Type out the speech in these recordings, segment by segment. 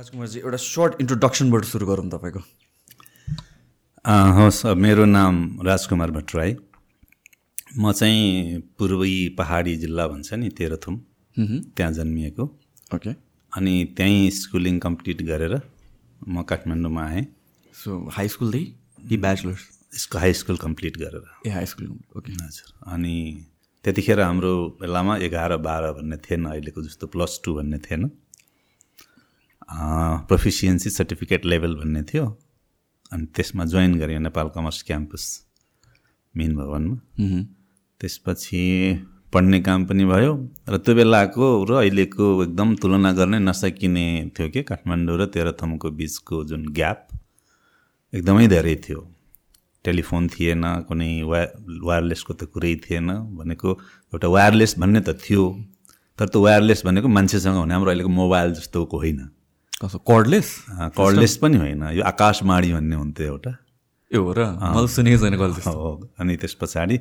राजकुमारजी एउटा सर्ट इन्ट्रोडक्सनबाट सुरु गरौँ तपाईँको। हवस् मेरो नाम राजकुमार भट्टराई म चाहिँ पूर्वी पहाडी जिल्ला भन्छ नि तेह्रथुम। त्यहाँ जन्मिएको। ओके अनि त्यहीँ स्कुलिङ कम्प्लिट गरेर म काठमाडौँमा आएँ। सो हाई स्कुलदेखि कि ब्याचलर्स यसको हाई स्कुल कम्प्लिट गरेर। ए हाई स्कुल ओके हजुर। अनि त्यतिखेर हाम्रो बेलामा एघार बाह्र भन्ने थिएन अहिलेको जस्तो प्लस टू भन्ने थिएन। प्रोफिसियन्सी सर्टिफिकेट लेभल भन्ने थियो. अनि त्यसमा जोइन गरेँ नेपाल कमर्स क्याम्पस मेन भवनमा. त्यसपछि पढ्ने काम पनि भयो र त्यो बेलाको र अहिलेको एकदम तुलना गर्ने नसकिने थियो कि काठमाडौँ र तेह्रथुमको बिचको जुन ग्याप एकदमै धेरै थियो. टेलिफोन थिएन कुनै वा वायरलेसको त कुरै थिएन भनेको एउटा वायरलेस भन्ने त थियो तर त्यो वायरलेस भनेको मान्छेसँग हुने हाम्रो अहिलेको मोबाइल जस्तोको होइन। कसो कर्डलेस कर्डलेस पनि होइन। यो आकाशवाणी भन्ने हुन्थ्यो एउटा। ए हो र मैले सुनेको छैन कर्डलेस हो अनि त्यस पछाडि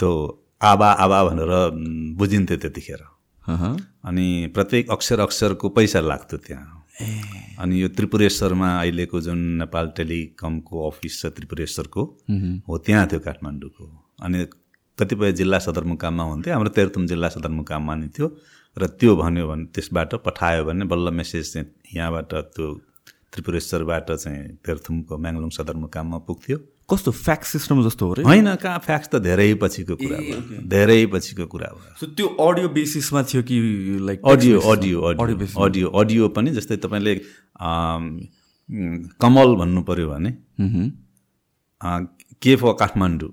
त्यो आबा आबा भनेर बुझिन्थ्यो त्यतिखेर। अनि प्रत्येक अक्षर अक्षरको पैसा लाग्थ्यो त्यहाँ। अनि यो त्रिपुरेश्वरमा अहिलेको जुन नेपाल टेलिकमको अफिस छ त्रिपुरेश्वरको हो त्यहाँ थियो काठमाडौँको। अनि कतिपय जिल्ला सदरमुकाममा हुन्थ्यो। हाम्रो तेह्रथुम जिल्ला सदरमुकाममा नि थियो। र त्यो भन्यो भने त्यसबाट पठायो भने बल्ल मेसेज चाहिँ यहाँबाट त्यो त्रिपुरेश्वरबाट चाहिँ तेह्रथुमको म्याङ्लोङ सदरमुकाममा पुग्थ्यो। कस्तो फ्याक्स सिस्टम जस्तो हो र। होइन कहाँ फ्याक्स त धेरै पछिको कुरा भयो। धेरै पछिको कुरा भयो। सो त्यो अडियो बेसिसमा थियो कि like audio audio audio audio audio पनि जस्तै तपाईँले कमल भन्नु पऱ्यो भने के फर काठमाडौँ।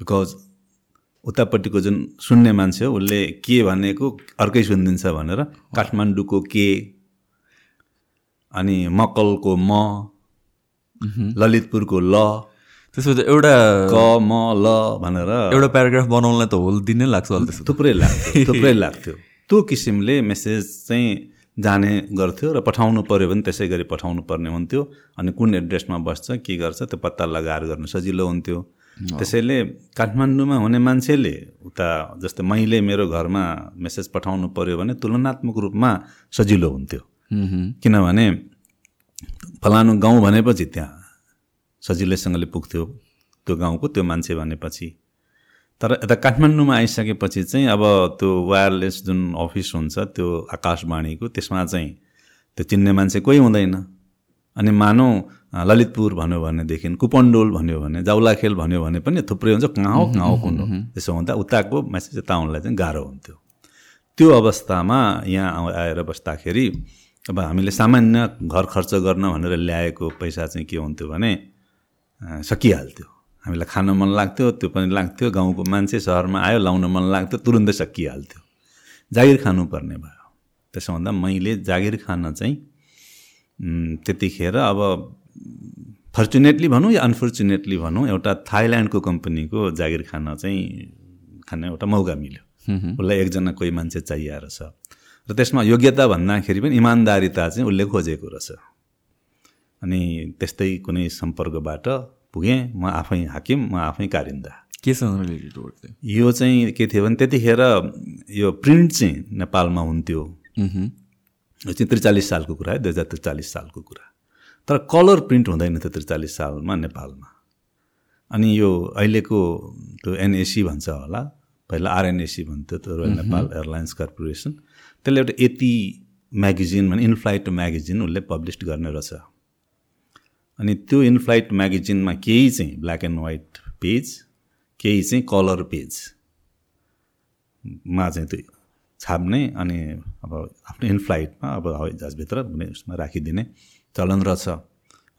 बिकज उतापट्टिको जुन सुन्ने मान्छे हो उसले के भनेको अर्कै सुनिदिन्छ भनेर काठमाडौँको के अनि मकलको म ललितपुरको ल त्यसो त एउटा क म ल भनेर एउटा प्याराग्राफ बनाउनलाई त होल दिन नै लाग्छ त्यसो थुप्रै लाग्थ्यो थुप्रै लाग्थ्यो। त्यो किसिमले मेसेज चाहिँ जाने गर्थ्यो र पठाउनु पऱ्यो भने त्यसै गरी पठाउनु पर्ने हुन्थ्यो। अनि कुन एड्रेसमा बस्छ के गर्छ त्यो पत्ता लगाएर गर्नु सजिलो हुन्थ्यो। त्यसैले काठमाडौँमा हुने मान्छेले उता जस्तै मैले मेरो घरमा मेसेज पठाउनु पऱ्यो भने तुलनात्मक रूपमा सजिलो हुन्थ्यो। किनभने फलानु गाउँ भनेपछि त्यहाँ सजिलैसँगले पुग्थ्यो त्यो गाउँको त्यो मान्छे भनेपछि। तर यता काठमाडौँमा आइसकेपछि चाहिँ अब त्यो वायरलेस जुन अफिस हुन्छ त्यो आकाशवाणीको त्यसमा चाहिँ त्यो चिन्ने मान्छे कोही हुँदैन। अनि मानौ ललितपुर भन्यो भनेदेखि कुपन्डोल भन्यो भने जाउलाखेल भन्यो भने पनि थुप्रै हुन्छ कहाँ हो कहाँ हो कुन। हो त्यसो हुँदा उताको मेसेज यता आउनलाई चाहिँ गाह्रो हुन्थ्यो। त्यो अवस्थामा यहाँ आएर बस्दाखेरि अब हामीले सामान्य घर खर्च गर्न भनेर ल्याएको पैसा चाहिँ के हुन्थ्यो भने सकिहाल्थ्यो। हामीलाई खान मन लाग्थ्यो त्यो पनि लाग्थ्यो गाउँको मान्छे सहरमा आयो लाउन मन लाग्थ्यो तुरुन्तै सकिहाल्थ्यो। जागिर खानुपर्ने भयो। त्यसो हुँदा मैले जागिर खान चाहिँ त्यतिखेर अब फर्चुनेटली भनौँ या अनफर्चुनेटली भनौँ एउटा थाइल्यान्डको कम्पनीको जागिर खान चाहिँ खान एउटा मौका मिल्यो। उसलाई एकजना कोही मान्छे चाहिएर छ। र त्यसमा योग्यता भन्दाखेरि पनि इमान्दारिता चाहिँ उसले खोजेको रहेछ। अनि त्यस्तै कुनै सम्पर्कबाट पुगेँ म आफै हाकिम म आफै कारिन्दा। केसँग रिलेटेड वर्क थियो यो चाहिँ के थियो भने त्यतिखेर यो प्रिन्ट चाहिँ नेपालमा हुन्थ्यो। यो चाहिँ त्रिचालिस सालको कुरा है दुई हजार त्रिचालिस सालको कुरा। तर कलर प्रिन्ट हुँदैन थियो त्रिचालिस सालमा नेपालमा। अनि यो अहिलेको त्यो एनएसी भन्छ होला पहिला आरएनएसी भन्थ्यो त्यो रोयल नेपाल एयरलाइन्स कर्पोरेसन। त्यसले एउटा यति म्यागजिन भने इनफ्लाइट म्यागजिन उसले पब्लिस गर्ने रहेछ। अनि त्यो इनफ्लाइट म्यागजिनमा केही चाहिँ ब्ल्याक एन्ड व्हाइट पेज केही चाहिँ कलर पेजमा चाहिँ त्यो छाप्ने अनि अब आफ्नो इनफ्लाइटमा अब हवाई जहाजभित्र कुनै उसमा राखिदिने। चलन रहेछ।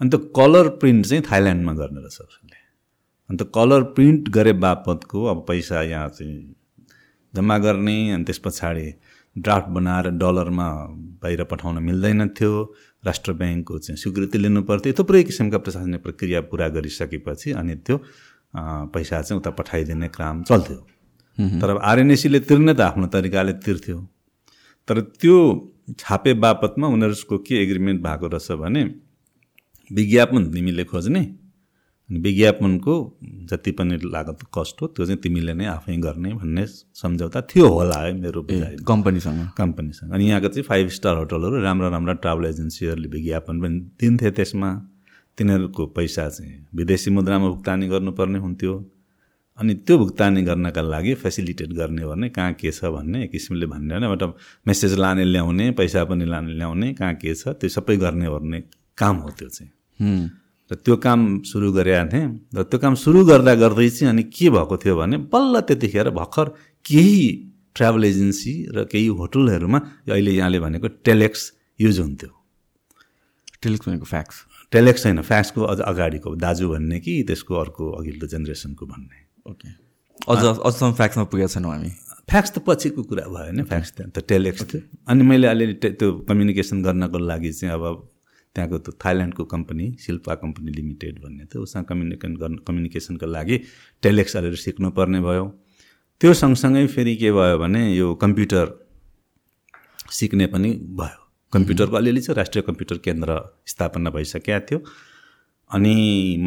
अनि त्यो कलर प्रिन्ट चाहिँ थाइल्यान्डमा गर्ने रहेछ उसले। अन्त कलर प्रिन्ट गरे बापतको अब पैसा यहाँ चाहिँ जम्मा गर्ने अनि त्यस पछाडि ड्राफ्ट बनाएर डलरमा बाहिर पठाउन मिल्दैन थियो। राष्ट्र ब्याङ्कको चाहिँ स्वीकृति लिनु पर्थ्यो। थुप्रै किसिमका प्रशासनिक प्रक्रिया पुरा गरिसकेपछि अनि त्यो पैसा चाहिँ उता पठाइदिने काम चल्थ्यो। तर आरएनएसीले तिर्ने त आफ्नो तरिकाले तिर्थ्यो। तर त्यो छापे बापतमा उनीहरूको के एग्रिमेन्ट भएको रहेछ भने विज्ञापन तिमीले खोज्ने अनि विज्ञापनको जति पनि लागत कस्ट हो त्यो चाहिँ तिमीले नै आफै गर्ने भन्ने सम्झौता थियो होला है मेरो कम्पनीसँग? कम्पनीसँग। अनि यहाँको चाहिँ फाइभ स्टार होटलहरू राम्रा राम्रा ट्राभल एजेन्सीहरूले विज्ञापन पनि दिन्थे त्यसमा। तिनीहरूको पैसा चाहिँ विदेशी मुद्रामा भुक्तानी गर्नुपर्ने हुन्थ्यो। अनि त्यो भुक्तानी गर्नका लागि फेसिलिटेट गर्ने भने कहाँ के छ भन्ने एक किसिमले भन्ने होइन। एउटा मेसेज लाने ल्याउने पैसा पनि लाने ल्याउने कहाँ के छ त्यो सबै गर्ने ओर्ने काम हो त्यो चाहिँ। हुँ। र त्यो काम सुरु गरेका थिएँ। र त्यो काम सुरु गर्दा गर्दै चाहिँ अनि के भएको थियो भने बल्ल त्यतिखेर भर्खर केही ट्राभल एजेन्सी र केही होटलहरूमा अहिले यहाँले भनेको टेलेक्स युज हुन्थ्यो। टेलिक्स भनेको फ्याक्स टेलेक्स होइन फ्याक्सको अझ अगाडिको दाजु भन्ने कि त्यसको अर्को अघिल्लो जेनेरेसनको भन्ने। ओके अझ अझसम्म फ्याक्समा पुगेका छैनौँ हामी। फ्याक्स त पछिको कुरा भयो नि फ्याक्स त। टेलेक्स थियो अनि मैले अलिअलि त्यो कम्युनिकेसन गर्नको लागि चाहिँ अब त्यहाँको त्यो थाइल्यान्डको कम्पनी शिल्पा कम्पनी लिमिटेड भन्ने थियो उसँग कम्युनिकेसन गर्नु कम्युनिकेसनको लागि टेलेक्स अलिअलि सिक्नुपर्ने भयो। त्यो सँगसँगै फेरि के भयो भने यो कम्प्युटर सिक्ने पनि भयो। कम्प्युटरको अलिअलि छ राष्ट्रिय कम्प्युटर केन्द्र स्थापना भइसकेका थियो। अनि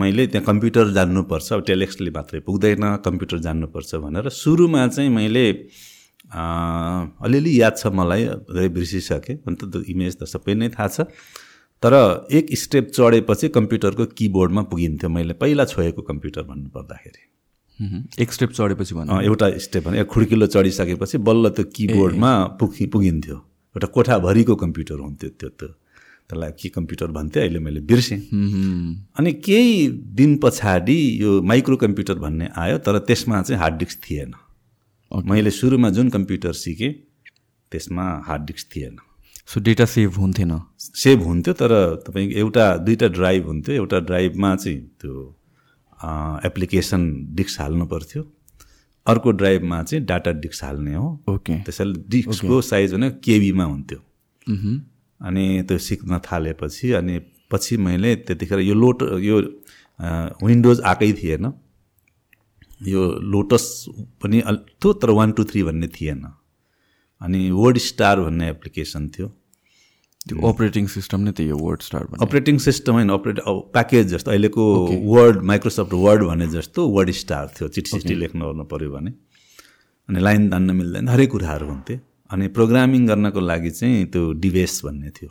मैले त्यहाँ कम्प्युटर जान्नुपर्छ अब टेलेक्सले मात्रै पुग्दैन कम्प्युटर जान्नुपर्छ भनेर सुरुमा चाहिँ मैले अलिअलि याद छ मलाई धेरै बिर्सिसकेँ। अन्त त्यो इमेज त सबै नै थाहा छ। तर एक स्टेप चढेपछि कम्प्युटरको किबोर्डमा पुगिन्थ्यो मैले पहिला छोएको कम्प्युटर भन्नुपर्दाखेरि। एक स्टेप चढेपछि भन्नु एउटा स्टेप भने खुड्किलो चढिसकेपछि बल्ल त्यो किबोर्डमा पुगि पुगिन्थ्यो। एउटा कोठाभरिको कम्प्युटर हुन्थ्यो त्यो त्यो। त्यसलाई के कम्प्युटर भन्थ्यो अहिले मैले बिर्सेँ। अनि केही दिन पछाडि यो माइक्रो कम्प्युटर भन्ने आयो तर त्यसमा चाहिँ हार्ड डिस्क थिएन। मैले सुरुमा जुन कम्प्युटर सिकेँ त्यसमा हार्ड डिस्क थिएन। सो डेटा सेभ हुन्थेन। सेभ हुन्थ्यो तर तपाईँको एउटा दुईवटा ड्राइभ हुन्थ्यो। एउटा ड्राइभमा चाहिँ त्यो एप्लिकेसन डिस्क हाल्नु पर्थ्यो। अर्को ड्राइभमा चाहिँ डाटा डिस्क हाल्ने हो। ओके त्यसैले डिस्कको साइज भने केबीमा हुन्थ्यो। अनि त्यो सिक्न थालेपछि अनि पछि मैले त्यतिखेर यो लोट यो विन्डोज आएकै थिएन। यो लोटस पनि अल थियो तर वान टू थ्री भन्ने थिएन। अनि वर्ड स्टार भन्ने एप्लिकेसन थियो। त्यो अपरेटिङ सिस्टम नै त्यही हो वर्ड स्टार अपरेटिङ सिस्टम होइन अपरेट प्याकेज जस्तो अहिलेको वर्ड माइक्रोसफ्ट वर्ड भने जस्तो वर्ड स्टार थियो। चिठी सिठी लेख्नु ओर्नु पऱ्यो भने। अनि लाइन तान्न मिल्दैन हरेक कुराहरू हुन्थे। अनि प्रोग्रामिङ गर्नको लागि चाहिँ त्यो डिभेस भन्ने थियो।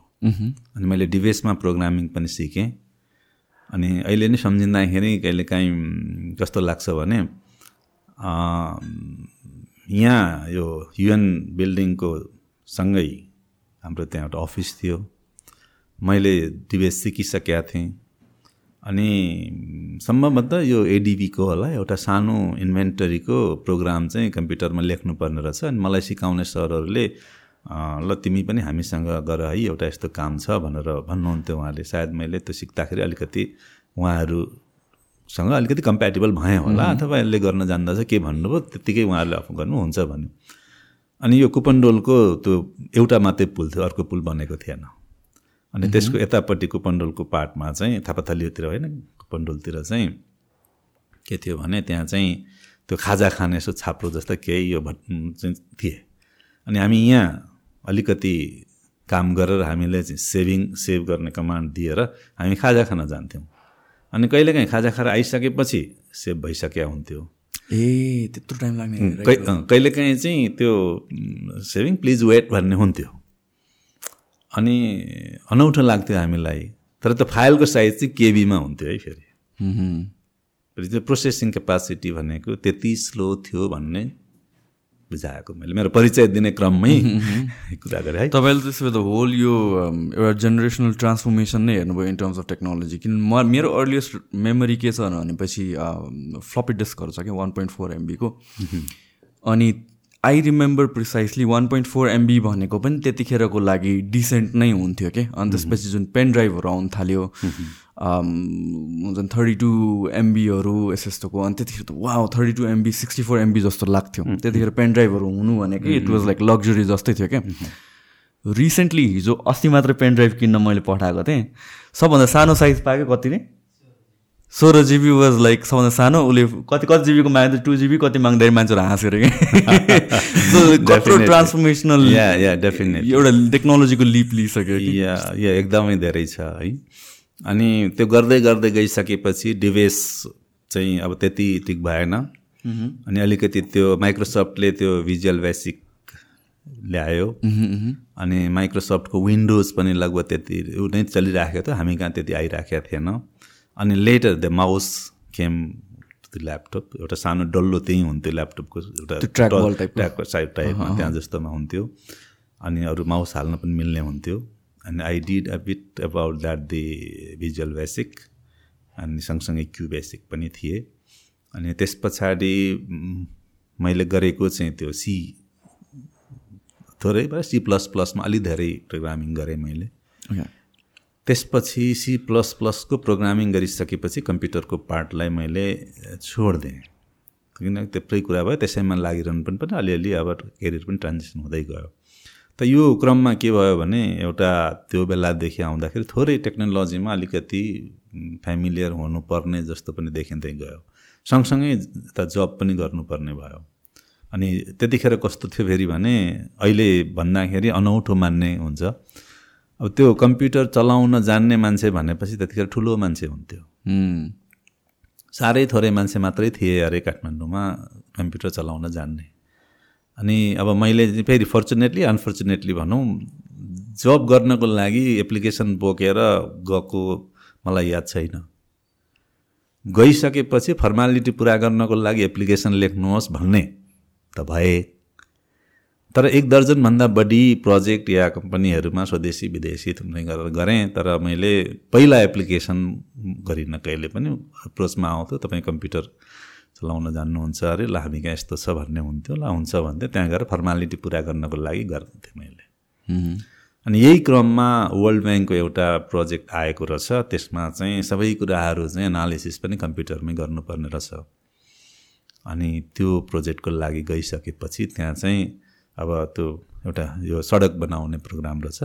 अनि मैले डिभेसमा प्रोग्रामिङ पनि सिकेँ। अनि अहिले नै सम्झिँदाखेरि कहिले काहीँ कस्तो लाग्छ भने यहाँ यो युएन बिल्डिङको सँगै हाम्रो त्यहाँ एउटा अफिस थियो। मैले डिभेस सिकिसकेका थिएँ। अनि सम्भवतः यो एडिबीको होला एउटा सानो इन्भेन्टरीको प्रोग्राम चाहिँ कम्प्युटरमा लेख्नुपर्ने रहेछ। अनि मलाई सिकाउने सरहरूले ल तिमी पनि हामीसँग गर है एउटा यस्तो काम छ भनेर भन्नुहुन्थ्यो उहाँले। सायद मैले त्यो सिक्दाखेरि अलिकति उहाँहरूसँग अलिकति कम्प्याटेबल भएँ होला अथवा यसले गर्न जान्दछ के भन्नुभयो त्यत्तिकै उहाँहरूले आफू गर्नुहुन्छ भन्यो। अनि यो कुपन्डोलको त्यो एउटा मात्रै पुल थियो अर्को पुल बनेको थिएन। अनि त्यसको यतापट्टि कुपन्डोलको पार्टमा चाहिँ थापाथलीतिर होइन कुपन्डोलतिर चाहिँ के थियो भने त्यहाँ चाहिँ त्यो खाजा खाने यसो छाप्रो जस्तो केही यो चाहिँ थिए। अनि हामी यहाँ अलिकति काम गरेर हामीले चाहिँ सेभिङ सेभ गर्ने कमान्ड दिएर हामी खाजा खान जान्थ्यौँ। अनि कहिलेकाहीँ खाजा खाएर आइसकेपछि सेभ भइसकेका हुन्थ्यो। ए त्यत्रो टाइम लाग्ने कहिलेकाहीँ चाहिँ त्यो सेभिङ प्लिज वेट भन्ने हुन्थ्यो। अनि अनौठो लाग्थ्यो हामीलाई। तर त्यो फाइलको साइज चाहिँ केबीमा हुन्थ्यो है फेरि। फेरि त्यो प्रोसेसिङ क्यापासिटी भनेको त्यति स्लो थियो भन्ने बुझाएको मैले। मेरो परिचय दिने क्रममै कुरा गरेँ है। तपाईँले त्यसो भए त होल यो एउटा जेनेरेसनल ट्रान्सफर्मेसन नै हेर्नुभयो इन टर्म्स अफ टेक्नोलोजी किन म मेरो अर्लिएस्ट मेमोरी के छ भनेपछि फ्लपी डिस्कहरू छ क्या वान पोइन्ट फोर एमबीको अनि I remember precisely one point four MB भनेको पनि त्यतिखेरको लागि डिसेन्ट नै हुन्थ्यो क्या अनि त्यसपछि जुन पेन ड्राइभहरू आउनु थाल्यो हुन्छ नि थर्टी टू एमबीहरू यस्तो यस्तोको अनि त्यतिखेर त वा thirty two MB sixty four MB जस्तो लाग्थ्यो। त्यतिखेर पेन ड्राइभहरू हुनु भनेकै इट वाज लाइक लग्जरी जस्तै थियो क्या रिसेन्टली हिजो अस्ति मात्रै पेन ड्राइभ किन्न मैले पठाएको थिएँ। सबभन्दा सानो साइज पाएको कति नै सोह्र जिबी वाज लाइक सबभन्दा सानो उसले कति कति जिबीको माग्दै टू जिबी कति माग्दाखेरि मान्छेहरू हाँसेर कत्रो. ट्रान्सफर्मेसनल या या डेफिनेटली एउटा टेक्नोलोजीको लिप लिइसक्यो कि? या या एकदमै धेरै छ है। अनि त्यो गर्दै गर्दै गइसकेपछि डिभेस चाहिँ अब त्यति ठिक भएन। अनि अलिकति त्यो माइक्रोसफ्टले त्यो भिजुअल बेसिक ल्यायो। अनि माइक्रोसफ्टको विन्डोज पनि लगभग त्यति नै चलिराखेको थियो। हामी कहाँ त्यति आइराखेको थिएन। अनि लेटर द माउस खेम त्यो ल्यापटप एउटा सानो डल्लो त्यहीँ हुन्थ्यो ल्यापटपको एउटा trackball type को? ट्र्याक साइड टाइपमा त्यहाँ जस्तोमा हुन्थ्यो। अनि अरू माउस हाल्न पनि मिल्ने हुन्थ्यो। अनि I did a bit about that the visual basic अनि सँगसँगै क्यु बेसिक पनि थिए। अनि त्यस पछाडि मैले गरेको चाहिँ त्यो सी थोरै भए सी प्लस प्लसमा अलिक धेरै प्रोग्रामिङ गरेँ मैले. त्यसपछि सी प्लस प्लसको प्रोग्रामिङ गरिसकेपछि कम्प्युटरको पार्टलाई मैले छोडिदिएँ। किन त्यत्रै कुरा भयो त्यसैमा लागिरहनु पनि पनि अलिअलि अब केरियर पनि ट्रान्जेक्सन हुँदै गयो। त यो क्रममा के भयो भने एउटा त्यो बेलादेखि आउँदाखेरि थोरै टेक्नोलोजीमा अलिकति फ्यामिलियर हुनुपर्ने जस्तो पनि देखिँदै गयो। सँगसँगै त जब पनि गर्नुपर्ने भयो। अनि त्यतिखेर कस्तो थियो फेरि भने अहिले भन्दाखेरि अनौठो मान्ने हुन्छ। अब त्यो कम्प्युटर चलाउन जान्ने मान्छे भनेपछि त्यतिखेर ठुलो मान्छे हुन्थ्यो. साह्रै थोरै मान्छे मात्रै थिए अरे काठमाडौँमा कम्प्युटर चलाउन जान्ने। अनि अब मैले फेरि फर्चुनेटली अनफर्चुनेटली भनौँ जब गर्नको लागि एप्लिकेसन बोकेर गएको मलाई याद छैन। गइसकेपछि फर्मालिटी पुरा गर्नको लागि एप्लिकेसन लेख्नुहोस् भन्ने त भए। तर एक दर्जनभन्दा बढी प्रोजेक्ट या कम्पनीहरूमा स्वदेशी विदेशी थुप्रै गरेर गरेँ तर मैले पहिला एप्लिकेसन गरिनँ कहिले पनि अप्रोचमा आउँथ्यो तपाईँ कम्प्युटर चलाउन जान्नुहुन्छ अरे ल हामी कहाँ यस्तो छ? भन्ने हुन्थ्यो। ल हुन्छ भन्थ्यो। त्यहाँ गएर फर्मालिटी पुरा गर्नको लागि गर्थेँ मैले. अनि यही क्रममा वर्ल्ड ब्याङ्कको एउटा प्रोजेक्ट आएको रहेछ। त्यसमा चाहिँ सबै कुराहरू चाहिँ एनालिसिस पनि कम्प्युटरमै गर्नुपर्ने रहेछ। अनि त्यो प्रोजेक्टको लागि गइसकेपछि त्यहाँ चाहिँ अब त्यो एउटा यो सडक बनाउने प्रोग्राम रहेछ।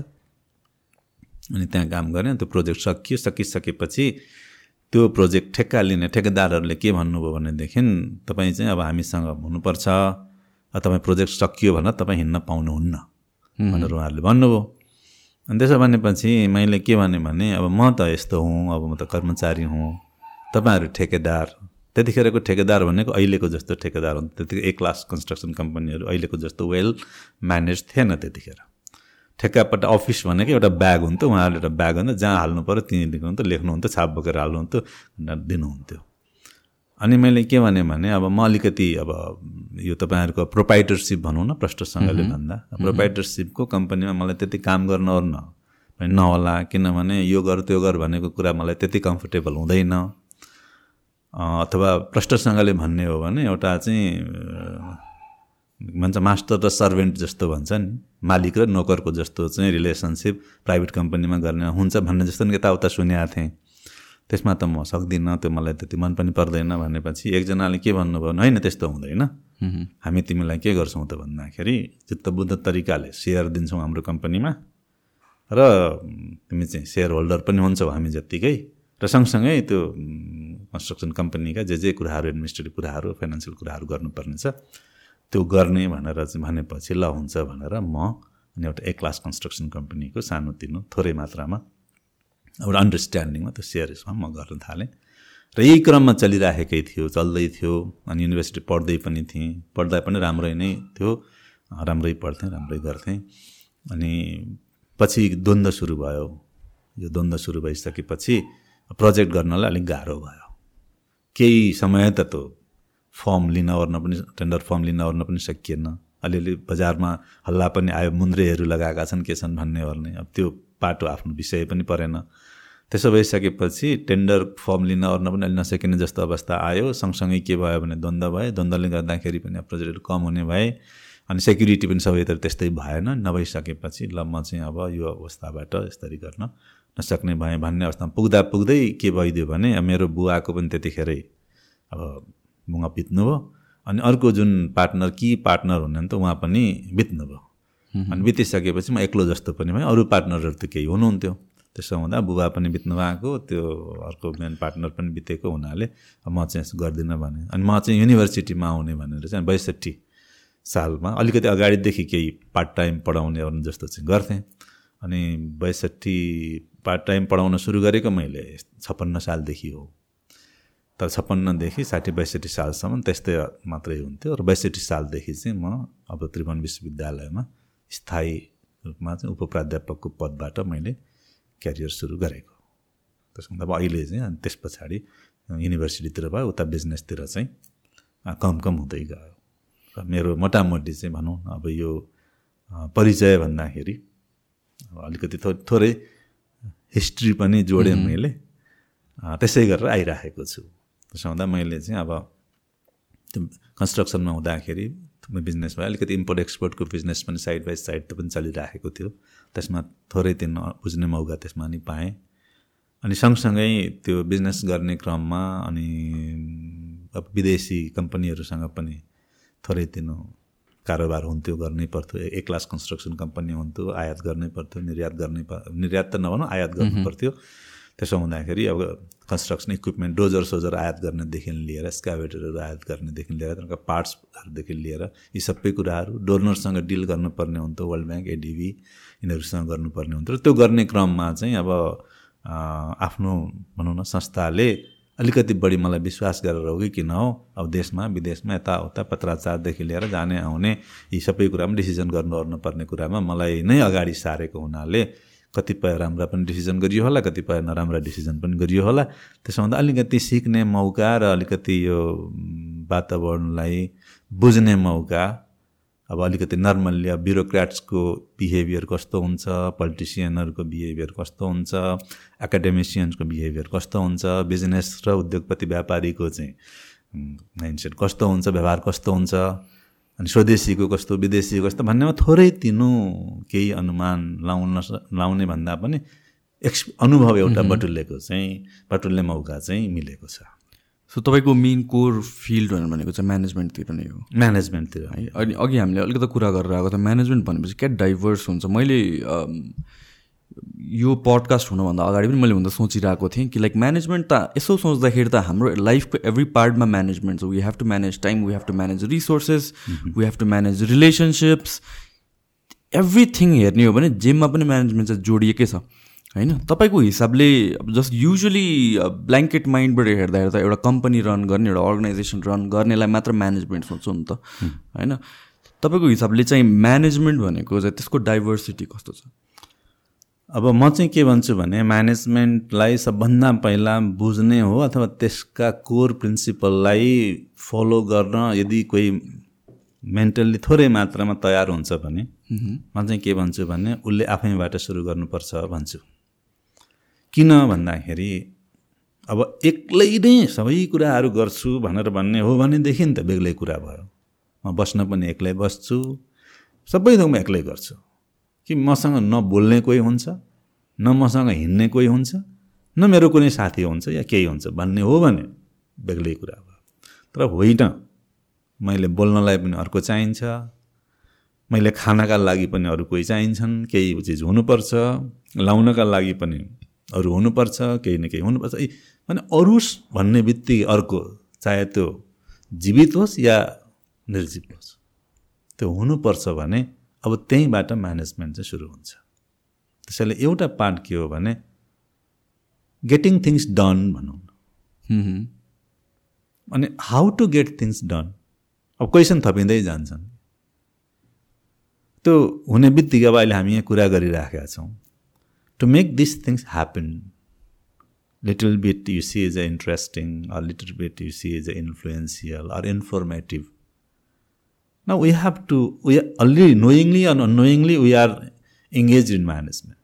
अनि त्यहाँ काम गरेँ त्यो प्रोजेक्ट सकियो सकिसकेपछि त्यो प्रोजेक्ट ठेक्का लिने ठेकेदारहरूले के भन्नुभयो भनेदेखि तपाईँ चाहिँ अब हामीसँग हुनुपर्छ अब तपाईँ प्रोजेक्ट सकियो भनेर तपाईँ हिँड्न पाउनुहुन्न भनेर उहाँहरूले भन्नुभयो। अनि त्यसो भनेपछि मैले के भने अब म त यस्तो हुँ अब म त कर्मचारी हुँ तपाईँहरू ठेकेदार त्यतिखेरको ठेकेदार भनेको अहिलेको जस्तो ठेकेदार हुन्थ्यो त्यतिखेर ए क्लास कन्स्ट्रक्सन कम्पनीहरू अहिलेको जस्तो वेल म्यानेज थिएन त्यतिखेर। ठेक्कापट्टि अफिस भनेको एउटा ब्याग हुन्थ्यो उहाँहरूले एउटा ब्याग हुन्थ्यो जहाँ हाल्नु पऱ्यो त्यहीँ लेख्नुहुन्थ्यो लेख्नुहुन्थ्यो छाप बोकेर हाल्नुहुन्थ्यो दिनुहुन्थ्यो। अनि मैले के भने भने अब म अलिकति अब यो तपाईँहरूको प्रोपाइटरसिप भनौँ न प्रष्टसँगले भन्दा प्रोपाइटरसिपको कम्पनीमा मलाई त्यति काम गर्न ओर्न नहोला किनभने यो गर त्यो गर भनेको कुरा मलाई त्यति कम्फोर्टेबल हुँदैन। अथवा प्रष्टसँगले भन्ने हो भने एउटा चाहिँ भन्छ मास्टर र सर्भेन्ट जस्तो भन्छ नि मालिक र नोकरको जस्तो चाहिँ रिलेसनसिप प्राइभेट कम्पनीमा गर्ने हुन्छ भन्ने जस्तो नि यताउता सुनेको थिएँ। त्यसमा त म सक्दिनँ त्यो मलाई त्यति मन पनि पर्दैन भनेपछि एकजनाले के भन्नुभयो भने होइन त्यस्तो हुँदैन। हामी तिमीलाई के गर्छौँ त भन्दाखेरि चित्तबुद्ध तरिकाले सेयर दिन्छौँ हाम्रो कम्पनीमा र तिमी चाहिँ सेयर होल्डर पनि हुन्छौ हामी जत्तिकै। र सँगसँगै त्यो कन्स्ट्रक्सन कम्पनीका जे जे कुराहरू एडमिनिस्ट्रेटिभ कुराहरू फाइनेन्सियल कुराहरू गर्नुपर्ने छ त्यो गर्ने भनेर चाहिँ भनेपछि ल हुन्छ भनेर म अनि एउटा ए क्लास कन्स्ट्रक्सन कम्पनीको सानोतिनो थोरै मात्रामा एउटा अन्डरस्ट्यान्डिङमा त्यो सेयर्समा म गर्न थालेँ। र यही क्रममा चलिराखेकै थियो चल्दै थियो अनि युनिभर्सिटी पढ्दै पनि थिएँ। पढ्दा पनि राम्रै नै थियो राम्रै पढ्थेँ राम्रै गर्थेँ। अनि पछि द्वन्द्व सुरु भयो। यो द्वन्द्व सुरु भइसकेपछि प्रोजेक्ट गर्नलाई अलिक गाह्रो भयो। केही समय त त्यो फर्म लिन ओर्न पनि टेन्डर फर्म लिन ओर्न पनि सकिएन। अलिअलि बजारमा हल्ला पनि आयो मुन्द्रेहरू लगाएका छन् के छन् भन्ने ओर्ने। अब त्यो पाटो आफ्नो विषय पनि परेन। त्यसो भइसकेपछि टेन्डर फर्म लिन ओर्न पनि अलि नसकिने जस्तो अवस्था आयो। सँगसँगै के भयो भने द्वन्द्व भयो। द्वन्द्वले गर्दाखेरि पनि अब प्रोजेक्टहरू कम हुने भए अनि सेक्युरिटी पनि सबैतिर त्यस्तै भएन। नभइसकेपछि ल म चाहिँ अब यो अवस्थाबाट यसरी गर्न नसक्ने भएँ भन्ने अवस्थामा पुग्दा पुग्दै के भइदियो भने मेरो बुवाको पनि त्यतिखेरै अब बुवा बित्नुभयो। अनि अर्को जुन पार्टनर कि पार्टनर हुनुहुन्थ्यो त उहाँ पनि बित्नुभयो। अनि बितिसकेपछि म एक्लो जस्तो पनि भएँ। अरू पार्टनरहरू त केही हुनुहुन्थ्यो। त्यसो हुँदा बुबा पनि बित्नु भएको त्यो अर्को मेन पार्टनर पनि बितेको हुनाले म चाहिँ गर्दिनँ भने। अनि म चाहिँ युनिभर्सिटीमा आउने भनेर चाहिँ बैसठी सालमा अलिकति अगाडिदेखि केही पार्ट टाइम पढाउने ओर्ने जस्तो चाहिँ गर्थेँ। अनि बैसठी पार्ट टाइम पढाउन सुरु गरेको मैले छप्पन्न सालदेखि हो। तर छप्पन्नदेखि साठी बैसठी सालसम्म त्यस्तै मात्रै हुन्थ्यो र बैसठी सालदेखि चाहिँ म अब त्रिभुवन विश्वविद्यालयमा स्थायी रूपमा चाहिँ उपप्राध्यापकको पदबाट मैले क्यारियर सुरु गरेको त्यसमा अब अहिले चाहिँ त्यस पछाडि युनिभर्सिटीतिर भयो उता बिजनेसतिर चाहिँ कम कम हुँदै गयो। र मेरो मोटामोटी चाहिँ भनौँ अब यो परिचय भन्दाखेरि अलिकति थो थोरै हिस्ट्री पनि जोडेँ मैले। त्यसै गरेर आइराखेको छु। त्यसो हुँदा मैले चाहिँ अब त्यो कन्स्ट्रक्सनमा हुँदाखेरि बिजनेस भयो। अलिकति इम्पोर्ट एक्सपोर्टको बिजनेस पनि साइड बाई साइड त पनि चलिराखेको थियो। त्यसमा थोरै दिन बुझ्ने मौका त्यसमा नि पाएँ। अनि सँगसँगै त्यो बिजनेस गर्ने क्रममा अनि अब विदेशी कम्पनीहरूसँग पनि थोरै दिनो कारोबार हुन्थ्यो गर्नै पर्थ्यो। ए क्लास कन्स्ट्रक्सन कम्पनी हुन्थ्यो आयात गर्नै पर्थ्यो निर्यात गर्नै निर्यात त नभनौँ आयात गर्नु पर्थ्यो। त्यसो हुँदाखेरि अब कन्स्ट्रक्सन इक्विपमेन्ट डोजर सोजर आयात गर्नेदेखि लिएर स्क्याभेटरहरू आयात गर्नेदेखि लिएर त्यहाँका पार्ट्सहरूदेखि लिएर यी सबै कुराहरू डोनरसँग डिल गर्नुपर्ने हुन्थ्यो वर्ल्ड ब्याङ्क एडिबी यिनीहरूसँग गर्नुपर्ने हुन्थ्यो। त्यो गर्ने क्रममा चाहिँ अब आफ्नो भनौँ न संस्थाले अलिकति बढी मलाई विश्वास गरेर हो कि किन हो? अब देशमा विदेशमा यताउता पत्राचारदेखि लिएर जाने आउने यी सबै कुरामा डिसिजन गर्नु ओर्नुपर्ने कुरामा मलाई नै अगाडि सारेको हुनाले कतिपय राम्रा पनि डिसिजन गरियो होला कतिपय नराम्रा डिसिजन पनि गरियो होला। त्यसो हुँदा अलिकति सिक्ने मौका र अलिकति यो वातावरणलाई बुझ्ने मौका अब अलिकति नर्मल्ली अब ब्युरोक्राट्सको बिहेभियर कस्तो हुन्छ पोलिटिसियनहरूको बिहेभियर कस्तो हुन्छ एकाडेमिसियन्सको बिहेभियर कस्तो हुन्छ बिजनेस र उद्योगपति व्यापारीको चाहिँ माइन्डसेट कस्तो हुन्छ व्यवहार कस्तो हुन्छ अनि स्वदेशीको कस्तो विदेशीको कस्तो भन्नेमा थोरै तिनो केही अनुमान लाउन लाउने भन्दा पनि एक्स अनुभव एउटा बटुलेको चाहिँ बटुल्ने मौका चाहिँ मिलेको छ। सो तपाईँको मेन कोर फिल्ड भनेको चाहिँ म्यानेजमेन्टतिर नै हो। म्यानेजमेन्टतिर है अनि अघि हामीले अलिकति कुरा गरेर आएको त म्यानेजमेन्ट भनेपछि क्या डाइभर्स हुन्छ। मैले यो पडकास्ट हुनुभन्दा अगाडि पनि मैले हुँदा सोचिरहेको थिएँ कि लाइक म्यानेजमेन्ट त यसो सोच्दाखेरि त हाम्रो लाइफको एभ्री पार्टमा म्यानेजमेन्ट छ। We have to manage time we have to manage resources we have to manage relationships everything हेर्ने हो भने जेमा पनि म्यानेजमेन्ट चाहिँ जोडिएकै छ। होइन? तपाईँको हिसाबले जस्ट युजली ब्ल्याङ्केट माइन्डबाट हेर्दा हेर्दा एउटा कम्पनी रन गर्ने एउटा अर्गनाइजेसन रन गर्नेलाई मात्र म्यानेजमेन्ट सोध्छु नि त। होइन? तपाईँको हिसाबले चाहिँ म्यानेजमेन्ट भनेको चाहिँ त्यसको डाइभर्सिटी कस्तो छ? अब म चाहिँ के भन्छु भने म्यानेजमेन्टलाई सबभन्दा पहिला बुझ्ने हो अथवा त्यसका कोर प्रिन्सिपललाई फलो गर्न यदि कोही मेन्टल्ली थोरै मात्रामा तयार हुन्छ भने म चाहिँ के भन्छु भने उसले आफैबाट सुरु गर्नुपर्छ भन्छु। किन भन्दाखेरि अब एक्लै नै सबै कुराहरू गर्छु भनेर भन्ने हो भनेदेखि त बेग्लै कुरा भयो। म बस्न पनि एक्लै बस्छु सबै थोक म एक्लै गर्छु। कि मसँग नबोल्ने कोही हुन्छ न मसँग हिँड्ने कोही हुन्छ न मेरो कुनै साथी हुन्छ या केही हुन्छ भन्ने हो भने बेग्लै कुरा भयो। तर होइन मैले बोल्नलाई पनि अर्को चाहिन्छ मैले खानाका लागि पनि अरू कोही चाहिन्छन् केही चिज हुनुपर्छ लाउनका लागि पनि अरू हुनुपर्छ केही न केही हुनुपर्छ। ए भने अरू भन्ने बित्तिकै अर्को चाहे त्यो जीवित होस् या निर्जीव होस् त्यो हुनुपर्छ भने अब त्यहीँबाट म्यानेजमेन्ट चाहिँ सुरु हुन्छ। त्यसैले एउटा पार्ट के हो भने गेटिङ थिङ्स डन भनौँ। न अनि how to get things done अब क्वेसन थपिँदै जान्छन्। त्यो हुने बित्तिकै अब अहिले हामी यहाँ कुरा गरिराखेका छौँ। To make these things happen little bit you see is interesting or little bit you see is influential or informative. Now we have to we are already knowingly or unknowingly we are engaged in management.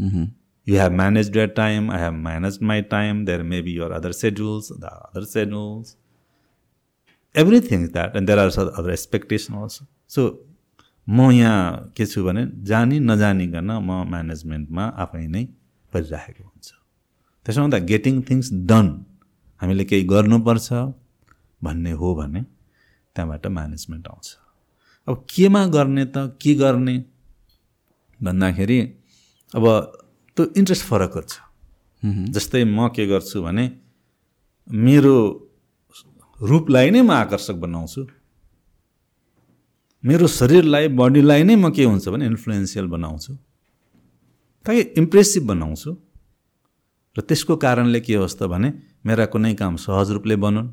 Mm-hmm. you have managed your time i have managed my time there may be your other schedules the other schedules. Everything is that and there are other expectations also. So म यहाँ के छु भने जानी नजानिकन म म्यानेजमेन्टमा आफै नै परिराखेको हुन्छ। त्यसो हुँदा गेटिङ थिङ्स डन हामीले केही गर्नुपर्छ भन्ने हो भने त्यहाँबाट म्यानेजमेन्ट आउँछ। अब केमा गर्ने त के गर्ने भन्दाखेरि अब त्यो इन्ट्रेस्ट फरक छ जस्तै म के गर्छु भने मेरो रूपलाई नै म आकर्षक बनाउँछु। मेरो शरीरलाई बडीलाई नै म के हुन्छ भने इन्फ्लुएन्सियल बनाउँछु। ताकि इम्प्रेसिभ बनाउँछु। र त्यसको कारणले के होस् त भने मेरा कुनै काम सहज रूपले बनुन्।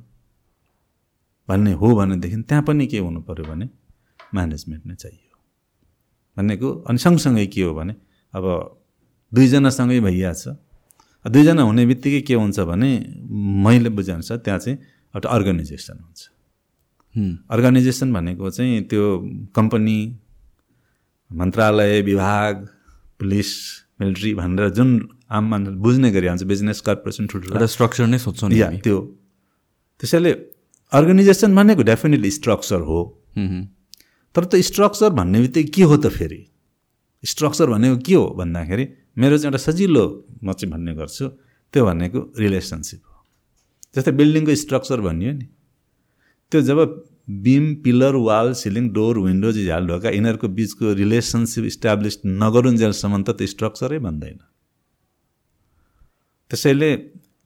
भन्ने हो भनेदेखि त्यहाँ पनि के हुनु पऱ्यो भने म्यानेजमेन्ट नै चाहियो। भनेको अनि सँगसँगै के हो भने अब दुईजनासँगै भइहाल्छ दुईजना हुने बित्तिकै के हुन्छ भने मैले बुझेअनुसार त्यहाँ चाहिँ एउटा अर्गनाइजेसन हुन्छ। अर्गनाइजेसन भनेको चाहिँ त्यो कम्पनी मन्त्रालय विभाग पुलिस मिलिट्री भनेर जुन आम मान्छे बुझ्ने गरी हुन्छ बिजनेस कर्पोरेसन ठुल्ठुलो स्ट्रक्चर नै सोध्छौँ या त्यो। त्यसैले अर्गनाइजेसन भनेको डेफिनेटली स्ट्रक्चर हो। तर त्यो स्ट्रक्चर भन्ने बित्तिकै के हो त फेरि? स्ट्रक्चर भनेको के हो भन्दाखेरि मेरो चाहिँ एउटा सजिलो म चाहिँ भन्ने गर्छु त्यो भनेको रिलेसनसिप हो। जस्तै बिल्डिङको स्ट्रक्चर भनियो नि। त्यो जब beam pillar wall ceiling door windows झ्याल ढोका यिनीहरूको बिचको रिलेसनसिप इस्टाब्लिस नगरुन्जेलसम्म त त्यो स्ट्रक्चरै भन्दैन त्यसैले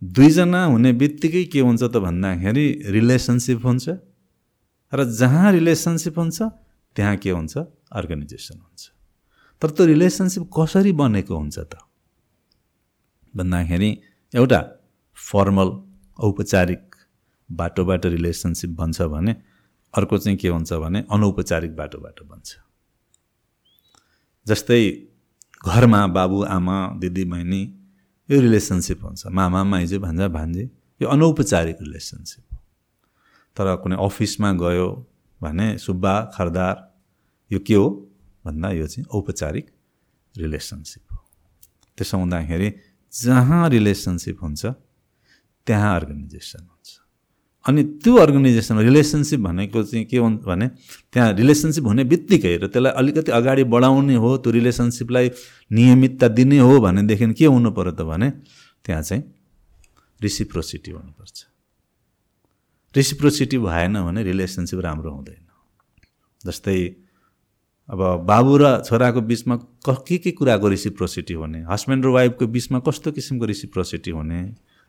दुईजना हुने बित्तिकै के हुन्छ त भन्दाखेरि रिलेसनसिप हुन्छ र जहाँ रिलेसनसिप हुन्छ त्यहाँ के हुन्छ? अर्गनाइजेसन हुन्छ। तर त्यो रिलेसनसिप कसरी बनेको हुन्छ त? भन्दाखेरि एउटा फर्मल औपचारिक बाटोबाट रिलेसनसिप बन्छ भने अर्को चाहिँ के हुन्छ भने अनौपचारिक बाटोबाट बन्छ। जस्तै घरमा बाबु आमा दिदी बहिनी यो रिलेसनसिप हुन्छ। मामा माइजू भान्जा भान्जी यो अनौपचारिक रिलेसनसिप हो। तर कुनै अफिसमा गयो भने सुब्बा खरदार यो के हो? भन्दा यो चाहिँ औपचारिक रिलेसनसिप हो। त्यसो हुँदाखेरि जहाँ रिलेसनसिप हुन्छ त्यहाँ अर्गनाइजेसन हुन्छ। अनि त्यो अर्गनाइजेसन रिलेसनसिप भनेको चाहिँ के हुन्छ भने त्यहाँ रिलेसनसिप हुने बित्तिकै र त्यसलाई अलिकति अगाडि बढाउने हो त्यो रिलेसनसिपलाई नियमितता दिने हो भनेदेखि के हुनु पऱ्यो त भने त्यहाँ चाहिँ रिसिप्रोसिटी हुनुपर्छ। रिसिप्रोसिटी भएन भने रिलेसनसिप राम्रो हुँदैन। जस्तै अब बाबु र छोराको बिचमा क के के कुराको रिसिप्रोसिटी हुने? हस्बेन्ड र वाइफको बिचमा कस्तो किसिमको रिसिप्रोसिटी हुने?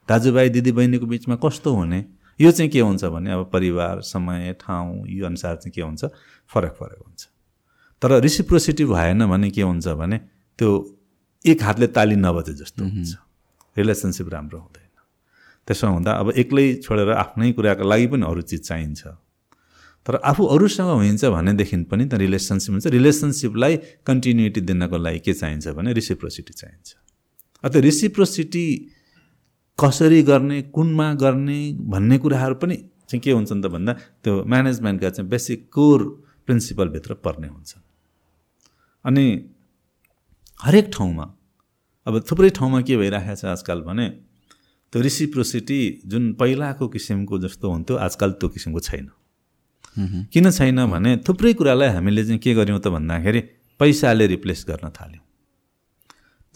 दाजुभाइ दिदीबहिनीको बिचमा कस्तो हुने? यो चाहिँ के हुन्छ भने अब परिवार समय ठाउँ यो अनुसार चाहिँ के हुन्छ? फरक फरक हुन्छ। तर रिसिप्रोसिटी भएन भने के हुन्छ भने त्यो एक हातले ताली नबजे जस्तो हुन्छ। रिलेसनसिप राम्रो हुँदैन। त्यसो हुँदा अब एक्लै छोडेर आफ्नै कुराको लागि पनि अरू चिज चाहिन्छ। तर आफू अरूसँग हुन्छ भनेदेखि पनि त रिलेसनसिप हुन्छ। रिलेसनसिपलाई कन्टिन्युटी दिनको लागि के चाहिन्छ भने रिसिप्रोसिटी चाहिन्छ। त्यो रिसिप्रोसिटी कसरी गर्ने कुनमा गर्ने भन्ने कुराहरू पनि चाहिँ के हुन्छन् त भन्दा त्यो म्यानेजमेन्टका चाहिँ बेसिक कोर प्रिन्सिपलभित्र पर्ने हुन्छ। अनि हरेक ठाउँमा अब थुप्रै ठाउँमा के भइरहेको छ आजकल भने त्यो रिसिप्रोसिटी जुन पहिलाको किसिमको जस्तो हुन्थ्यो आजकल त्यो किसिमको छैन। किन छैन भने थुप्रै कुरालाई हामीले चाहिँ के गर्यौँ त भन्दाखेरि पैसाले रिप्लेस गर्न थाल्यौँ।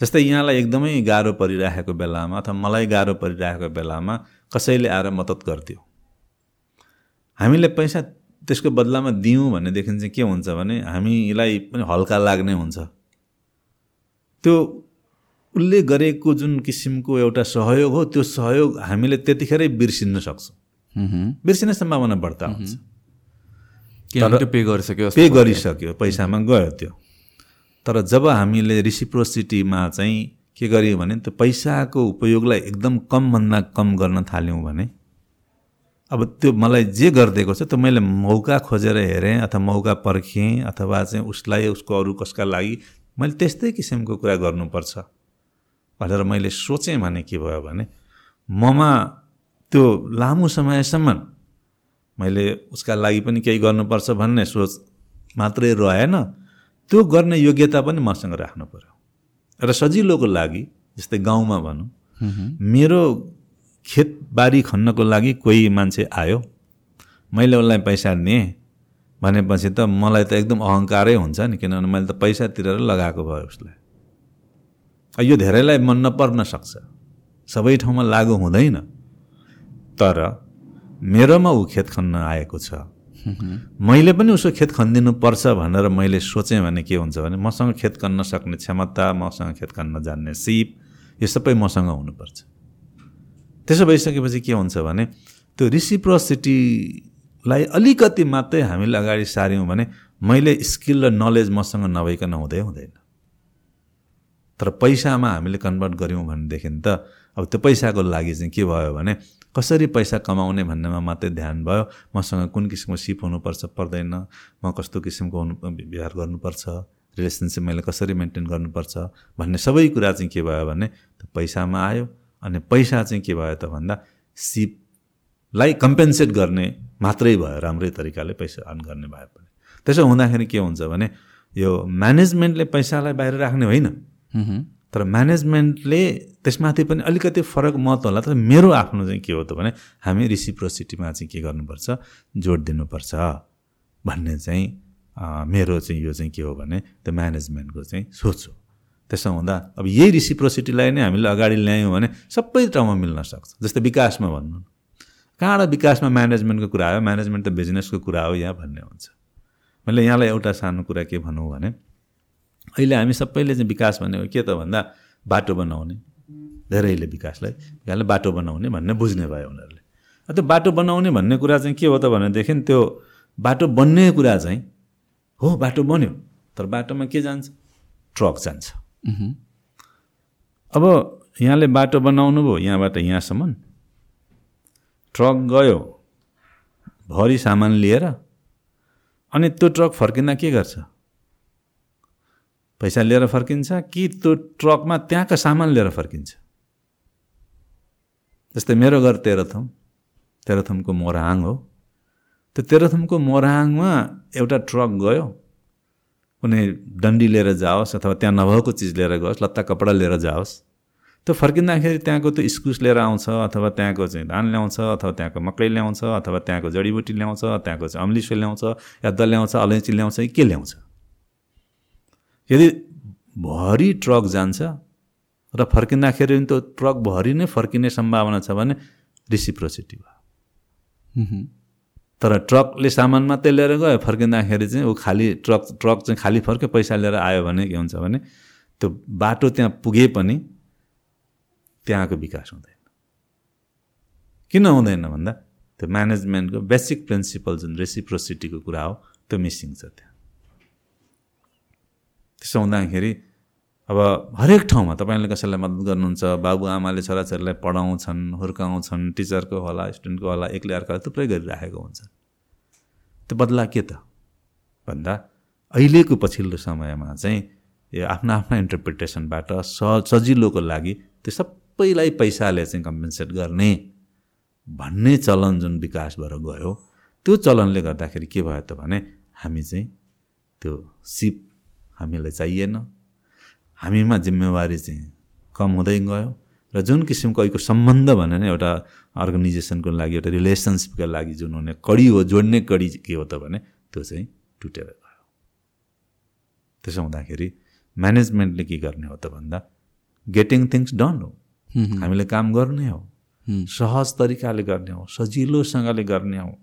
जस्तै यहाँलाई एकदमै गाह्रो परिरहेको बेलामा अथवा मलाई गाह्रो परिरहेको बेलामा कसैले आएर मद्दत गरिदियो हामीले पैसा त्यसको बदलामा दियौँ भनेदेखि चाहिँ के हुन्छ भने हामीलाई पनि हल्का लाग्ने हुन्छ। त्यो उसले गरेको जुन किसिमको एउटा सहयोग हो त्यो सहयोग हामीले त्यतिखेरै बिर्सिन सक्छौँ। बिर्सिने सम्भावना बढ्ता हुन्छ। पे गरिसक्यो पे गरिसक्यो पैसामा गयो त्यो। तर जब हामीले रिसिप्रोसिटीमा चाहिँ के गर्यौँ भने त्यो पैसाको उपयोगलाई एकदम कमभन्दा कम गर्न थाल्यौँ भने अब त्यो मलाई जे गरिदिएको छ त्यो मैले मौका खोजेर हेरेँ अथवा मौका पर्खेँ अथवा चाहिँ उसलाई उसको अरू कसका लागि मैले त्यस्तै किसिमको कुरा गर्नुपर्छ भनेर मैले सोचेँ भने के भयो भने ममा त्यो लामो समयसम्म मैले उसका लागि पनि केही गर्नुपर्छ भन्ने सोच मात्रै रहेन। त्यो गर्ने योग्यता पनि मसँग राख्नु पऱ्यो र सजिलोको लागि जस्तै गाउँमा भनौँ मेरो खेतबारी खन्नको लागि कोही मान्छे आयो मैले उसलाई पैसा दिएँ भनेपछि त मलाई त एकदम अहङ्कारै हुन्छ नि किनभने मैले त पैसा तिरेर लगाएको भयो उसलाई। यो धेरैलाई मन नपर्न सक्छ। सबै ठाउँमा लागु हुँदैन। तर मेरोमा ऊ खेत खन्न आएको छ। मैले पनि उसको खेत खनिदिनु पर्छ भनेर मैले सोचेँ भने के हुन्छ भने मसँग खेत खन्न सक्ने क्षमता मसँग खेत खन्न जान्ने सिप यो सबै मसँग हुनुपर्छ। त्यसो भइसकेपछि के हुन्छ भने त्यो रिसिप्रोसिटीलाई अलिकति मात्रै हामीले अगाडि सार्यौँ भने मैले स्किल र नलेज मसँग नभइकन हुँदै हुँदैन। तर पैसामा हामीले कन्भर्ट गऱ्यौँ भनेदेखि त अब त्यो पैसाको लागि चाहिँ के भयो भने कसरी पैसा कमाउने भन्नेमा मात्रै ध्यान भयो। मसँग कुन किसिमको सिप हुनुपर्छ पर्दैन। म कस्तो किसिमको हुनु व्यवहार गर्नुपर्छ? रिलेसनसिप मैले कसरी मेन्टेन गर्नुपर्छ? भन्ने सबै कुरा चाहिँ के भयो भने पैसामा आयो। अनि पैसा चाहिँ के भयो त भन्दा सिपलाई कम्पेन्सेट गर्ने मात्रै भयो राम्रै तरिकाले पैसा अर्न गर्ने भए पनि। त्यसो हुँदाखेरि के हुन्छ भने यो म्यानेजमेन्टले पैसालाई बाहिर राख्ने होइन। तर म्यानेजमेन्टले त्यसमाथि पनि अलिकति फरक महत्त्व होला। तर मेरो आफ्नो चाहिँ के हो त भने हामी रिसिप्रोसिटीमा चाहिँ के गर्नुपर्छ? जोड दिनुपर्छ भन्ने चाहिँ मेरो चाहिँ यो चाहिँ के हो भने त्यो म्यानेजमेन्टको चाहिँ सोच हो। त्यसो हुँदा अब यही रिसिप्रोसिटीलाई नै हामीले अगाडि ल्यायौँ भने सबै ठाउँमा मिल्न सक्छ। जस्तै विकासमा भन्नु कहाँबाट विकासमा म्यानेजमेन्टको कुरा आयो? म्यानेजमेन्ट त बिजनेसको कुरा हो यहाँ भन्ने हुन्छ। मैले यहाँलाई एउटा सानो कुरा के भनौँ भने अहिले हामी सबैले चाहिँ विकास भनेको के त भन्दा बाटो बनाउने। धेरैले विकासलाई विकासले बाटो बनाउने भन्ने बुझ्ने भयो उनीहरूले। त्यो बाटो बनाउने भन्ने कुरा चाहिँ के हो त भनेदेखि त्यो बाटो बन्ने कुरा चाहिँ हो बाटो बन्यो तर बाटोमा के जान्छ? ट्रक जान्छ। अब यहाँले बाटो बनाउनु भयो यहाँबाट यहाँसम्म ट्रक गयो भरि सामान लिएर अनि त्यो ट्रक फर्किँदा के गर्छ? पैसा लिएर फर्किन्छ कि त्यो ट्रकमा त्यहाँका सामान लिएर फर्किन्छ? जस्तै मेरो घर तेह्रथुम। तेह्रथुमको मोरहाङ हो। त्यो तेह्रथुमको मोरहाङमा एउटा ट्रक गयो। कुनै डन्डी लिएर जाओस् अथवा त्यहाँ नभएको चिज लिएर गयोस् लत्ता कपडा लिएर जाओस्। त्यो फर्किँदाखेरि त्यहाँको त्यो इस्कुस लिएर आउँछ अथवा त्यहाँको चाहिँ धान ल्याउँछ अथवा त्यहाँको मकै ल्याउँछ अथवा त्यहाँको जडीबुटी ल्याउँछ त्यहाँको चाहिँ अम्लिसो ल्याउँछ याद ल्याउँछ अलैँची ल्याउँछ के ल्याउँछ? यदि भरि ट्रक जान्छ र फर्किँदाखेरि त्यो ट्रक भरि नै फर्किने सम्भावना छ भने रिसिप्रोसिटी भयो। तर ट्रकले सामान मात्रै लिएर गयो फर्किँदाखेरि चाहिँ ऊ खालि ट्रक ट्रक चाहिँ खालि फर्क्यो पैसा लिएर आयो भने के हुन्छ भने त्यो बाटो त्यहाँ पुगे पनि त्यहाँको विकास हुँदैन। किन हुँदैन भन्दा त्यो म्यानेजमेन्टको बेसिक प्रिन्सिपल जुन रेसिप्रोसिटीको कुरा हो त्यो मिसिङ छ त्यहाँ। त्यसो हुँदाखेरि अब हरेक ठाउँमा तपाईँले कसैलाई मद्दत गर्नुहुन्छ बाबुआमाले छोराछोरीलाई पढाउँछन् हुर्काउँछन् टिचरको होला स्टुडेन्टको होला एक्लै अर्कालाई थुप्रै गरिराखेको हुन्छ। त्यो बदला के त? भन्दा अहिलेको पछिल्लो समयमा चाहिँ यो आफ्ना आफ्ना इन्टरप्रिटेसनबाट स सजिलोको लागि त्यो सबैलाई पैसाले चाहिँ कम्पेन्सेट गर्ने भन्ने चलन जुन विकास भएर गयो त्यो चलनले गर्दाखेरि के भयो त भने हामी चाहिँ त्यो सिप हामीलाई चाहिएन। हामीमा जिम्मेवारी चाहिँ कम हुँदै गयो र जुन किसिमको अहिलेको सम्बन्ध भने नि एउटा अर्गनाइजेसनको लागि एउटा रिलेसनसिपको लागि जुन हुने कडी हो जोड्ने कडी के हो त भने त्यो चाहिँ टुटेर गयो। त्यसो हुँदाखेरि म्यानेजमेन्टले के गर्ने हो त भन्दा गेटिङ थिङ्स डन हो। हामीले काम गर्ने हो। सहज तरिकाले गर्ने हो। सजिलोसँगले गर्ने हो।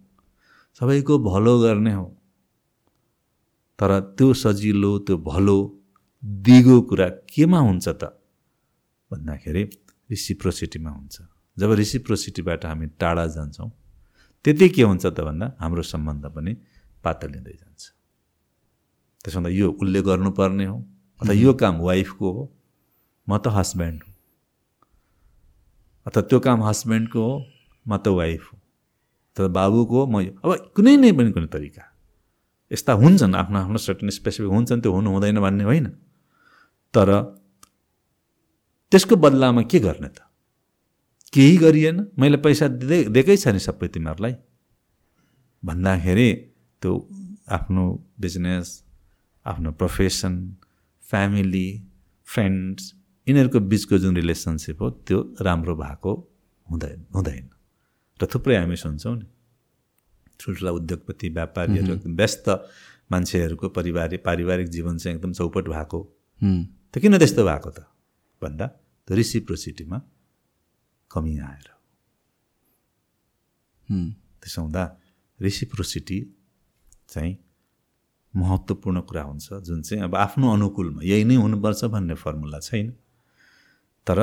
सबैको भलो गर्ने हो। तर त्यो सजिलो त्यो भलो दिगो कुरा केमा हुन्छ त? भन्दाखेरि रिसिप्रोसिटीमा हुन्छ। जब रिसिप्रोसिटीबाट हामी टाढा जान्छौँ त्यति के हुन्छ त भन्दा हाम्रो सम्बन्ध पनि पातलिँदै जान्छ। त्यसो भन्दा यो उसले गर्नुपर्ने हो अथवा यो काम वाइफको हो म त हस्बेन्ड हो। अथवा त्यो काम हस्बेन्डको हो म त वाइफ हो। तर बाबुको हो म अब कुनै नै पनि कुनै तरिका। यस्ता हुन्छन् आफ्नो आफ्नो सर्टन स्पेसिफिक हुन्छन् त्यो हुनु हुँदैन भन्ने होइन। तर त्यसको बदलामा के गर्ने त? केही गरिएन मैले पैसा दिँदै दिएकै छ नि सबै तिमीहरूलाई। भन्दाखेरि त्यो आफ्नो बिजनेस आफ्नो प्रोफेसन फ्यामिली फ्रेन्ड्स यिनीहरूको बिचको जुन रिलेसनसिप हो त्यो राम्रो भएको हुँदैन हुँदैन। र थुप्रै हामी सुन्छौँ नि। ठुल्ठुला उद्योगपति व्यापारीहरू एकदम व्यस्त मान्छेहरूको पारिवारिक पारिवारिक जीवन चाहिँ एकदम चौपट भएको। त किन त्यस्तो भएको त? भन्दा रिसिप्रोसिटीमा कमी आएर। त्यसो हुँदा रिसिप्रोसिटी चाहिँ महत्त्वपूर्ण कुरा हुन्छ जुन चाहिँ अब आफ्नो अनुकूलमा। यही नै हुनुपर्छ भन्ने फर्मुला छैन। तर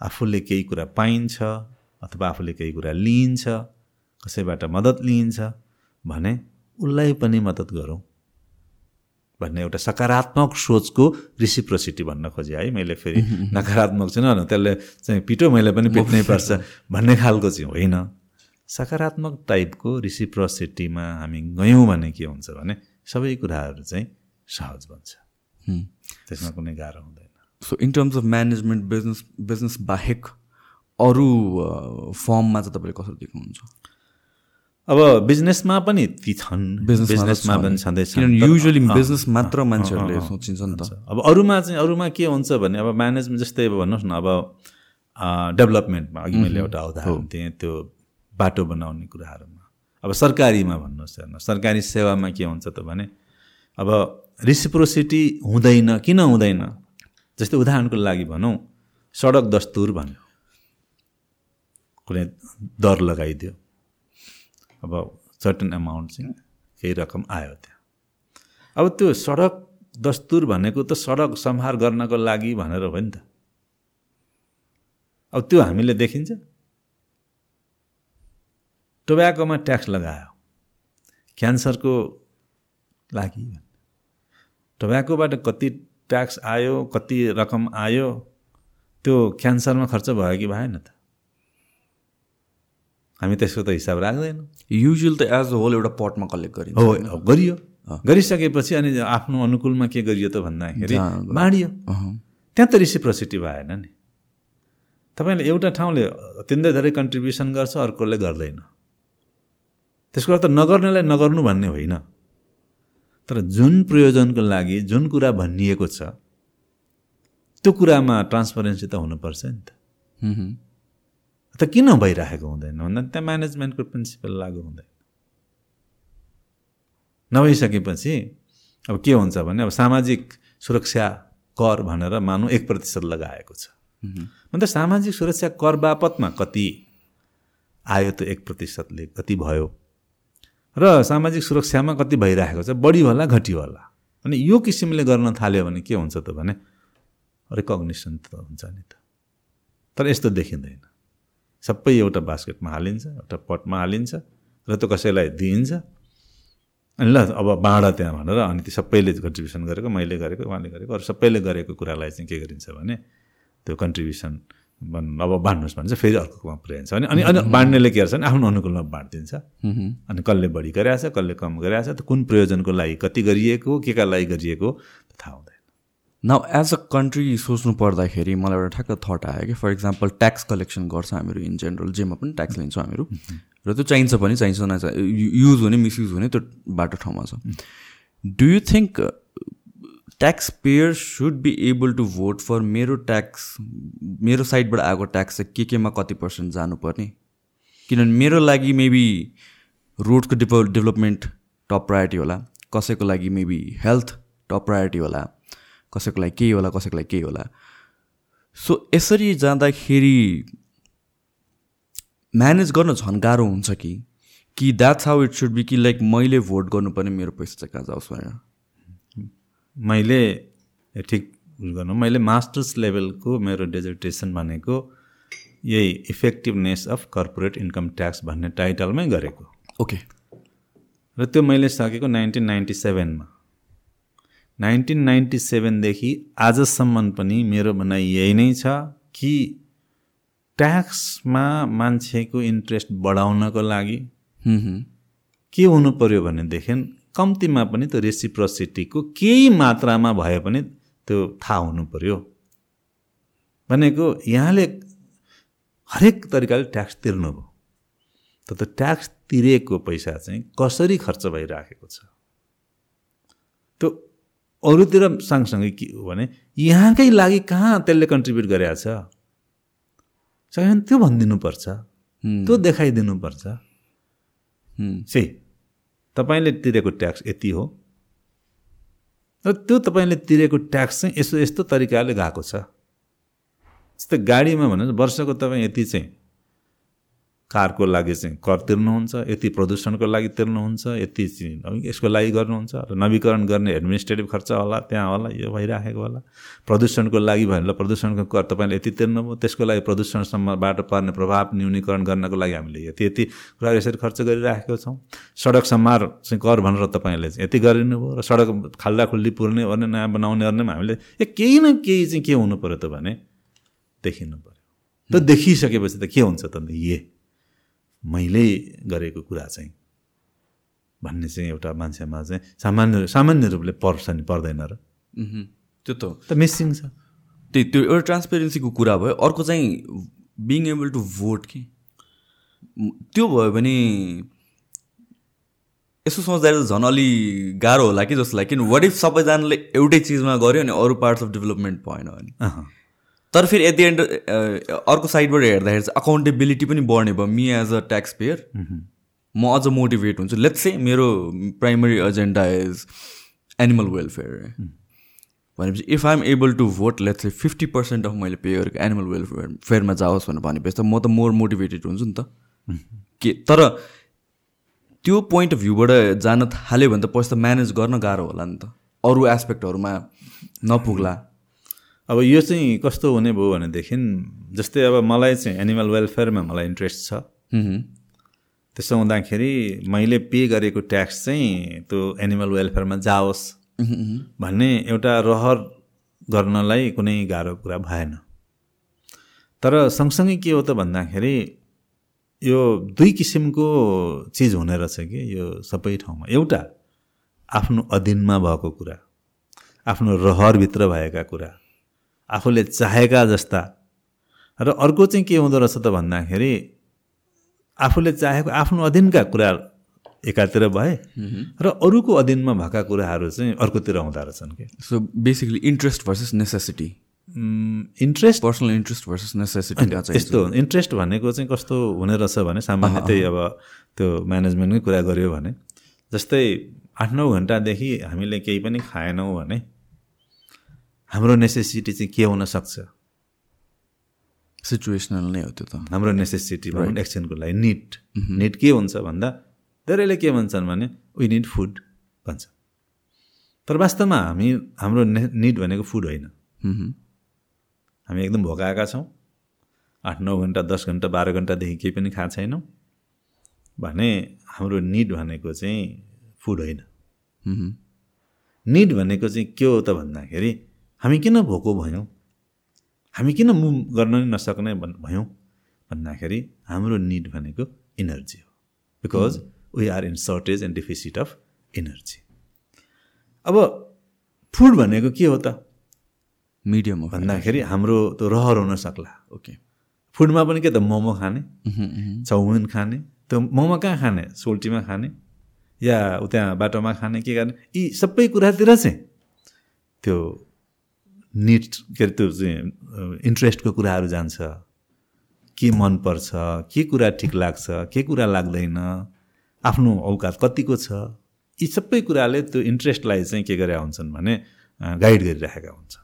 आफूले केही कुरा पाइन्छ अथवा आफूले केही कुरा लिइन्छ। कसैबाट मद्दत लिइन्छ भने उसलाई पनि मद्दत गरौँ भन्ने एउटा सकारात्मक सोचको रिसिप्रोसिटी भन्न खोजेँ। है मैले फेरि नकारात्मक चाहिँ न त्यसले चाहिँ पिटो मैले पनि पिट्नै पर्छ भन्ने खालको चाहिँ होइन। सकारात्मक टाइपको रिसिप्रोसिटीमा हामी गयौँ भने के हुन्छ भने सबै कुराहरू चाहिँ सहज बन्छ। त्यसमा कुनै गाह्रो हुँदैन। So in terms of management business business बाहेक अरू फर्ममा चाहिँ तपाईँले कसरी देख्नुहुन्छ? अब बिजनेसमा पनि ती छन्। बिजनेसमा पनि छँदैछन् युजली बिजनेस मात्र मान्छेहरूले सोचिन्छ नि त। अब अरूमा चाहिँ अरूमा के हुन्छ भने अब म्यानेजमेन्ट जस्तै अब भन्नुहोस् न अब डेभलपमेन्टमा अघि मैले एउटा उदाहरण दिएँ त्यो बाटो बनाउने कुराहरूमा। अब सरकारीमा भन्नुहोस् हेर्नु सरकारी सेवामा के हुन्छ त भने अब रिसिप्रोसिटी हुँदैन किन हुँदैन? जस्तै उदाहरणको लागि भनौँ सडक दस्तुर भन्यो। कुनै दर लगाइदियो। अब सर्टन एमाउन्ट चाहिँ केही रकम आयो त्यहाँ अब त्यो सडक दस्तुर भनेको त सडक सम्हार गर्नको लागि भनेर हो नि त अब त्यो हामीले देखिन्छ टोब्याकोमा ट्याक्स लगायो क्यान्सरको लागि टोब्याकोबाट कति ट्याक्स आयो कति रकम आयो त्यो क्यान्सरमा खर्च भयो कि भएन त हामी त्यसको त हिसाब राख्दैनौँ। युजुअल त एज अ होल एउटा पटमा कलेक्ट गरिन्छ। हो गरियो। गरिसकेपछि अनि आफ्नो अनुकूलमा के गरियो त भन्दाखेरि बाँडियो त्यहाँ त रिसिप्रोसिटी भएन नि। तपाईँले एउटा ठाउँले अत्यन्तै धेरै कन्ट्रिब्युसन गर्छ अर्कोले गर्दैन। त्यसको अर्थ नगर्नेलाई नगर्नु भन्ने होइन। तर जुन प्रयोजनको लागि जुन कुरा भनिएको छ त्यो कुरामा ट्रान्सपरेन्सी त हुनुपर्छ नि त। त किन भइरहेको हुँदैन? भन्दा त्यहाँ म्यानेजमेन्टको प्रिन्सिपल लागु हुँदैन। नभइसकेपछि अब के हुन्छ भने अब सामाजिक सुरक्षा कर भनेर मानौँ एक प्रतिशत लगाएको छ। अन्त सामाजिक सुरक्षा कर बापतमा कति आयो त्यो एक प्रतिशतले कति भयो? र सामाजिक सुरक्षामा कति भइरहेको छ? बढी होला घटियो होला? अनि यो किसिमले गर्न थाल्यो भने के हुन्छ त भने? रिकग्निसन त हुन्छ नि त। तर यस्तो देखिँदैन। सबै एउटा बास्केटमा हालिन्छ एउटा पटमा हालिन्छ र त्यो कसैलाई दिइन्छ। अनि ल अब बाँड त्यहाँ भनेर अनि त्यो सबैले कन्ट्रिब्युसन गरेको मैले गरेको उहाँले गरेको अरू सबैले गरेको कुरालाई चाहिँ के गरिन्छ भने त्यो कन्ट्रिब्युसन अब बाँड्नुहोस् भने चाहिँ फेरि अर्कोमा पुऱ्याइन्छ। भने अनि अनि बाँड्नेले के गर्छ भने आफ्नो अनुकूलमा बाँडिदिन्छ। अनि कसले बढी गरिरहेछ कसले कम गरिरहेछ त कुन प्रयोजनको लागि कति गरिएको के का लागि गरिएको थाहा हुँदैन। न एज अ कन्ट्री सोच्नु पर्दाखेरि मलाई एउटा ठ्याक्क थट आयो कि फर इक्जाम्पल ट्याक्स कलेक्सन गर्छ हामीहरू इन जेनरल जेमा पनि ट्याक्स लिन्छौँ हामीहरू। र त्यो चाहिन्छ पनि चाहिन्छ न युज हुने मिसयुज हुने त्यो बाटो ठाउँमा छ। Do you think tax payer should be able to vote for मेरो ट्याक्स मेरो साइडबाट आएको ट्याक्स चाहिँ के केमा कति पर्सेन्ट जानुपर्ने? किनभने मेरो लागि मेबी रोडको डेभल डेभलपमेन्ट टप प्रायोरिटी होला कसैको लागि मेबी हेल्थ टप प्रायोरिटी होला। कसैको लागि केही होला कसैको लागि केही होला। सो यसरी जाँदाखेरि म्यानेज गर्न झन् गाह्रो हुन्छ कि? कि that's how it should be कि लाइक मैले भोट गर्नुपर्ने मेरो पैसा चाहिँ कहाँ जाओस् भनेर? मैले ठिक गर्नु मैले मास्टर्स लेभलको मेरो डेजर्टेसन भनेको यही effectiveness of corporate income tax भन्ने टाइटलमै गरेको। ओके र त्यो मैले सकेको नाइन्टिन नाइन्टी सेभेनमा नाइन्टिन नाइन्टी सेभेनदेखि आजसम्म पनि मेरो भनाइ यही नै छ कि ट्याक्समा मान्छेको इन्ट्रेस्ट बढाउनको लागि के हुनु पऱ्यो भनेदेखि कम्तीमा पनि त्यो रेसिप्रोसिटीको केही मात्रामा भए पनि त्यो थाहा हुनु पऱ्यो भनेको यहाँले हरेक तरिकाले ट्याक्स तिर्नुभयो। त त्यो ट्याक्स तिरेको पैसा चाहिँ कसरी खर्च भइराखेको छ? त्यो अरूतिर सँगसँगै के हो भने यहाँकै लागि कहाँ त्यसले कन्ट्रिब्युट गरेको छ? सँगै त्यो भनिदिनुपर्छ। त्यो देखाइदिनुपर्छ। से तपाईँले तिरेको ट्याक्स यति हो। र त्यो तपाईँले तिरेको ट्याक्स चाहिँ यस्तो यस्तो तरिकाले गएको छ। जस्तै गाडीमा भन्नुहोस् वर्षको तपाईँ यति चाहिँ कारको लागि चाहिँ कर तिर्नुहुन्छ यति प्रदूषणको लागि तिर्नुहुन्छ यति यसको लागि गर्नुहुन्छ र नवीकरण गर्ने एडमिनिस्ट्रेटिभ खर्च होला त्यहाँ होला यो भइराखेको होला। प्रदूषणको लागि भयो भने प्रदूषणको कर तपाईँले यति तिर्नुभयो त्यसको लागि प्रदूषणसम्मबाट पर्ने प्रभाव न्यूनीकरण गर्नको लागि हामीले यति यति कुरा यसरी खर्च गरिराखेको छौँ। सडक सम्मार चाहिँ कर भनेर तपाईँले चाहिँ यति गरिदिनुभयो र सडक खाल्दा खुल्ली पुर्ने गर्ने नयाँ बनाउने गर्ने हामीले ए केही न केही चाहिँ के हुनु पऱ्यो त भने? देखिनु पऱ्यो त देखिसकेपछि त के हुन्छ त ए मैले गरेको कुरा चाहिँ भन्ने चाहिँ एउटा मान्छेमा चाहिँ सामान्य सामान्य रूपले पर्छ नि पर्दैन र। त्यो त त मिसिङ छ। त्यही त्यो एउटा ट्रान्सपेरेन्सीको कुरा भयो। अर्को चाहिँ बिङ एबल टु भोट कि? त्यो भयो भने यसो सोच्दाखेरि त झन् अलि गाह्रो होला कि जस्तो लाग्यो। किन वाट इफ सबैजनाले एउटै चिजमा गऱ्यो अनि अरू पार्ट्स अफ डेभलपमेन्ट भएन भने? तर फेरि एट दि एन्ड अर्को साइडबाट हेर्दाखेरि चाहिँ अकाउन्टेबिलिटी पनि बढ्ने भयो me as a tax payer म अझ मोटिभेट हुन्छु। लेट्स चाहिँ मेरो primary agenda is animal welfare भनेपछि if I'm able to vote let's चाहिँ फिफ्टी पर्सेन्ट अफ मैले पे गरेको एनिमल वेलफेयर फेयरमा जाओस् भनेर भनेपछि त म त मोर मोटिभेटेड हुन्छु नि त। के तर त्यो पोइन्ट अफ भ्यूबाट जान थाल्यो भने त पैसा म्यानेज गर्न गाह्रो होला नि त। अरू एस्पेक्टहरूमा नपुग्ला। अब यो चाहिँ कस्तो हुने भयो भनेदेखि जस्तै अब मलाई चाहिँ एनिमल वेलफेयरमा मलाई इन्ट्रेस्ट छ। त्यसो हुँदाखेरि मैले पे गरेको ट्याक्स चाहिँ त्यो एनिमल वेलफेयरमा जाओस् भन्ने एउटा रहर गर्नलाई कुनै गाह्रो कुरा भएन। तर सँगसँगै के हो त भन्दाखेरि यो दुई किसिमको चिज हुने रहेछ कि यो सबै ठाउँमा। एउटा आफ्नो अधीनमा भएको कुरा आफ्नो रहरभित्र भएका कुरा। आफूले चाहेका जस्ता। र अर्को चाहिँ के हुँदो रहेछ त भन्दाखेरि आफूले चाहेको आफ्नो अधीनका कुरा एकातिर भए र अरूको अधीनमा भएका कुराहरू चाहिँ अर्कोतिर हुँदो रहेछन् कि? So basically interest versus necessity interest personal interest versus necessity यस्तो इन्ट्रेस्ट भनेको चाहिँ कस्तो हुने रहेछ भने सामान्य त्यही अब त्यो म्यानेजमेन्टकै कुरा गऱ्यो भने जस्तै आठ नौ घन्टादेखि हामीले केही पनि खाएनौँ भने हाम्रो नेसेसिटी चाहिँ के हुनसक्छ सिचुएसनल नै हो त्यो त। हाम्रो नेसेसिटी भनौँ एक्सचेन्जको लागि निड निड के हुन्छ भन्दा धेरैले के भन्छन् भने वी निड फुड भन्छ। तर वास्तवमा हामी हाम्रो ने निड भनेको फुड होइन। हामी एकदम भोकाएका छौँ। आठ नौ घन्टा दस घन्टा बाह्र घन्टादेखि केही पनि खाएको छैनौँ। भने हाम्रो निड भनेको चाहिँ फुड होइन। निड भनेको चाहिँ के हो त भन्दाखेरि हामी किन भोको भयौँ? हामी किन मुभ गर्न नै नसक्ने भयौँ? भन्दाखेरि हाम्रो निड भनेको इनर्जी हो। Because we are in shortage and deficit of energy अब फुड भनेको के हो त? मिडियम भन्दाखेरि हाम्रो त्यो रहर हुन सक्ला। ओके फुडमा पनि के त? मोमो खाने। चाउमिन खाने। त्यो मोमो कहाँ खाने? सोल्टीमा खाने। या त्यहाँ बाटोमा खाने। के गर्ने? यी सबै कुरातिर चाहिँ त्यो निड के अरे त्यो चाहिँ इन्ट्रेस्टको कुराहरू जान्छ। के मनपर्छ के कुरा ठिक लाग्छ के कुरा लाग्दैन आफ्नो औकात कतिको छ यी सबै कुराले त्यो इन्ट्रेस्टलाई चाहिँ के गरेका हुन्छन् भने गाइड गरिराखेका हुन्छन्।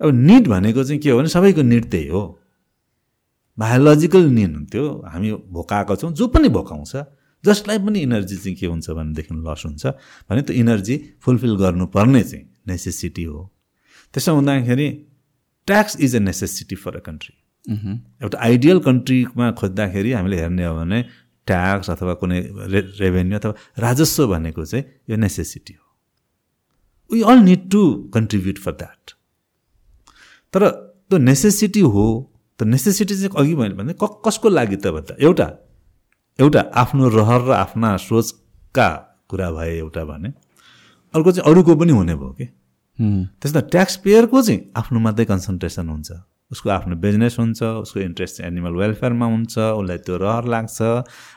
अब निड भनेको चाहिँ के हो भने सबैको निड त्यही हो। बायोलोजिकल निड त्यो हामी भोकाएको छौँ जो पनि भोकाउँछ जसलाई पनि इनर्जी चाहिँ के हुन्छ भनेदेखि लस हुन्छ। भने त्यो इनर्जी फुलफिल गर्नुपर्ने चाहिँ नेसेसिटी हो। त्यसो हुँदाखेरि tax is a necessity for a country एउटा आइडियल कन्ट्रीमा खोज्दाखेरि हामीले हेर्ने हो भने ट्याक्स अथवा कुनै रे रेभेन्यू अथवा राजस्व भनेको चाहिँ यो नेसेसिटी हो। We all need to contribute for that तर त्यो नेसेसिटी हो त नेसेसिटी चाहिँ अघि मैले भने कसको लागि त भन्दा एउटा एउटा आफ्नो रहर र आफ्ना सोचका कुरा भए एउटा भने अर्को चाहिँ अरूको पनि हुने भयो कि? त्यसमा ट्याक्स पेयरको चाहिँ आफ्नो मात्रै कन्सन्ट्रेसन हुन्छ। उसको आफ्नो बिजनेस हुन्छ उसको इन्ट्रेस्ट चाहिँ एनिमल वेलफेयरमा हुन्छ उसलाई त्यो रहर लाग्छ।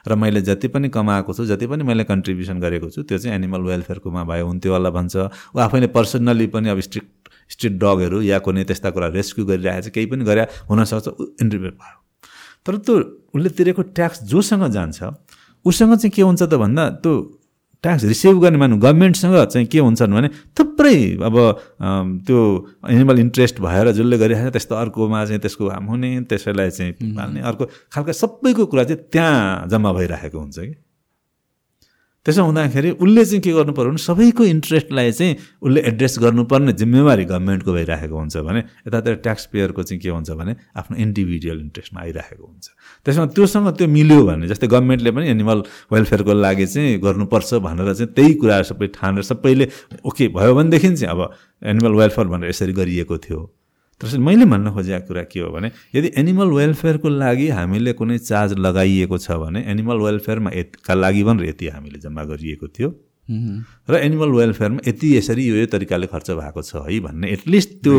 र मैले जति पनि कमाएको छु जति पनि मैले कन्ट्रिब्युसन गरेको छु त्यो चाहिँ एनिमल वेलफेयरकोमा भए हुन्थ्यो होला भन्छ। ऊ आफैले पर्सनल्ली पनि अब स्ट्रिट स्ट्रिट डगहरू या कुनै त्यस्ता कुरा रेस्क्यु गरिरहेको छ केही पनि गरे हुनसक्छ इन्टरभ्यू भयो। तर त्यो उसले तिरेको ट्याक्स जोसँग जान्छ उसँग चाहिँ के हुन्छ त भन्दा त्यो ट्याक्स रिसिभ गर्ने मानु गभर्मेन्टसँग चाहिँ के हुन्छन् भने थुप्रै अब त्यो एनिमल इन्ट्रेस्ट भएर जसले गरिरहेको छ त्यस्तो अर्कोमा चाहिँ त्यसको काम हुने त्यसैलाई चाहिँ पाल्ने अर्को खालका सबैको कुरा चाहिँ त्यहाँ जम्मा भइरहेको हुन्छ कि? त्यसो हुँदाखेरि उसले चाहिँ के गर्नु पर्यो भने सबैको इन्ट्रेस्टलाई चाहिँ उसले एड्रेस गर्नुपर्ने जिम्मेवारी गभर्मेन्टको भइरहेको हुन्छ भने यतातिर ट्याक्स पेयरको चाहिँ के हुन्छ भने आफ्नो इन्डिभिजुअल इन्ट्रेस्टमा आइरहेको हुन्छ। त्यसमा त्योसँग त्यो मिल्यो भने जस्तै गभर्मेन्टले पनि एनिमल वेलफेयरको लागि चाहिँ गर्नुपर्छ भनेर चाहिँ त्यही कुराहरू सबै ठानेर सबैले ओके भयो भनेदेखि चाहिँ अब एनिमल वेलफेयर भनेर यसरी गरिएको थियो। त्यसैले मैले भन्न खोजेको कुरा के हो भने यदि एनिमल वेलफेयरको लागि हामीले कुनै चार्ज लगाइएको छ भने एनिमल वेलफेयरमा का लागि भनेर यति हामीले जम्मा गरिएको थियो। र एनिमल वेलफेयरमा यति यसरी यो यो तरिकाले खर्च भएको छ है भन्ने एटलिस्ट त्यो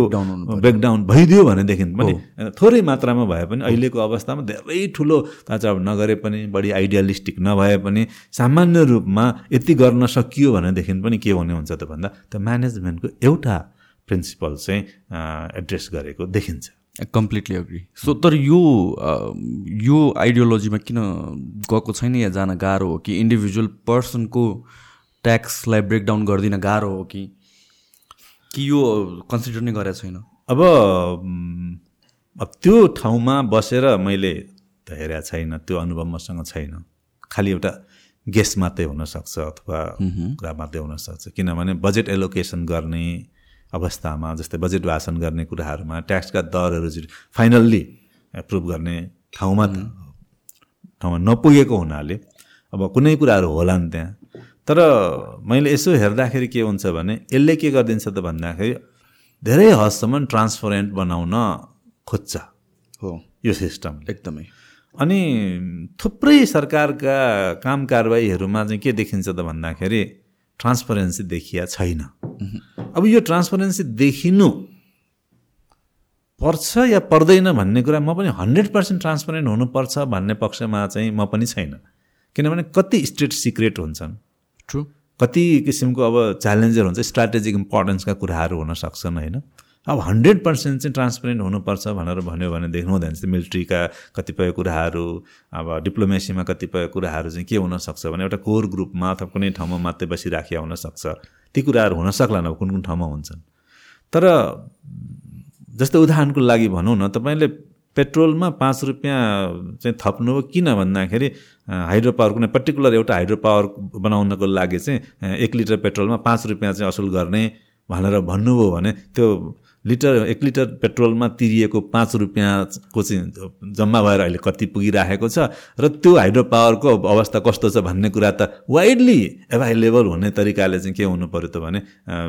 ब्रेकडाउन भइदियो भनेदेखि पनि थोरै मात्रामा भए पनि अहिलेको अवस्थामा धेरै ठुलो अब नगरे पनि बढी आइडियलिस्टिक नभए पनि सामान्य रूपमा यति गर्न सकियो भनेदेखि पनि के हुने हुन्छ त भन्दा त्यो म्यानेजमेन्टको एउटा प्रिन्सिपल चाहिँ एड्रेस गरेको देखिन्छ। कम्प्लिटली अग्री सो तर यो यो आइडियोलोजीमा किन गएको छैन या जान गाह्रो हो कि इन्डिभिजुअल पर्सनको ट्याक्सलाई ब्रेकडाउन गरिदिन गाह्रो हो कि कि यो कन्सिडर नै गरेको छैन? अब अब त्यो ठाउँमा बसेर मैले त हेरेको छैन त्यो अनुभव मसँग छैन। खालि एउटा गेस मात्रै हुनसक्छ अथवा कुरा मात्रै हुनसक्छ। किनभने बजेट एलोकेसन गर्ने अवस्थामा जस्तै बजेट भाषण गर्ने कुराहरूमा ट्याक्सका दरहरू फाइनल्ली एप्रुभ गर्ने ठाउँमा ठाउँमा नपुगेको हुनाले अब कुनै कुराहरू होला नि त्यहाँ। तर मैले यसो हेर्दाखेरि के हुन्छ भने यसले के गरिदिन्छ त भन्दाखेरि धेरै हदसम्म ट्रान्सपरेन्ट बनाउन खोज्छ हो। यो सिस्टम एकदमै। अनि थुप्रै सरकारका काम कारवाहीहरूमा चाहिँ के देखिन्छ त भन्दाखेरि ट्रान्सपरेन्सी देखिया छैन। अब यो ट्रान्सपरेन्सी देखिनु पर्छ या पर्दैन भन्ने कुरा म पनि हन्ड्रेड पर्सेन्ट ट्रान्सपरेन्ट हुनुपर्छ भन्ने पक्षमा चाहिँ म पनि छैन। किनभने कति स्टेट सिक्रेट हुन्छन्। ट्रु कति किसिमको अब च्यालेन्जर हुन्छ स्ट्राटेजिक इम्पोर्टेन्सका कुराहरू हुन सक्छन् होइन? अब हन्ड्रेड पर्सेन्ट चाहिँ ट्रान्सपेरेन्ट हुनुपर्छ भनेर भन्यो भनेदेखि हुँदैन जस्तै मिलिट्रीका कतिपय कुराहरू अब डिप्लोमेसीमा कतिपय कुराहरू चाहिँ के हुनसक्छ भने एउटा कोर ग्रुपमा अथवा कुनै ठाउँमा मात्रै बसिराखिया हुनसक्छ ती कुराहरू हुन सक्लान् अब कुन कुन ठाउँमा हुन्छन्। तर जस्तै उदाहरणको लागि भनौँ न तपाईँले पेट्रोलमा पाँच रुपियाँ चाहिँ थप्नु हो किन भन्दाखेरि हाइड्रो पावर कुनै पर्टिकुलर एउटा हाइड्रो पावर बनाउनको लागि चाहिँ एक लिटर पेट्रोलमा पाँच रुपियाँ चाहिँ असुल गर्ने भनेर भन्नुभयो भने त्यो लिटर एक लिटर पेट्रोलमा तिरिएको पाँच रुपियाँको चाहिँ जम्मा भएर अहिले कति पुगिराखेको छ र त्यो हाइड्रो पावरको अवस्था कस्तो छ भन्ने कुरा त वाइडली एभाइलेबल हुने तरिकाले चाहिँ के हुनु पऱ्यो त भने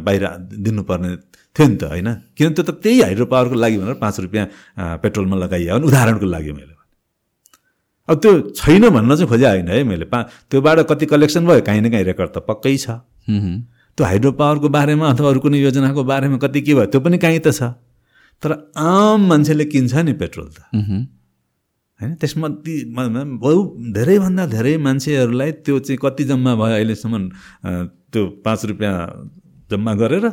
बाहिर दिनुपर्ने थियो नि त होइन? किन त्यो त त्यही हाइड्रो पावरको लागि भनेर पाँच रुपियाँ पेट्रोलमा लगाइयो भने उदाहरणको लागि मैले अब त्यो छैन भन्न चाहिँ खोजे होइन है मैले। पा त्योबाट कति कलेक्सन भयो काहीँ न काहीँ रेकर्ड त पक्कै छ। त्यो हाइड्रो पावरको बारेमा अथवा अरू कुनै योजनाको बारेमा कति के भयो त्यो पनि काहीँ त छ। तर आम मान्छेले किन्छ नि पेट्रोल त। होइन? त्यसमा ती बहु धेरैभन्दा धेरै मान्छेहरूलाई त्यो चाहिँ कति जम्मा भयो अहिलेसम्म त्यो पाँच रुपियाँ जम्मा गरेर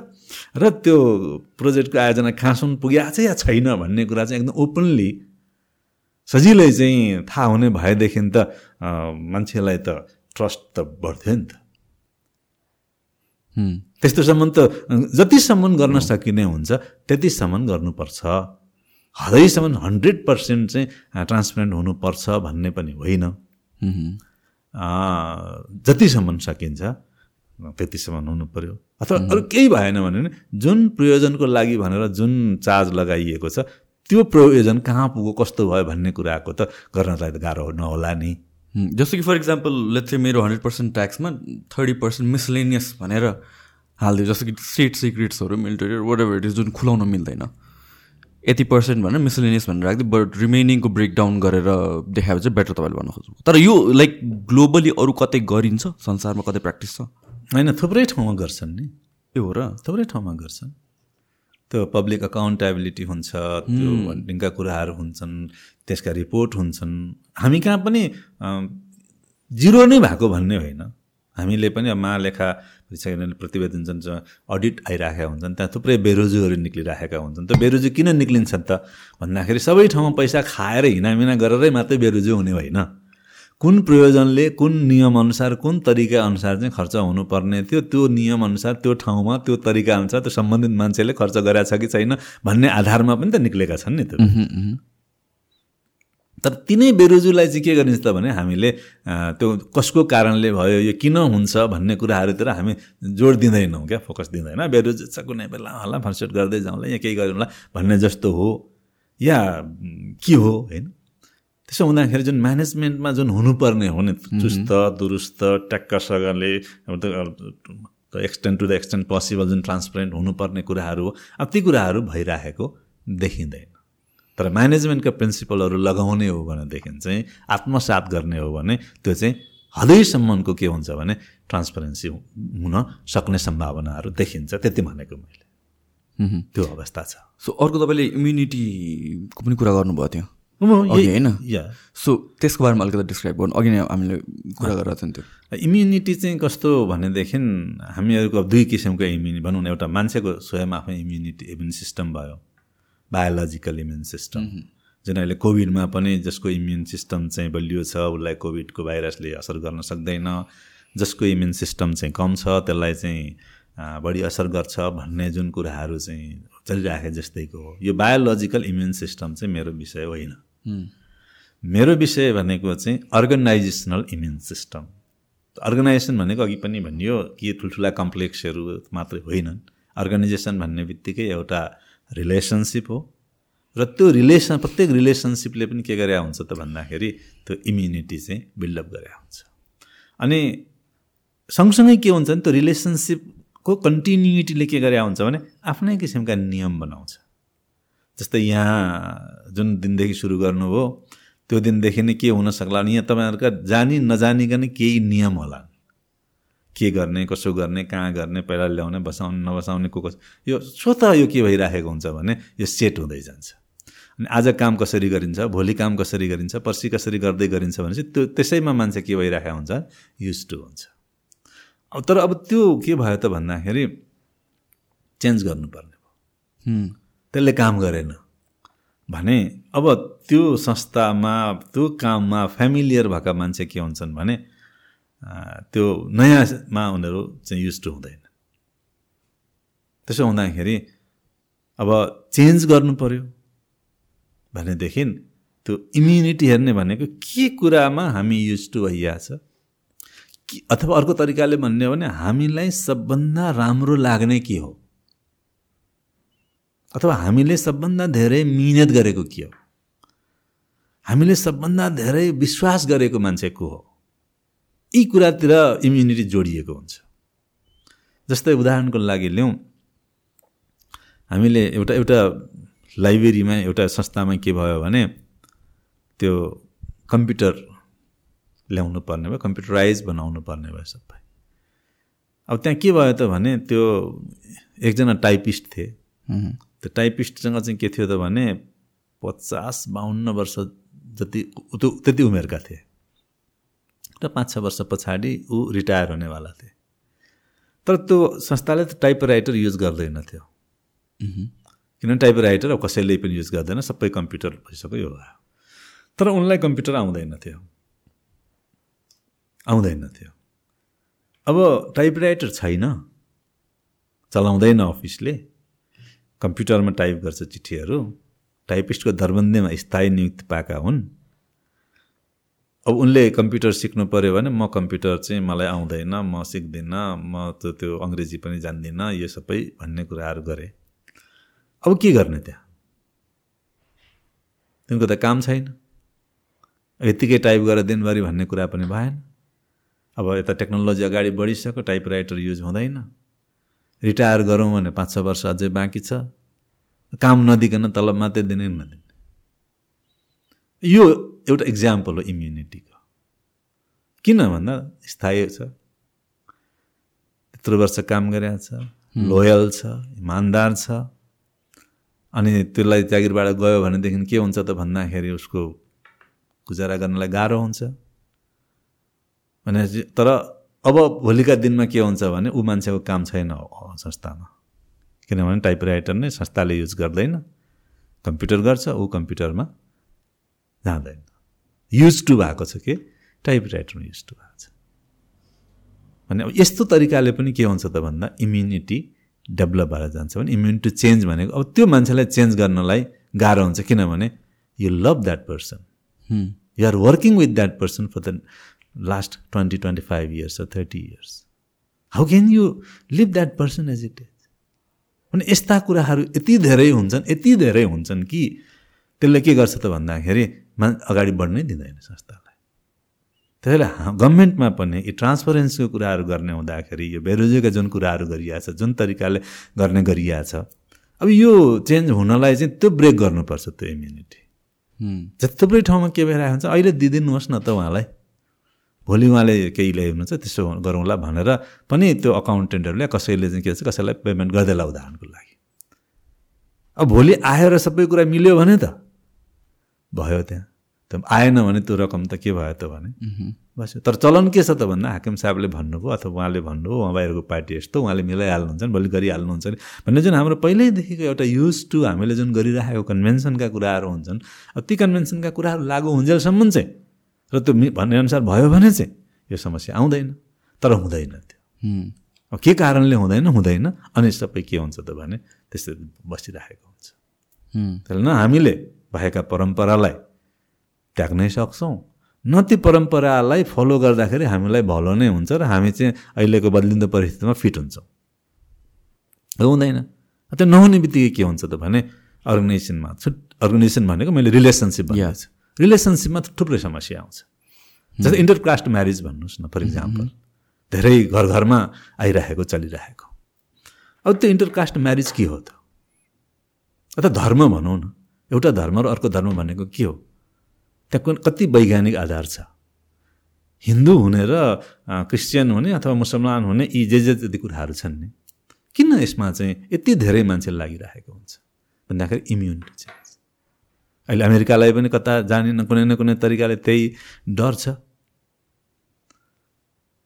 र त्यो प्रोजेक्टको आयोजना कहाँसम्म पुगेको छ या छैन भन्ने कुरा चाहिँ एकदम ओपनली सजिलै चाहिँ थाहा हुने भएदेखि त मान्छेलाई त ट्रस्ट त बढ्थ्यो नि त। त्यस्तोसम्म त जतिसम्म गर्न सकिने हुन्छ त्यतिसम्म गर्नुपर्छ। हदैसम्म हन्ड्रेड पर्सेन्ट चाहिँ ट्रान्सपेरेन्ट हुनुपर्छ भन्ने पनि होइन। जतिसम्म सकिन्छ त्यतिसम्म हुनु पर्यो अथवा अरू केही भएन भने जुन प्रयोजनको लागि भनेर जुन चार्ज लगाइएको छ त्यो प्रयोजन कहाँ पुग्यो कस्तो भयो भन्ने कुराको त गर्नलाई त गाह्रो नहोला नि। जस्तो कि फर इक्जाम्पल लेट्स चाहिँ मेरो हन्ड्रेड पर्सेन्ट ट्याक्समा थर्टी पर्सेन्ट मिसलेनियस भनेर हालिदियो जस्तो कि स्टेट सिक्रेट्सहरू military whatever it is जुन खुलाउन मिल्दैन। यति पर्सेन्ट भनेर मिसलेनियस भनेर राखिदियो बट रिमेनिङको ब्रेकडाउन गरेर देखायो चाहिँ बेटर तपाईँले भन्न खोज्नु। तर यो लाइक ग्लोबली अरू कतै गरिन्छ? संसारमा कतै प्र्याक्टिस छ? होइन थुप्रै ठाउँमा गर्छन् नि। ए हो र? थुप्रै ठाउँमा गर्छन्। त्यो पब्लिक अकाउन्टेबिलिटी हुन्छ त्यो फन्डिङका कुराहरू हुन्छन् त्यसका रिपोर्ट हुन्छन्। हामी कहाँ पनि जिरो नै भएको भन्ने होइन। हामीले पनि अब महालेखा परीक्षा प्रतिवेदन जुन अडिट आइराखेका हुन्छन् त्यहाँ थुप्रै बेरोजुहरू निक्लिराखेका हुन्छन्। त्यो बेरोजु किन निक्लिन्छन् त? भन्दाखेरि सबै ठाउँमा पैसा खाएर हिनामिना गरेरै मात्रै बेरोजु हुने होइन। कुन प्रयोजनले कुन नियमअनुसार कुन तरिका अनुसार चाहिँ खर्च हुनुपर्ने थियो त्यो नियमअनुसार त्यो ठाउँमा त्यो तरिका अनुसार त्यो सम्बन्धित मान्छेले खर्च गरेछ कि छैन भन्ने आधारमा पनि त निक्लेका छन् नि त्यो तर तिनै बेरोजुलाई चाहिँ के गरिन्छ त भने हामीले त्यो कसको कारणले भयो यो किन हुन्छ भन्ने कुराहरूतिर हामी जोड दिँदैनौँ क्या फोकस दिँदैन। बेरोजु छ कुनै बेला होला फर्सेट गर्दै जाउँला या केही गरौँला भन्ने जस्तो हो या के हो होइन? त्यसो हुँदाखेरि जुन म्यानेजमेन्टमा जुन हुनुपर्ने हो नि चुस्त दुरुस्त ट्याक्कसँगले extend to the extend possible जुन ट्रान्सपरेन्ट हुनुपर्ने कुराहरू हो अब ती कुराहरू भइराखेको देखिँदैन। तर म्यानेजमेन्टका प्रिन्सिपलहरू लगाउने हो भनेदेखि चाहिँ आत्मसात गर्ने हो भने त्यो चाहिँ हदैसम्मको के हुन्छ भने ट्रान्सपरेन्सी हुन सक्ने सम्भावनाहरू देखिन्छ त्यति भनेको मैले। त्यो अवस्था छ। सो अर्को तपाईँले इम्युनिटीको पनि कुरा गर्नुभएको थियो। होइन? सो त्यसको बारेमा अलिकति डिस्क्राइब गर्नु। अघि नै हामीले कुरा गरेर त्यो। इम्युनिटी चाहिँ कस्तो भनेदेखि हामीहरूको दुई किसिमको इम्युनिटी भनौँ न एउटा मान्छेको स्वयं आफ्नै इम्युनिटी इम्युन सिस्टम भयो। बायोलोजिकल इम्युन सिस्टम जुन अहिले कोभिडमा पनि जसको इम्युन सिस्टम चाहिँ बलियो छ उसलाई कोभिडको भाइरसले असर गर्न सक्दैन। जसको इम्युन सिस्टम चाहिँ कम छ त्यसलाई चाहिँ बढी असर गर्छ भन्ने जुन कुराहरू चाहिँ चलिराखे जस्तैको हो। यो बायोलोजिकल इम्युन सिस्टम चाहिँ मेरो विषय होइन। मेरो विषय भनेको चाहिँ अर्गनाइजेसनल इम्युन सिस्टम अर्गनाइजेसन भनेको अघि पनि भनियो कि ठुल्ठुला कम्प्लेक्सहरू मात्रै होइनन्। अर्गनाइजेसन भन्ने बित्तिकै एउटा रिलेसनसिप हो? र त्यो रिलेसन प्रत्येक रिलेसनसिपले पनि के गरे हुन्छ त भन्दाखेरि त्यो इम्युनिटी चाहिँ बिल्डअप गरे हुन्छ। अनि सँगसँगै के हुन्छ भने त्यो रिलेसनसिपको कन्टिन्युटीले के गरे हुन्छ भने आफ्नै किसिमका नियम बनाउँछ। जस्तै यहाँ जुन दिनदेखि सुरु गर्नुभयो त्यो दिनदेखि नै के हुन सक्ला अनि यहाँ तपाईँहरूका जानी नजानिकन केही नियम होला के गर्ने कसो गर्ने कहाँ गर्ने पहिला ल्याउने बसाउने नबसाउने को कसो। यो स्वत यो के भइराखेको हुन्छ भने यो सेट हुँदै जान्छ। अनि आज काम कसरी गरिन्छ भोलि काम कसरी गरिन्छ पर्सि कसरी गर्दै गरिन्छ भने चाहिँ त्यो त्यसैमा मान्छे के भइरहेको हुन्छ युज टु हुन्छ। अब तर अब त्यो के भयो त भन्दाखेरि चेन्ज गर्नुपर्ने भयो। त्यसले काम गरेन भने अब त्यो संस्थामा त्यो काममा फ्यामिलियर भएका मान्छे के हुन्छन् भने त्यो नयाँमा उनीहरू चाहिँ युज टु हुँदैन। त्यसो हुँदाखेरि अब चेन्ज गर्नु पऱ्यो भनेदेखि त्यो इम्युनिटी हेर्ने भनेको के कुरामा हामी युज टु भइरहेछ कि अथवा अर्को तरिकाले भन्ने हो भने हामीलाई सबभन्दा राम्रो लाग्ने के हो? अथवा हामीले सबभन्दा धेरै मिहिनेत गरेको के हो? हामीले सबभन्दा धेरै विश्वास गरेको मान्छे को हो? यी कुरातिर इम्युनिटी जोडिएको हुन्छ। जस्तै उदाहरणको लागि लिउँ। हामीले एउटा एउटा लाइब्रेरीमा एउटा संस्थामा के भयो भने त्यो कम्प्युटर ल्याउनु पर्ने भयो कम्प्युटराइज बनाउनु पर्ने भयो सबै। अब त्यहाँ के भयो त भने त्यो एकजना टाइपिस्ट थिए। त्यो टाइपिस्टसँग चाहिँ के थियो त भने पचास बाहन्न वर्ष जति त्यति उमेरका थिए। र पाँच छ वर्ष पछाडि ऊ रिटायर हुनेवाला थिए। तर त्यो संस्थाले त टाइप राइटर युज गर्दैन थियो। किनभने टाइप राइटर अब कसैले पनि युज गर्दैन सबै कम्प्युटर भइसक्यो यो भयो। तर उनलाई कम्प्युटर आउँदैन थियो। आउँदैन थियो। अब टाइप राइटर छैन। चलाउँदैन अफिसले। कम्प्युटरमा टाइप गर्छ चिठीहरू। टाइपिस्टको दरबन्दीमा स्थायी नियुक्ति पाएका हुन्। अब उनले कम्प्युटर सिक्नु पऱ्यो भने म कम्प्युटर चाहिँ मलाई आउँदैन म सिक्दिनँ म त त्यो अङ्ग्रेजी पनि जान्दिनँ यो सबै भन्ने कुराहरू गरेँ। अब के गर्ने त्यहाँ? तिनको त काम छैन। यत्तिकै टाइप गरेर दिनभरि भन्ने कुरा पनि भएन। अब यता टेक्नोलोजी अगाडि बढिसक्यो टाइप राइटर युज हुँदैन। रिटायर गरौँ भने पाँच छ वर्ष अझै बाँकी छ। काम नदिकन तलब मात्रै दिने नदिने। यो एउटा इक्जाम्पल हो इम्युनिटीको किन भन्दा स्थायी छ यत्रो वर्ष काम गरेको छ लोयल छ इमान्दार छ अनि त्यसलाई जागिरबाट गयो भनेदेखि के हुन्छ त भन्दाखेरि उसको गुजारा गर्नलाई गाह्रो हुन्छ। भने तर अब भोलिका दिनमा के हुन्छ भने ऊ मान्छेको काम छैन संस्थामा। किनभने टाइपराइटर नै संस्थाले युज गर्दैन कम्प्युटर गर्छ ऊ कम्प्युटरमा जाँदैन। युज टु भएको छ कि? टाइप राइटरमा युज टु भएको छ. भने अब यस्तो तरिकाले पनि के हुन्छ त भन्दा इम्युनिटी डेभलप भएर जान्छ भने इम्युनिटी चेन्ज भनेको अब त्यो मान्छेलाई चेन्ज गर्नलाई गाह्रो हुन्छ किनभने you love that person you are working with that person for the last twenty twenty five years thirty years how can you leave that person as it is अनि यस्ता कुराहरू यति धेरै हुन्छन् यति धेरै हुन्छन् कि त्यसले के गर्छ त भन्दाखेरि मा अगाडि बढ्नै दिँदैन संस्थालाई। भएर गभर्मेन्टमा पनि यी ट्रान्सपरेन्सीको कुराहरू गर्ने हुँदाखेरि यो बेरोजगारका जुन कुराहरू गरिरहेछ जुन तरिकाले गर्ने गरिरहेछ अब यो चेन्ज हुनलाई चाहिँ त्यो ब्रेक गर्नुपर्छ त्यो इम्युनिटी। थुप्रै ठाउँमा के भइरहेको हुन्छ अहिले दिइदिनुहोस् न त उहाँलाई। भोलि उहाँले केही ल्याउनुहुन्छ त्यसो गरौँला भनेर पनि त्यो अकाउन्टेन्टहरूले कसैले चाहिँ के भन्छ कसैलाई पेमेन्ट गर्दैला उदाहरणको लागि। अब भोलि आएर सबै कुरा मिल्यो भने त। भयो त्यहाँ। त आएन भने त्यो रकम त के भयो त भने। बस्यो। तर चलन के छ त भन्दा हाकिम साहबले भन्नुभयो अथवा उहाँले भन्नुभयो उहाँ बाहिरको पार्टी यस्तो उहाँले मिलाइहाल्नुहुन्छ भोलि गरिहाल्नुहुन्छ नि। भन्ने जुन हाम्रो पहिल्यैदेखिको एउटा युज टु हामीले जुन गरिराखेको कन्भेन्सनका कुराहरू हुन्छन् ती कन्भेन्सनका कुराहरू लागु हुन्जेलसम्म चाहिँ र त्यो भनेअनुसार भयो भने चाहिँ यो समस्या आउँदैन। तर हुँदैन त्यो। अब के कारणले हुँदैन? हुँदैन। अनि सबै के हुन्छ त भने त्यस्तै बसिराखेको हुन्छ। त्यसले न हामीले भएका परम्परालाई त्याग्नै सक्छौँ। न ती परम्परालाई फलो गर्दाखेरि हामीलाई भलो नै हुन्छ र हामी चाहिँ अहिलेको बदलिँदो परिस्थितिमा फिट हुन्छौँ। हुँदैन? त्यो नहुने बित्तिकै के हुन्छ त भने अर्गनाइजेसनमा छुट अर्गनाइजेसन भनेको मैले रिलेसनसिप छु। रिलेसनसिपमा थुप्रै समस्या आउँछ। जस्तै इन्टरकास्ट म्यारिज भन्नुहोस् न फर इक्जाम्पल धेरै घर घरमा आइरहेको चलिरहेको। अब त्यो इन्टरकास्ट म्यारिज के हो त? अथवा धर्म भनौँ न। एउटा धर्म र अर्को धर्म भनेको के हो? त्यहाँ कति वैज्ञानिक आधार छ? हिन्दू हुने र क्रिस्चियन हुने अथवा मुसलमान हुने यी जे जे जति कुराहरू छन् नि। किन यसमा चाहिँ यति धेरै मान्छे लागिरहेको हुन्छ? भन्दाखेरि इम्युनिटी चाहिँ अहिले अमेरिकालाई पनि कता जाने न कुनै न कुनै तरिकाले त्यही डर छ।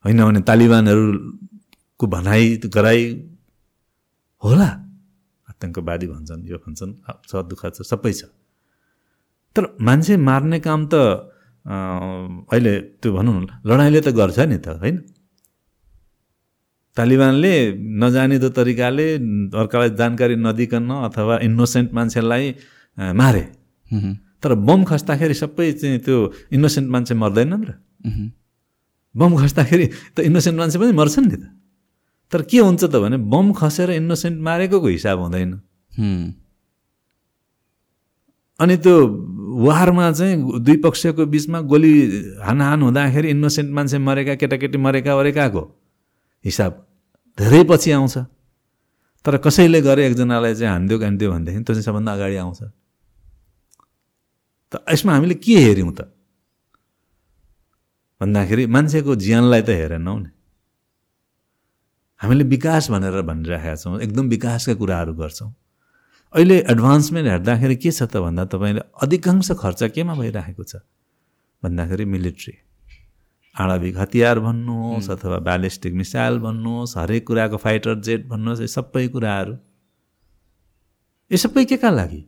होइन भने तालिबानहरूको भनाइ गराइ होला। आतङ्कवादी भन्छन् यो भन्छन्। छ दुःख छ सबै छ। तर मान्छे मार्ने काम त अहिले त्यो भनौँ न लडाइँले त गर्छ नि त होइन? तालिबानले नजानिदो तरिकाले अर्कालाई जानकारी नदिकन अथवा इनोसेन्ट मान्छेलाई मारे। तर बम खस्दाखेरि सबै चाहिँ त्यो इनोसेन्ट मान्छे मर्दैनन् र। बम खस्दाखेरि त इनोसेन्ट मान्छे पनि मर्छन् नि त। तर के हुन्छ त भने बम खसेर इनोसेन्ट मारेको हिसाब हुँदैन। अनि त्यो वारमा चाहिँ दुई पक्षको बिचमा गोली हानहान हुँदाखेरि इनोसेन्ट मान्छे मरेका केटाकेटी मरेका वरेकाको हिसाब धेरै पछि आउँछ। तर कसैले गरे एकजनालाई चाहिँ हानिदियो हानिदियो भनेदेखि त्यो चाहिँ सबभन्दा अगाडि आउँछ। त यसमा हामीले के हेऱ्यौँ त? भन्दाखेरि मान्छेको ज्यानलाई त हेरेनौँ नि। हामीले विकास भनेर भनिरहेका छौँ एकदम विकासका कुराहरू गर्छौँ। अहिले एडभान्समेन्ट हेर्दाखेरि के छ त भन्दा तपाईँले अधिकांश खर्च केमा भइरहेको छ? भन्दाखेरि मिलिट्री आणविक हतियार भन्नुहोस् अथवा ब्यालिस्टिक मिसाइल भन्नुहोस् हरेक कुराको फाइटर जेट भन्नुहोस् यो सबै कुराहरू। यो सबै के का लागि?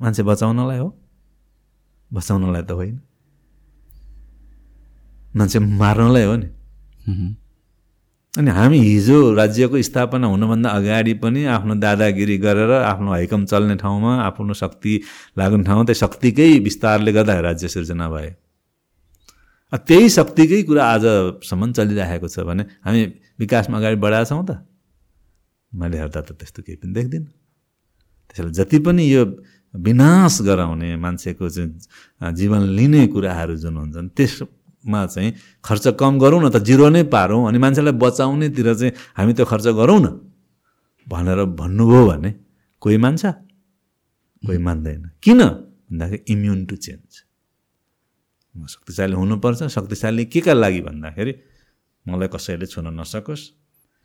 मान्छे बचाउनलाई हो? बचाउनलाई त होइन। मान्छे मार्नलाई हो नि। अनि हामी हिजो राज्यको स्थापना हुनुभन्दा अगाडि पनि आफ्नो दादागिरी गरेर आफ्नो हैकम चल्ने ठाउँमा आफ्नो शक्ति लाग्ने ठाउँमा त्यो शक्तिकै विस्तारले गर्दा राज्य सिर्जना भए। त्यही शक्तिकै कुरा आजसम्म चलिरहेको छ भने हामी विकासमा अगाडि बढाएको छौँ त। मैले हेर्दा त त्यस्तो केही पनि देख्दिनँ। त्यसैले जति पनि यो विनाश गराउने मान्छेको चाहिँ जीवन लिने कुराहरू जुन हुन्छन् त्यसमा चाहिँ खर्च कम गरौँ न त जिरो नै पारौँ अनि मान्छेलाई बचाउनेतिर चाहिँ हामी त्यो खर्च गरौँ न? भनेर भन्नुभयो भने कोही मान्छ? कोही मान्दैन। किन? भन्दाखेरि इम्युन टु चेन्ज शक्तिशाली हुनुपर्छ। शक्तिशाली के का लागि भन्दाखेरि मलाई कसैले छुन नसकोस्।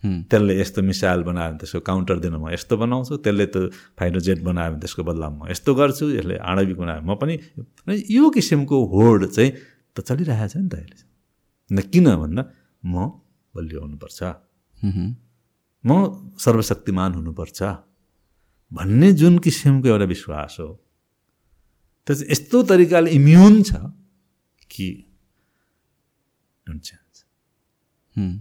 त्यसले यस्तो मिसाइल बनायो भने त्यसको काउन्टर दिन म यस्तो बनाउँछु। त्यसले त फाइटर जेट बनायो भने त्यसको बदलामा म यस्तो गर्छु। यसले आणविक बनायो म पनि यो किसिमको होड चाहिँ त चलिरहेको छ नि त अहिले किन भन्दा म बलियो हुनुपर्छ। म सर्वशक्तिमान हुनुपर्छ। भन्ने जुन किसिमको एउटा विश्वास हो त्यो चाहिँ यस्तो तरिकाले इम्युन छ कि डोन्ट चेन्ज हुँ।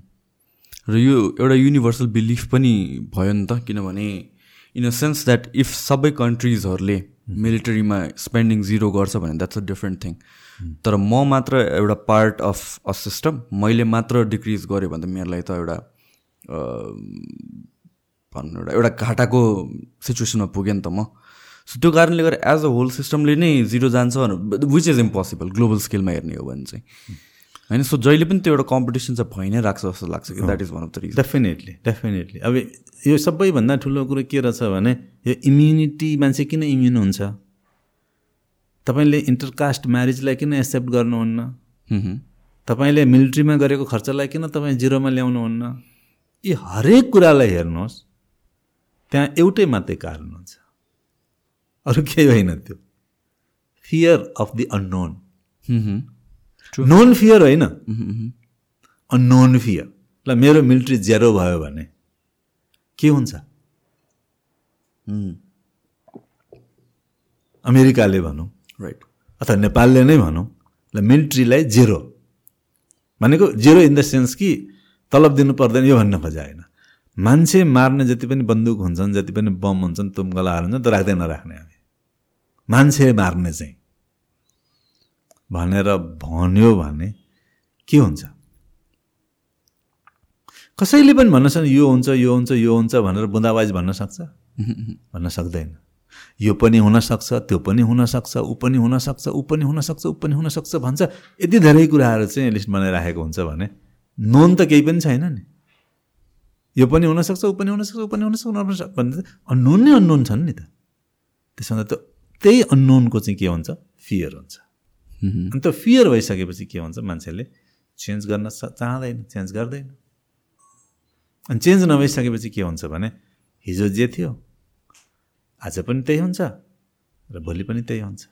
र यो एउटा युनिभर्सल बिलिफ पनि भयो नि त किनभने in a sense that if सबै कन्ट्रिजहरूले मिलिटरीमा स्पेन्डिङ जिरो गर्छ भने द्याट्स अ डिफ्रेन्ट थिङ तर म मात्र एउटा पार्ट अफ अ सिस्टम मैले मात्र डिक्रिज गरेँ भने त मेरो लागि त एउटा भनौँ एउटा एउटा घाटाको सिचुएसनमा पुगेँ नि त म. सो त्यो कारणले गर्दा एज अ होल सिस्टमले नै जिरो जान्छ भनेर विच इज इम्पोसिबल ग्लोबल स्केलमा हेर्ने हो भने चाहिँ। होइन? सो जहिले पनि त्यो एउटा कम्पिटिसन चाहिँ भइ नै राख्छ जस्तो लाग्छ कि? That is one of the reason definitely definitely अब यो सबैभन्दा ठुलो कुरो के रहेछ भने यो इम्युनिटी मान्छे किन इम्युन हुन्छ? तपाईँले इन्टरकास्ट म्यारिजलाई किन एक्सेप्ट गर्नुहुन्न? तपाईँले मिलिट्रीमा गरेको खर्चलाई किन तपाईँ जिरोमा ल्याउनुहुन्न? यी हरेक कुरालाई हेर्नुहोस् त्यहाँ एउटै मात्रै कारण हुन्छ। अरू केही होइन त्यो। Fear of the unknown known fear होइन। अननोन फियर ल मेरो मिलिट्री जेरो भयो भने के हुन्छ? अमेरिकाले भनौँ। राइट अथवा नेपालले नै भनौँ। ल मिलिट्रीलाई जेरो भनेको जेरो इन द सेन्स कि तलब दिनु पर्दैन यो भन्न खोजेन मान्छे मार्ने जति पनि बन्दुक हुन्छन् जति पनि बम हुन्छन् तुमगलाहरू हुन्छन् त्यो राख्दै नराख्ने हामी। मान्छे मार्ने चाहिँ। भनेर भन्यो भने के हुन्छ? कसैले पनि भन्न सक्छ यो हुन्छ यो हुन्छ यो हुन्छ भनेर बुँदाबाज भन्न सक्छ? भन्न सक्दैन। यो पनि हुनसक्छ त्यो पनि हुनसक्छ ऊ पनि हुनसक्छ ऊ पनि हुनसक्छ ऊ पनि हुनसक्छ भन्छ। यति धेरै कुराहरू चाहिँ लिस्ट बनाइराखेको हुन्छ भने नोन त केही पनि छैन नि। यो पनि हुनसक्छ ऊ पनि हुनसक्छ ऊ पनि हुनसक्छ नहुनसक्छ भने अननोन नै अननोन छन् नि त। त्यसमा त त्यही अननोनको चाहिँ के हुन्छ? फियर हुन्छ। अनि त्यो फियर भइसकेपछि के हुन्छ मान्छेले चेन्ज गर्न चाहँदैन चेन्ज गर्दैन। अनि चेन्ज नभइसकेपछि के हुन्छ भने हिजो जे थियो आज पनि त्यही हुन्छ र भोलि पनि त्यही हुन्छ।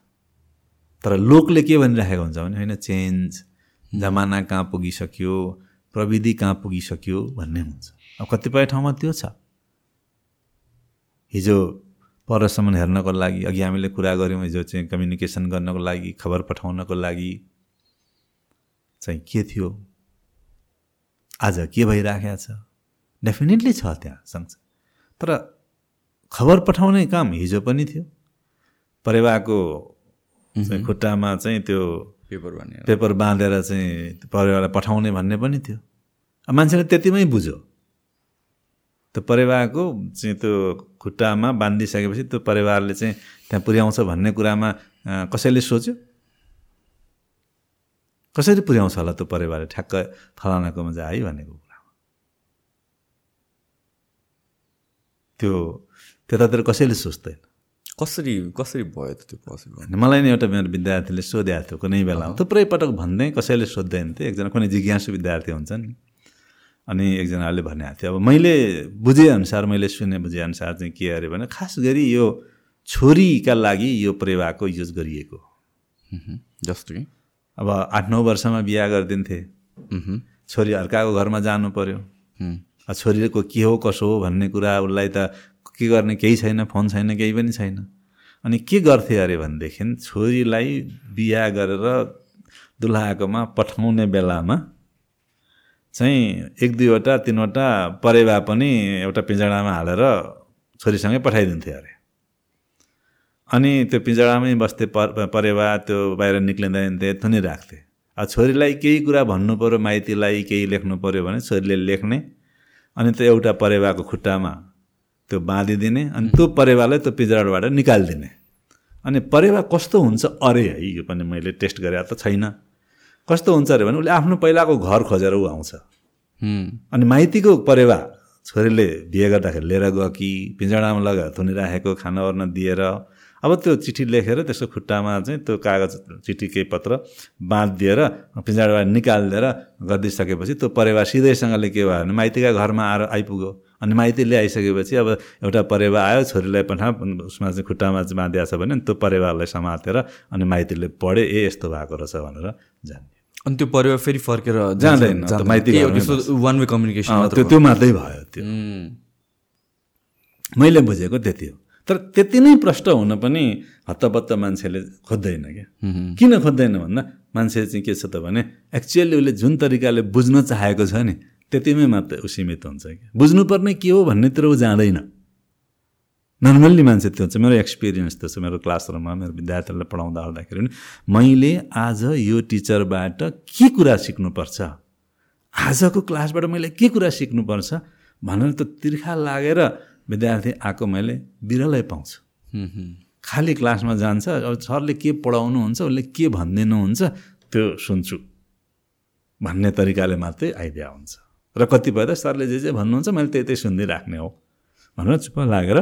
तर लोकले के भनिराखेको हुन्छ भने होइन चेन्ज जमाना कहाँ पुगिसक्यो प्रविधि कहाँ पुगिसक्यो भन्ने हुन्छ। अब कतिपय ठाउँमा त्यो छ। हिजो परसम्म हेर्नको लागि अघि हामीले कुरा गऱ्यौँ हिजो चाहिँ कम्युनिकेसन गर्नको लागि खबर पठाउनको लागि। चाहिँ के थियो? आज के भइराखेको छ? डेफिनेटली छ त्यहाँ सँगसँगै तर खबर पठाउने काम हिजो पनि थियो। परेवाको खुट्टामा चाहिँ त्यो पेपर भन्ने पेपर बाँधेर चाहिँ परेवालाई पठाउने भन्ने पनि थियो। मान्छेले त्यतिमै बुझ्यो। त्यो परेवाको चाहिँ त्यो खुट्टामा बाँधिसकेपछि त्यो परिवारले चाहिँ त्यहाँ पुर्याउँछ भन्ने कुरामा कसैले सोच्यो? कसरी पुर्याउँछ होला त्यो परिवारले? ठ्याक्क फलानाकोमा चाहिँ है भनेको कुरामा। त्यो त्यतातिर कसैले सोच्दैन। कसरी कसरी भयो त त्यो पोसिबल मलाई नै एउटा मेरो विद्यार्थीले सोधेको थियो कुनै बेला। थुप्रै पटक भन्दै कसैले सोध्दैन थियो। एकजना कुनै जिज्ञासु विद्यार्थी हुन्छ नि अनि एकजनाले भनेको थियो अब मैले बुझेअनुसार मैले सुने बुझेअनुसार चाहिँ के अरे भने खास गरी यो छोरीका लागि यो प्रेवाको युज गरिएको जस्तो कि? अब आठ नौ वर्षमा बिहा गरिदिन्थे। छोरी अर्काको घरमा जानु पर्यो। छोरीको के हो कसो हो भन्ने कुरा उसलाई त के गर्ने केही छैन फोन छैन केही पनि छैन। अनि के गर्थे अरे भनेदेखि छोरीलाई बिहा गरेर दुलहाकोमा पठाउने बेलामा चाहिँ एक दुईवटा तिनवटा परेवा पनि एउटा पिँजडामा हालेर छोरीसँगै पठाइदिन्थे अरे। अनि त्यो पिँजडामै बस्थे पर परेवा त्यो बाहिर निक्लिँदैन थिए थुनिराख्थे। अब छोरीलाई केही कुरा भन्नु पऱ्यो माइतीलाई केही लेख्नु पऱ्यो भने छोरीले लेख्ने। अनि त्यो एउटा परेवाको खुट्टामा त्यो बाँधिदिने अनि त्यो परेवालाई त्यो पिँजडाबाट निकालिदिने। अनि परेवा कस्तो हुन्छ अरे है यो पनि मैले टेस्ट गरेर त छैन। कस्तो हुन्छ अरे भने उसले आफ्नो पहिलाको घर खोजेर ऊ आउँछ। अनि माइतीको परेवा छोरीले बिहे गर्दाखेरि लिएर गयो कि पिँजडामा लगाएर थुनिराखेको खाना ओर्न दिएर अब त्यो चिठी लेखेर त्यसको खुट्टामा चाहिँ त्यो कागज चिठी केही पत्र बाँधिदिएर पिँजडाबाट निकालिदिएर गरिदिइसकेपछि त्यो परेवा सिधैसँगले के भयो भने माइतीका घरमा आएर आइपुग्यो। अनि माइती ल्याइसकेपछि अब एउटा परेवा आयो छोरीलाई पठा उसमा चाहिँ खुट्टामा चाहिँ बाँधिएको छ भने त्यो परेवालाई समातेर अनि माइतीले पढे ए यस्तो भएको रहेछ भनेर जान्ने अनि त्यो परिवार फेरि फर्केर जाँदैन, वान वे कम्युनिकेसन त्यो त्यो मात्रै भयो त्यो। मैले बुझेको त्यति हो। तर त्यति नै प्रष्ट हुन पनि हत्तपत्त मान्छेले खोज्दैन क्या। किन खोज्दैन भन्दा मान्छे चाहिँ के छ त भने एक्चुअली उसले जुन तरिकाले बुझ्न चाहेको छ नि त्यतिमै मात्र ऊ सीमित हुन्छ कि बुझ्नुपर्ने के हो भन्नेतिर ऊ जाँदैन। नर्मल्ली मान्छे त्यो हुन्छ मेरो एक्सपिरियन्स त्यो छ मेरो क्लासरुममा मेरो विद्यार्थीहरूलाई पढाउँदा ओर्दाखेरि पनि मैले आज यो टिचरबाट के कुरा सिक्नुपर्छ? आजको क्लासबाट मैले के कुरा सिक्नुपर्छ? भनेर त तिर्खा लागेर विद्यार्थी आएको मैले बिरलै पाउँछु। खालि क्लासमा जान्छ अब सरले के पढाउनुहुन्छ उसले के भनिदिनुहुन्छ त्यो सुन्छु। भन्ने तरिकाले मात्रै आइडिया हुन्छ। र कतिपय त सरले जे जे भन्नुहुन्छ मैले त्यही त्यही सुन्दै राख्ने हो। भनेर चुप्प लागेर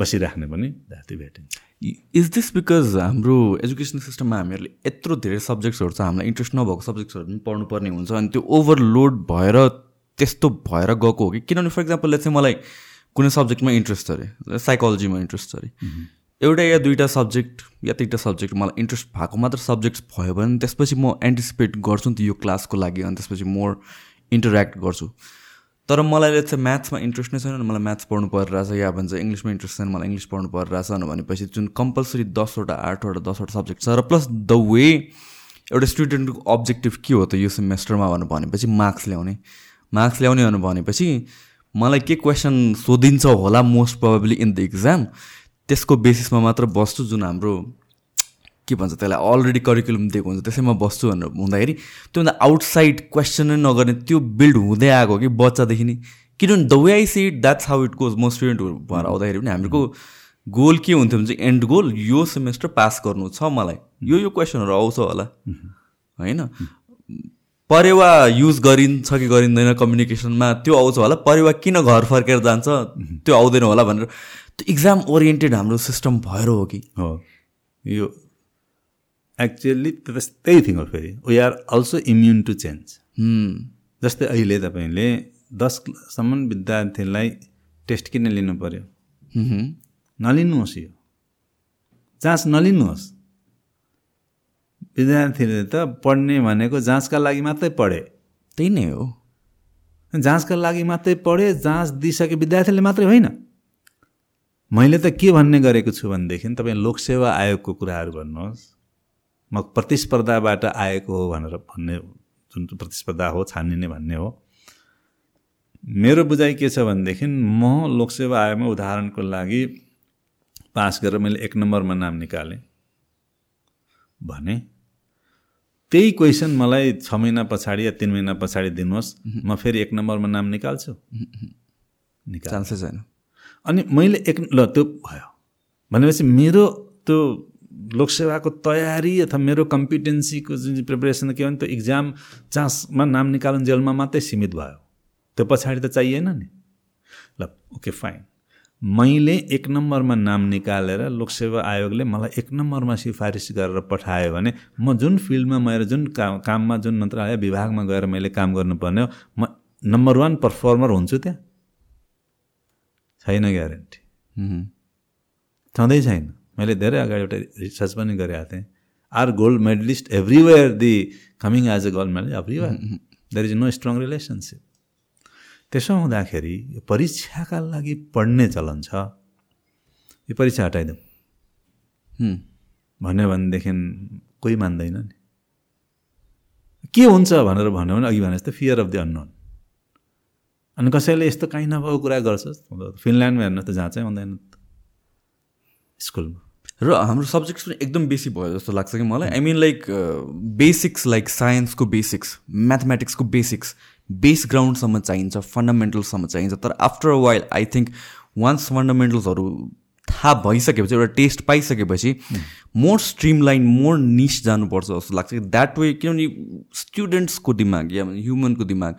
बसिराख्ने पनि विद्यार्थी भेटिन्छ। इज दिस बिकज हाम्रो एजुकेसन सिस्टममा हामीहरूले यत्रो धेरै सब्जेक्ट्सहरू छ हामीलाई इन्ट्रेस्ट नभएको सब्जेक्ट्सहरू पनि पढ्नुपर्ने हुन्छ अनि त्यो ओभरलोड भएर त्यस्तो भएर गएको हो कि? किनभने फर इक्जाम्पल चाहिँ मलाई कुनै सब्जेक्टमा इन्ट्रेस्ट अरे साइकोलोजीमा इन्ट्रेस्ट अरे। एउटा या दुईवटा सब्जेक्ट या तिनवटा सब्जेक्ट मलाई इन्ट्रेस्ट भएको मात्र सब्जेक्ट्स भयो भने त्यसपछि म एन्टिसिपेट गर्छु नि त यो क्लासको लागि अनि त्यसपछि मोर इन्टरेक्ट गर्छु। तर मलाई चाहिँ म्याथ्समा इन्ट्रेस्ट नै छैन मलाई म्याथ्स पढ्नु परिरहेछ या भन्छ इङ्ग्लिसमा इन्ट्रेस्ट छैन मलाई इङ्ग्लिस पढ्नु परिरहेछ भनेपछि जुन कम्पलसरी दसवटा आठवटा दसवटा सब्जेक्ट छ र प्लस द वे एउटा स्टुडेन्टको अब्जेक्टिभ के हो त यो सेमेस्टरमा भनेर भनेपछि मार्क्स ल्याउने। मार्क्स ल्याउने भनेपछि मलाई के क्वेसन सोधिन्छ होला most probably in the exam त्यसको बेसिसमा मात्र बस्छु जुन हाम्रो के भन्छ त्यसलाई अलरेडी करिकुलम दिएको हुन्छ त्यसैमा बस्छु भनेर हुँदाखेरि त्योभन्दा आउटसाइड क्वेसन नै नगर्ने त्यो बिल्ड हुँदै आएको कि बच्चादेखि नै। किनभने the way I see it that's how it goes म स्टुडेन्टहरू भएर आउँदाखेरि पनि हाम्रो गोल के हुन्थ्यो भने चाहिँ एन्ड गोल यो सेमेस्टर पास गर्नु छ मलाई। यो यो क्वेसनहरू आउँछ होला। होइन? परेवा युज गरिन्छ कि गरिँदैन कम्युनिकेसनमा त्यो आउँछ होला। परेवा किन घर फर्केर जान्छ त्यो आउँदैन होला भनेर। त्यो इक्जाम ओरिएन्टेड हाम्रो सिस्टम भएर हो कि। हो। यो एक्चुअली त्यही थिङ हो फेरि we are also immune to change जस्तै अहिले तपाईँले दससम्म विद्यार्थीलाई टेस्ट किन लिनु पर्यो? नलिनुहोस् यो। जाँच नलिनुहोस्। विद्यार्थीले त पढ्ने भनेको जाँचका लागि मात्रै पढे। त्यही नै हो। जाँचका लागि मात्रै पढे जाँच दिइसके विद्यार्थीले मात्रै होइन। मैले त के भन्ने गरेको छु भनेदेखि तपाईँ लोकसेवा आयोगको कुराहरू भन्नुहोस्। म प्रतिस्पर्धाबाट आएको हो भनेर भन्ने जुन प्रतिस्पर्धा हो छानिने भन्ने हो। मेरो बुझाइ के छ भनेदेखि म लोकसेवा आयोगमा उदाहरणको लागि पास गरेर मैले एक नम्बरमा नाम निकालेँ। भने त्यही क्वेसन मलाई छ महिना पछाडि या तिन महिना पछाडि दिनुहोस् म फेरि एक नम्बरमा नाम निकाल्छु। निकाल्छ। छैन। अनि मैले एक ल त्यो भयो। भनेपछि मेरो त्यो लोकसेवाको तयारी अथवा मेरो कम्पिटेन्सीको जुन चाहिँ प्रिपरेसन के भने त्यो इक्जाम चान्समा नाम निकाल्नु जेलमा मात्रै सीमित भयो। त्यो पछाडि त चाहिएन नि। ल ओके फाइन मैले एक नम्बरमा नाम निकालेर लोकसेवा आयोगले मलाई एक नम्बरमा सिफारिस गरेर पठायो भने म जुन फिल्डमा मेरो जुन काम काममा जुन मन्त्रालय विभागमा गएर मैले काम गर्नुपर्ने हो म नम्बर वान पर्फर्मर हुन्छु त्यहाँ। छैन ग्यारेन्टी छँदै छैन। मैले धेरै अगाडि एउटा रिसर्च पनि गरेको थिएँ are gold medalist everywhere the coming as a gold medal everywhere there is no strong relationship त्यसो हुँदाखेरि यो परीक्षाका लागि पढ्ने चलन छ। यो परीक्षा हटाइदिउँ। भन्यो भनेदेखि कोही मान्दैन नि। के हुन्छ भनेर भन्यो भने अघि भने जस्तो फियर अफ द अननोन अनि कसैले यस्तो काहीँ नभएको कुरा गर्छ? फिनल्यान्डमा हेर्नु त जहाँ चाहिँ हुँदैन स्कुलमा। र हाम्रो सब्जेक्ट्स पनि एकदम बेसी भयो जस्तो लाग्छ कि मलाई. I mean like basics like साइन्सको बेसिक्स म्याथमेटिक्सको बेसिक्स बेस ग्राउन्डसम्म चाहिन्छ फन्डामेन्टल्ससम्म चाहिन्छ. तर after a while I think once फन्डामेन्टल्सहरू थाहा भइसकेपछि एउटा टेस्ट पाइसकेपछि more streamline more niche जानुपर्छ जस्तो लाग्छ कि द्याट वे किनभने स्टुडेन्ट्सको दिमाग या ह्युमनको दिमाग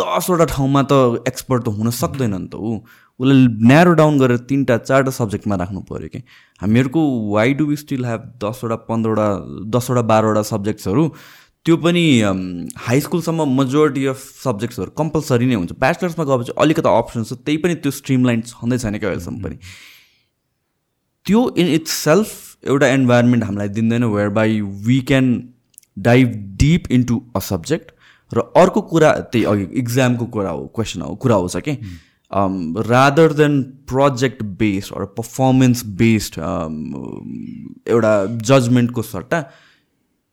दसवटा ठाउँमा त एक्सपर्ट त हुन सक्दैन नि त ऊ। उसलाई न्यारो डाउन गरेर तिनवटा चारवटा सब्जेक्टमा राख्नु पऱ्यो कि। हामीहरूको why do we still have दसवटा पन्ध्रवटा दसवटा बाह्रवटा सब्जेक्ट्सहरू त्यो पनि हाई स्कुलसम्म मेजोरिटी अफ सब्जेक्ट्सहरू कम्पलसरी नै हुन्छ। ब्याचलर्समा गएपछि अलिकति अप्सन छ त्यही पनि त्यो स्ट्रिम लाइन छँदै छैन क्या अहिलेसम्म पनि। त्यो इन इट्स सेल्फ एउटा इन्भाइरोमेन्ट हामीलाई दिँदैन whereby we can dive deep into a subject र अर्को कुरा त्यही अघि इक्जामको कुरा हो क्वेसन हो कुरा आउँछ कि rather than project based or performance based एउटा जजमेन्टको सट्टा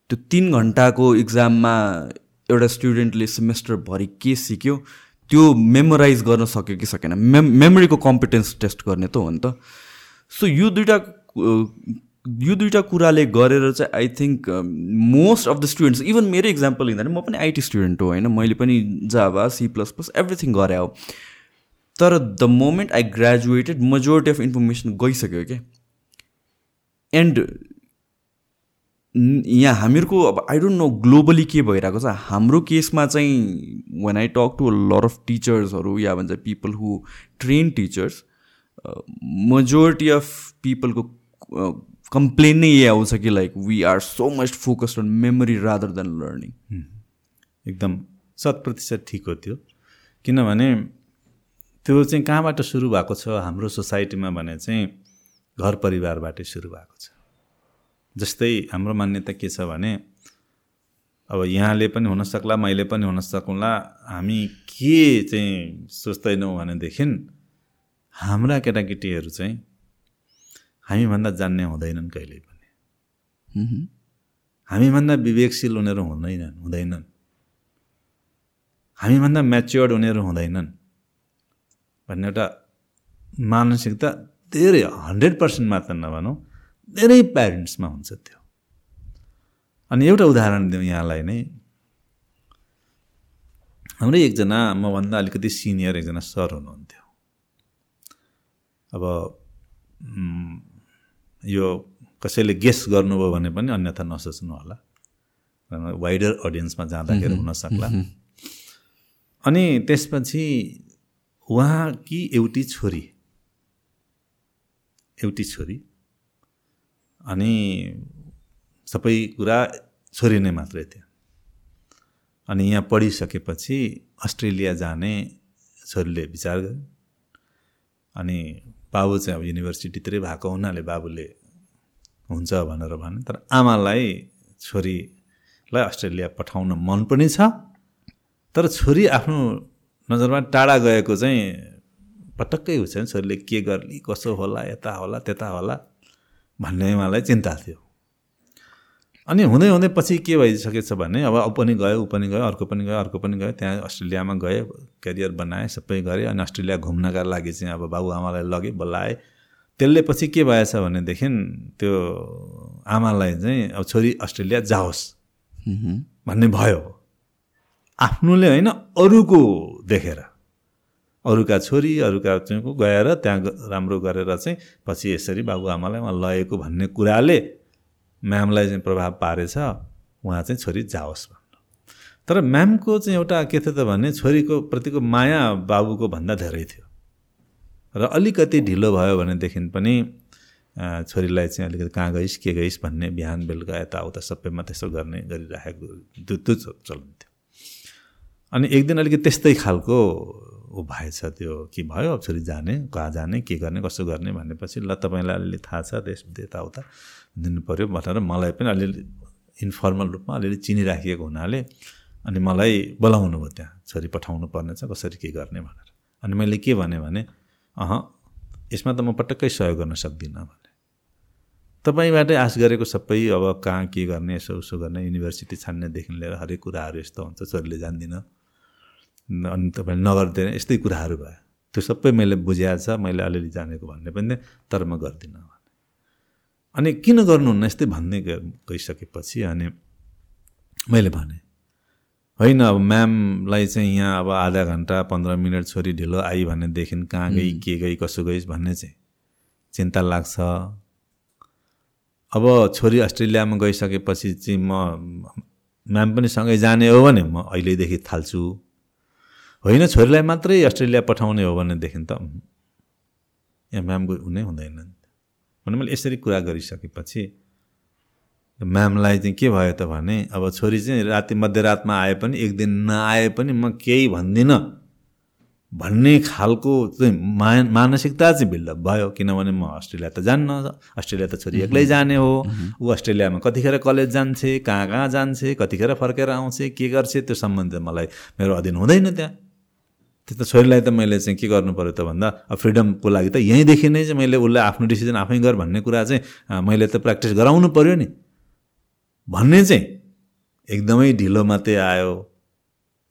त्यो तिन घन्टाको इक्जाममा एउटा स्टुडेन्टले सेमेस्टरभरि के सिक्यो त्यो मेमोराइज गर्न सक्यो कि सकेन। मेम मेमोरीको कम्पिटेन्स टेस्ट गर्ने त हो नि त। सो यो दुइटा यो दुइटा कुराले गरेर चाहिँ I think most of the students even मेरो इक्जाम्पल लिँदा म पनि आइटी स्टुडेन्ट हो होइन? मैले पनि Java C plus plus everything गरे हो। तर the moment I graduated majority of information गइसक्यो क्या एन्ड यहाँ हामीहरूको अब आई डोन्ट नो ग्लोबली के भइरहेको छ। हाम्रो केसमा चाहिँ when I talk to lot of टिचर्सहरू या भन्छ people who train teachers majority of पिपलको complain नै यही आउँछ कि like we are so much focused on memory rather than learning एकदम शत प्रतिशत ठिक हो त्यो। किनभने त्यो चाहिँ कहाँबाट सुरु भएको छ? हाम्रो सोसाइटीमा भने चाहिँ घर परिवारबाटै सुरु भएको छ। जस्तै हाम्रो मान्यता के छ भने अब यहाँले पनि हुनसक्ला मैले पनि हुन सकौँला हामी के चाहिँ सोच्दैनौँ भनेदेखि हाम्रा केटाकेटीहरू चाहिँ हामीभन्दा जान्ने हुँदैनन् कहिले पनि। हामीभन्दा विवेकशील उनीहरू हुँदैनन् हुँदैनन्। हामीभन्दा म्याच्योर्ड उनीहरू हुँदैनन्। भन्ने एउटा मानसिकता धेरै हन्ड्रेड पर्सेन्ट मात्र नभनौँ धेरै प्यारेन्ट्समा हुन्छ त्यो। अनि एउटा उदाहरण दिउँ यहाँलाई नै। हाम्रै एकजना मभन्दा अलिकति सिनियर एकजना सर हुनुहुन्थ्यो। अब यो कसैले गेस गर्नुभयो भने पनि अन्यथा नसोच्नु होला। वाइडर अडियन्समा जाँदाखेरि हुनसक्ला। अनि त्यसपछि उहाँकी एउटी छोरी। एउटी छोरी। अनि सबै कुरा छोरी नै मात्रै थियो। अनि यहाँ पढिसकेपछि अस्ट्रेलिया जाने छोरीले विचार गर्यो। अनि बाबु चाहिँ अब युनिभर्सिटीतिरै भएको हुनाले बाबुले हुन्छ भनेर भने तर आमालाई छोरीलाई अस्ट्रेलिया पठाउन मन पनि छ। तर छोरी आफ्नो नजरमा टाढा गएको चाहिँ पटक्कै हुन्छ नि छोरीले के गर्ली कसो होला यता होला त्यता होला भन्ने उहाँलाई चिन्ता थियो। अनि हुँदै हुँदै पछि के भइसकेछ भने अब ऊ पनि गयो ऊ पनि गयो अर्को पनि गयो अर्को पनि गयो त्यहाँ अस्ट्रेलियामा गयो करियर बनाएँ सबै गरेँ अनि अस्ट्रेलिया घुम्नका लागि चाहिँ अब बाबुआमालाई लगेँ बोलाएँ। त्यसले पछि के भएछ भनेदेखि त्यो आमालाई चाहिँ अब छोरी अस्ट्रेलिया जाओस् भन्ने भयो। आफ्नोले होइन अरूको देखेर। अरूका छोरी अरूका चाहिँ गएर त्यहाँ राम्रो गरेर चाहिँ पछि यसरी बाबुआमालाई उहाँ लगेको भन्ने कुराले म्यामलाई चाहिँ प्रभाव पारेछ उहाँ चाहिँ छोरी जाओस् भन्नु। तर म्यामको चाहिँ एउटा के थियो त भने छोरीको प्रतिको माया बाबुको भन्दा धेरै थियो। र अलिकति ढिलो भयो भनेदेखि पनि छोरीलाई चाहिँ अलिकति कहाँ गइस् के गइस् भन्ने बिहान बेलुका यताउता सबैमा त्यसो गर्ने गरिराखेको त्यो चलन थियो। अनि एक दिन अलिकति त्यस्तै खालको ऊ भएछ त्यो के भयो अब छोरी जाने कहाँ जाने के गर्ने कसो गर्ने भनेपछि ल तपाईँलाई अलिअलि थाहा छ त्यस यताउता दिनु पऱ्यो भनेर मलाई पनि अलिअलि इन्फर्मल रूपमा अलिअलि चिनिराखिएको हुनाले अनि मलाई बोलाउनु भयो त्यहाँ छोरी पठाउनु पर्नेछ कसरी के गर्ने भनेर। अनि मैले के भने अह यसमा त म पटक्कै सहयोग गर्न सक्दिनँ भने। तपाईँबाटै आश गरेको सबै अब कहाँ के गर्ने यसो उसो गर्ने युनिभर्सिटी छान्नेदेखि लिएर हरेक कुराहरू यस्तो हुन्छ छोरीले जान्दिनँ। अनि तपाईँले नगरिदिएर यस्तै कुराहरू भयो। त्यो सबै मैले बुझाएको छ मैले अलिअलि जानेको भन्ने पनि तर म गर्दिनँ अनि किन गर्नुहुन्न यस्तै भन्ने गइसकेपछि अनि मैले भने होइन अब म्यामलाई चाहिँ यहाँ अब आधा घन्टा पन्ध्र मिनट छोरी ढिलो आई भनेदेखि कहाँ गई के गई कसो गइस् भन्ने चाहिँ चिन्ता लाग्छ। अब छोरी अस्ट्रेलियामा गइसकेपछि चाहिँ म म्याम पनि सँगै जाने हो भने म अहिलेदेखि थाल्छु। होइन छोरीलाई मात्रै अस्ट्रेलिया पठाउने हो भनेदेखि त यहाँ म्यामको हुनै हुँदैन भने मैले यसरी कुरा गरिसकेपछि म्यामलाई चाहिँ के भयो त भने अब छोरी चाहिँ राति मध्यरातमा आए पनि एक दिन नआए पनि म केही भन्दिनँ। भन्ने खालको चाहिँ मा मानसिकता चाहिँ बिल्डअप भयो किनभने म अस्ट्रेलिया त जान्न अस्ट्रेलिया त छोरी एक्लै जाने हो। ऊ अस्ट्रेलियामा कतिखेर कलेज जान्छे कहाँ कहाँ जान्छे कतिखेर फर्केर आउँछ के गर्छ त्यो सम्बन्ध मलाई मेरो अधीन हुँदैन त्यहाँ। त्यो त छोरीलाई त मैले चाहिँ के गर्नु पऱ्यो त भन्दा अब फ्रिडमको लागि त यहीँदेखि नै चाहिँ मैले उसलाई आफ्नो डिसिजन आफै गर भन्ने कुरा चाहिँ मैले त प्र्याक्टिस गराउनु पऱ्यो नि। भन्ने चाहिँ एकदमै ढिलो मात्रै आयो।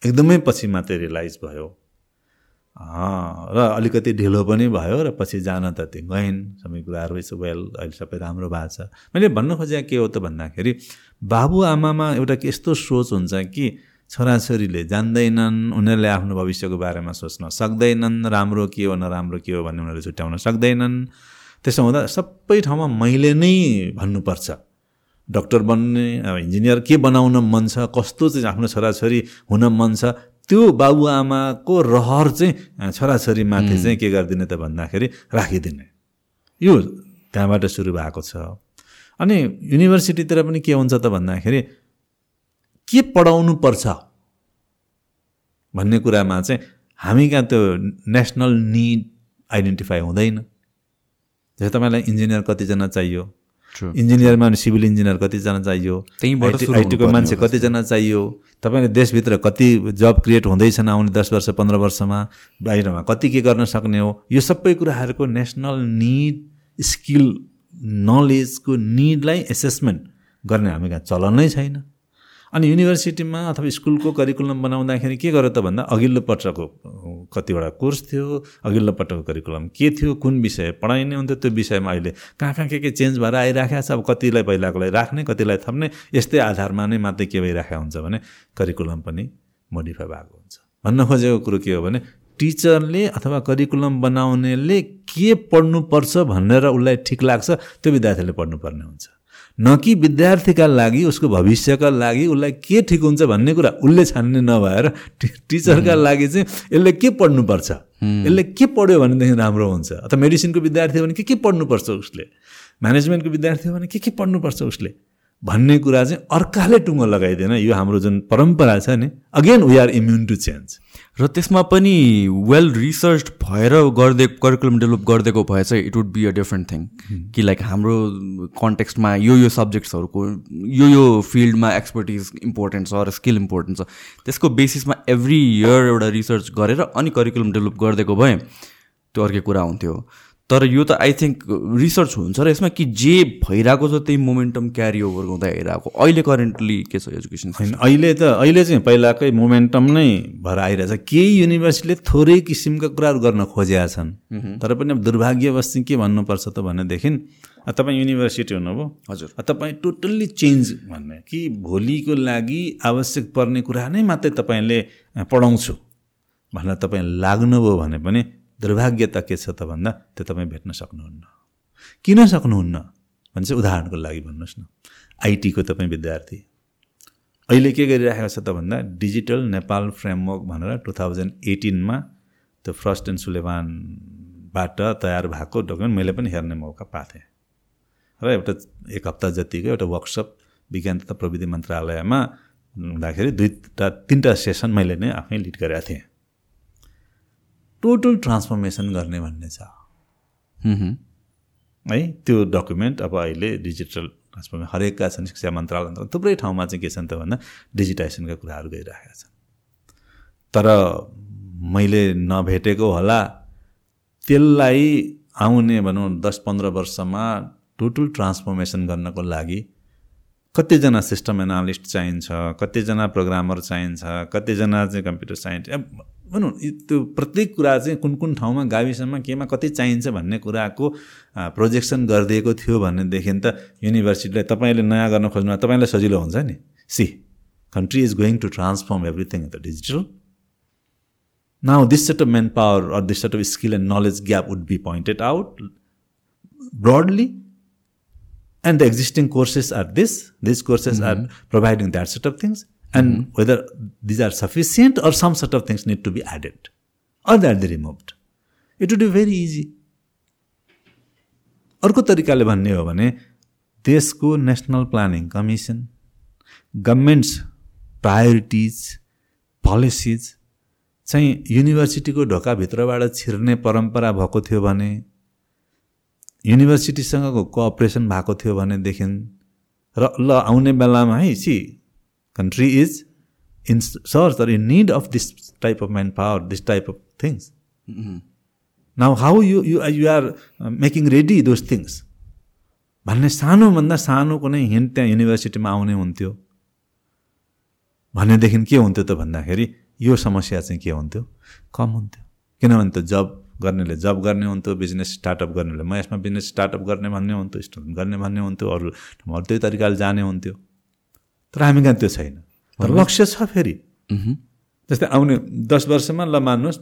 एकदमै पछि मात्रै रियलाइज भयो। र अलिकति ढिलो पनि भयो र पछि जान त त्यो गइन् सबै कुराहरू इज वेल अहिले सबै राम्रो भएको छ। मैले भन्नु खोजेँ के हो त भन्दाखेरि बाबुआमामा एउटा यस्तो सोच हुन्छ कि छोराछोरीले जान्दैनन् उनीहरूले आफ्नो भविष्यको बारेमा सोच्न सक्दैनन् राम्रो के हो नराम्रो के हो भन्ने उनीहरूले छुट्याउन सक्दैनन्। त्यसो हुँदा सबै ठाउँमा मैले नै भन्नुपर्छ। डक्टर बन्ने इन्जिनियर के बनाउन मन छ कस्तो चाहिँ आफ्नो छोराछोरी हुन मन छ त्यो बाबुआमाको रहर चाहिँ छोराछोरीमाथि चाहिँ के गरिदिने त भन्दाखेरि राखिदिने। यो त्यहाँबाट सुरु भएको छ। अनि युनिभर्सिटीतिर पनि के हुन्छ त भन्दाखेरि के पढाउनु पर्छ भन्ने कुरामा चाहिँ हामी कहाँ त्यो नेसनल निड आइडेन्टिफाई हुँदैन। जस्तै तपाईँलाई इन्जिनियर कतिजना चाहियो। इन्जिनियरमा सिभिल इन्जिनियर कतिजना चाहियो। आइटीको मान्छे कतिजना चाहियो। तपाईँले देशभित्र कति जब क्रिएट हुँदैछन् आउने दस वर्ष पन्ध्र वर्षमा बाहिरमा कति के गर्न सक्ने हो यो सबै कुराहरूको नेसनल निड स्किल नलेजको निडलाई एसेसमेन्ट गर्ने हामी कहाँ चलन नै छैन। अनि युनिभर्सिटीमा अथवा स्कुलको करिकुलम बनाउँदाखेरि के गर्यो त भन्दा अघिल्लो पटकको कतिवटा कोर्स थियो अघिल्लो पटकको करिकुलम के थियो कुन विषय पढाइने हुन्थ्यो त्यो विषयमा अहिले कहाँ कहाँ के के चेन्ज भएर आइराखेको छ अब कतिलाई पहिलाकोलाई राख्ने कतिलाई थप्ने यस्तै आधारमा नै मात्रै के भइराखेको हुन्छ भने करिकुलम पनि मोडिफाई भएको हुन्छ। भन्न खोजेको कुरो के हो भने टिचरले अथवा करिकुलम बनाउनेले के पढ्नुपर्छ भनेर उसलाई ठिक लाग्छ त्यो विद्यार्थीले पढ्नुपर्ने हुन्छ। न कि विद्यार्थीका लागि उसको भविष्यका लागि उसलाई के ठिक हुन्छ भन्ने कुरा उसले छान्ने नभएर टिचरका लागि चाहिँ यसले के पढ्नुपर्छ? यसले के पढ्यो भनेदेखि राम्रो हुन्छ? अथवा मेडिसिनको विद्यार्थी हो भने के के पढ्नुपर्छ उसले? म्यानेजमेन्टको विद्यार्थी हो भने के के पढ्नुपर्छ उसले? भन्ने कुरा चाहिँ अर्काले टुङ्गो लगाइदिएन। यो हाम्रो जुन परम्परा छ नि again we are immune to change र त्यसमा पनि वेल रिसर्च भएर गर्दै करिकुलम डेभलप गरिदिएको भए चाहिँ it would be a different thing कि लाइक हाम्रो कन्टेक्स्टमा यो यो सब्जेक्ट्सहरूको यो यो फिल्डमा एक्सपर्टिज इम्पोर्टेन्ट छ र स्किल इम्पोर्टेन्ट छ। त्यसको बेसिसमा एभ्री इयर एउटा रिसर्च गरेर अनि करिकुलम डेभलप गरिदिएको भए त्यो अर्कै कुरा हुन्थ्यो। तर यो त आई थिङ्क रिसर्च हुन्छ र यसमा कि जे भइरहेको छ त्यही मोमेन्टम क्यारी ओभर हुँदै आइरहेको अहिले करेन्टली के छ एजुकेसन होइन अहिले त अहिले चाहिँ पहिलाकै मोमेन्टम नै भएर आइरहेछ। केही युनिभर्सिटीले थोरै किसिमका कुराहरू गर्न खोजेका छन्। तर पनि अब दुर्भाग्यवश चाहिँ के भन्नुपर्छ त भनेदेखि तपाईँ युनिभर्सिटी हुनुभयो। हजुर। तपाईँ टोटल्ली चेन्ज भन्ने कि भोलिको लागि आवश्यक पर्ने कुरा नै मात्रै तपाईँले पढाउँछु भनेर तपाईँ लाग्नुभयो भने पनि दुर्भाग्यता के छ त भन्दा त्यो तपाईँ भेट्न सक्नुहुन्न। किन सक्नुहुन्न? भने चाहिँ उदाहरणको लागि भन्नुहोस् न। आइटीको तपाईँ विद्यार्थी। अहिले के गरिरहेको छ त भन्दा डिजिटल नेपाल फ्रेमवर्क भनेर टु थाउजन्ड एटिनमा त्यो फ्रस्ट एन्ड सुलेवानबाट तयार भएको डकुमेन्ट मैले पनि हेर्ने मौका पाएको र एउटा एक हप्ता जतिको एउटा वर्कसप विज्ञान तथा प्रविधि मन्त्रालयमा हुँदाखेरि दुईवटा तिनवटा सेसन मैले नै आफै लिड गरेका थिएँ। टोटल ट्रान्सफर्मेसन गर्ने भन्ने छ। है त्यो डकुमेन्ट अब अहिले डिजिटल ट्रान्सफर्मेसन हरेकका छन् शिक्षा मन्त्रालय थुप्रै ठाउँमा चाहिँ के छन् त भन्दा डिजिटाइजेसनका कुराहरू गइरहेका छन्। तर मैले नभेटेको होला त्यसलाई आउने भनौँ दस पन्ध्र वर्षमा टोटल ट्रान्सफर्मेसन गर्नको लागि कतिजना सिस्टम एनालिस्ट चाहिन्छ कतिजना प्रोग्रामर चाहिन्छ कतिजना चाहिँ कम्प्युटर साइन्टिस्ट भनौँ त्यो प्रत्येक कुरा चाहिँ कुन कुन ठाउँमा गाविसमा केमा कति चाहिन्छ भन्ने कुराको प्रोजेक्सन गरिदिएको थियो भनेदेखि त युनिभर्सिटीलाई तपाईँले नयाँ गर्न खोज्नु तपाईँलाई सजिलो हुन्छ नि। See country is going to transform everything the digital now this set of manpower or this set of skill and knowledge gap would be pointed out broadly and the existing courses are this these courses mm -hmm. are providing that sort of things and mm-hmm. whether these are sufficient or some sort of things need to be added or that they removed it would be very easy अर्को तरिकाले भन्ने हो भने देशको national planning commission government's priorities policies चाहिँ युनिभर्सिटीको ढोकाभित्रबाट छिर्ने परम्परा भएको थियो भने युनिभर्सिटीसँगको कोअपरेसन भएको थियो भनेदेखि र ल आउने बेलामा है see is in search or in need of this type of manpower, this type of things. Mm-hmm. Now, how you, you, you are uh, making ready those things? भन्ने सानोभन्दा सानो कुनै हिन्ट त्यहाँ युनिभर्सिटीमा आउने हुन्थ्यो भनेदेखि के हुन्थ्यो त भन्दाखेरि यो समस्या चाहिँ के हुन्थ्यो कम हुन्थ्यो किनभने त जब गर्नेले जब गर्ने हुन्थ्यो बिजनेस स्टार्टअप गर्नेले। म यसमा बिजनेस स्टार्टअप गर्ने भन्ने हुन्थ्यो स्टुडेन्ट गर्ने भन्ने हुन्थ्यो अरू ठाउँमा त्यही तरिकाले जाने हुन्थ्यो। तर हामी कहाँ त्यो छैन? तर लक्ष्य छ फेरि। जस्तै आउने दस वर्षमा ल मान्नुहोस्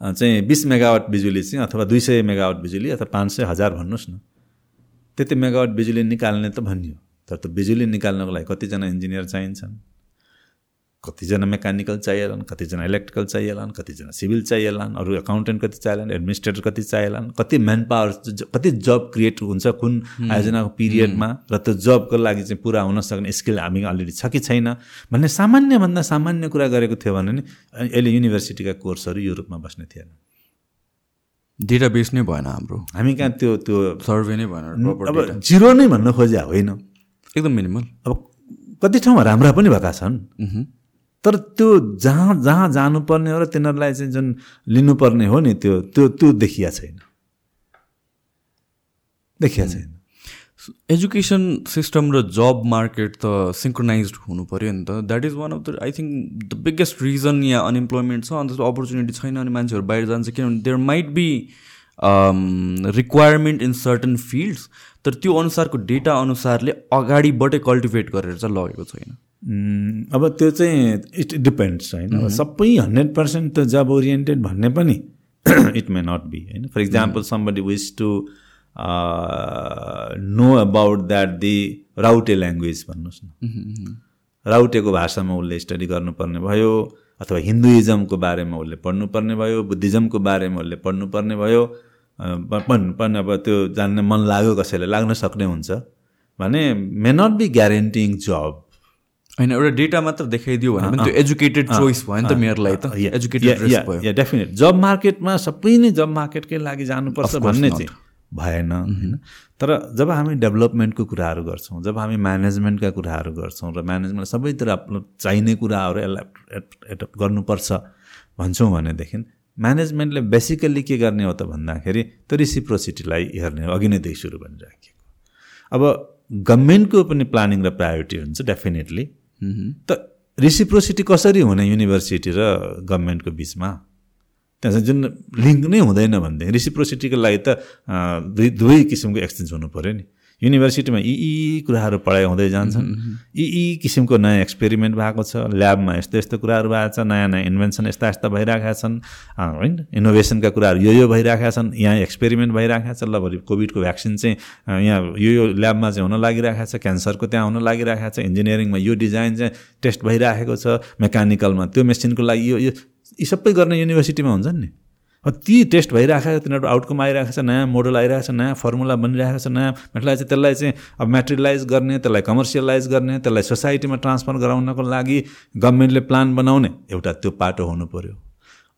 चाहिँ बिस मेगावाट बिजुली चाहिँ अथवा दुई सय मेगावाट बिजुली अथवा पाँच सय हजार भन्नुहोस् न। त्यति मेगावाट बिजुली निकाल्ने त भनियो। तर त्यो बिजुली निकाल्नको लागि कतिजना इन्जिनियर चाहिन्छन्। कतिजना मेकानिकल चाहिएलान् कतिजना इलेक्ट्रिकल चाहिएलान् कतिजना सिभिल चाहिएलान् अरू एकाउन्टेन्ट कति चाहिएलान् एडमिनिस्ट्रेटर कति चाहिएलान् कति म्यान पावर कति जब क्रिएट हुन्छ कुन आयोजनाको पिरियडमा र त्यो जबको लागि चाहिँ पुरा हुन सक्ने स्किल हामी अलरेडी छ कि छैन भन्ने सामान्यभन्दा सामान्य कुरा गरेको थियो भने नि अहिले युनिभर्सिटीका कोर्सहरू युरोपमा बस्ने थिएन। डेटा बेस नै भएन हाम्रो। हामी कहाँ त्यो त्यो सर्वे नै भएन अब जिरो नै भन्न खोज्या होइन। एकदम मिनिमल अब कति ठाउँमा राम्रा पनि भएका छन्। तर त्यो जहाँ जहाँ जानुपर्ने हो र तिनीहरूलाई चाहिँ जुन लिनुपर्ने हो नि त्यो त्यो त्यो देखिया छैन। देखिया छैन। एजुकेसन सिस्टम र जब मार्केट त सिङ्क्रोनाइज हुनु पऱ्यो नि त। That is one of the I think the biggest reason यहाँ अनइम्प्लोइमेन्ट छ अन्त अपर्च्युनिटी छैन अनि मान्छेहरू बाहिर जान्छ किनभने there might be requirement in certain fields तर त्यो अनुसारको डेटा अनुसारले अगाडिबाटै कल्टिभेट गरेर चाहिँ लगेको छैन। अब त्यो चाहिँ इट डिपेन्ड्स होइन? अब सबै हन्ड्रेड पर्सेन्ट त जब ओरिएन्टेड भन्ने पनि इट मे नट बी होइन? For example somebody wish to know about that the Raute language भन्नुहोस् न। राउटेको भाषामा उसले स्टडी गर्नुपर्ने भयो अथवा हिन्दुइजमको बारेमा उसले पढ्नुपर्ने भयो बुद्धिज्मको बारेमा उसले पढ्नुपर्ने भयो पनि अब त्यो जान्ने मन लाग्यो कसैलाई लाग्न सक्ने हुन्छ। भने मे नट बी ग्यारेन्टिङ जब होइन एउटा डेटा मात्र देखाइदियो भने पनि त्यो एजुकेटेड चोइस भयो नि त मेरोलाई त। एजुकेटेड डेफिनेट जब मार्केटमा सबै नै जब मार्केटकै लागि जानुपर्छ भन्ने चाहिँ भएन होइन। तर जब हामी डेभलपमेन्टको कुराहरू गर्छौँ जब हामी म्यानेजमेन्टका कुराहरू गर्छौँ र म्यानेजमेन्ट सबैतिर चाहिने कुराहरू यसलाई एडप्ट गर्नुपर्छ भन्छौँ भनेदेखि म्यानेजमेन्टले बेसिकल्ली के गर्ने हो त भन्दाखेरि त्यो रिसिप्रोसिटीलाई हेर्ने अघि नैदेखि सुरु भनिराखेको। अब गभर्मेन्टको पनि प्लानिङ र प्रायोरिटी हुन्छ डेफिनेटली त रिसिप्रोसिटी कसरी हुने युनिभर्सिटी र गभर्मेन्टको बिचमा? त्यहाँ चाहिँ जुन लिङ्क नै हुँदैन भनेदेखि रिसिप्रोसिटीको लागि त दुई दुवै किसिमको एक्सचेन्ज हुनु पऱ्यो नि। युनिभर्सिटीमा यी यी कुराहरू पढाइ हुँदै जान्छन्। यी यी किसिमको नयाँ एक्सपेरिमेन्ट भएको छ। ल्याबमा यस्तो यस्तो कुराहरू भएको छ। नयाँ नयाँ इन्भेन्सन यस्ता यस्ता भइरहेका छन्। होइन? इनोभेसनका कुराहरू यो यो भइरहेका छन्। यहाँ एक्सपेरिमेन्ट भइरहेको छ। ल भरि कोभिडको भ्याक्सिन चाहिँ यहाँ यो यो ल्याबमा चाहिँ हुन लागिरहेको छ। क्यान्सरको त्यहाँ हुन लागिरहेको छ। इन्जिनियरिङमा यो डिजाइन चाहिँ टेस्ट भइराखेको छ। मेकानिकलमा त्यो मेसिनको लागि यो यी सबै गर्ने युनिभर्सिटीमा हुन्छन् नि। ती टेस्ट भइरहेको छ तिनीहरू आउटकम आइरहेको छ नयाँ मोडल आइरहेको छ नयाँ फर्मुला बनिरहेको छ नयाँ मेटलाई चाहिँ त्यसलाई चाहिँ अब मेटेरियलाइज गर्ने त्यसलाई कमर्सियलाइज गर्ने त्यसलाई सोसाइटीमा ट्रान्सफर गराउनको लागि गभर्मेन्टले प्लान बनाउने एउटा त्यो पाटो हुनु पऱ्यो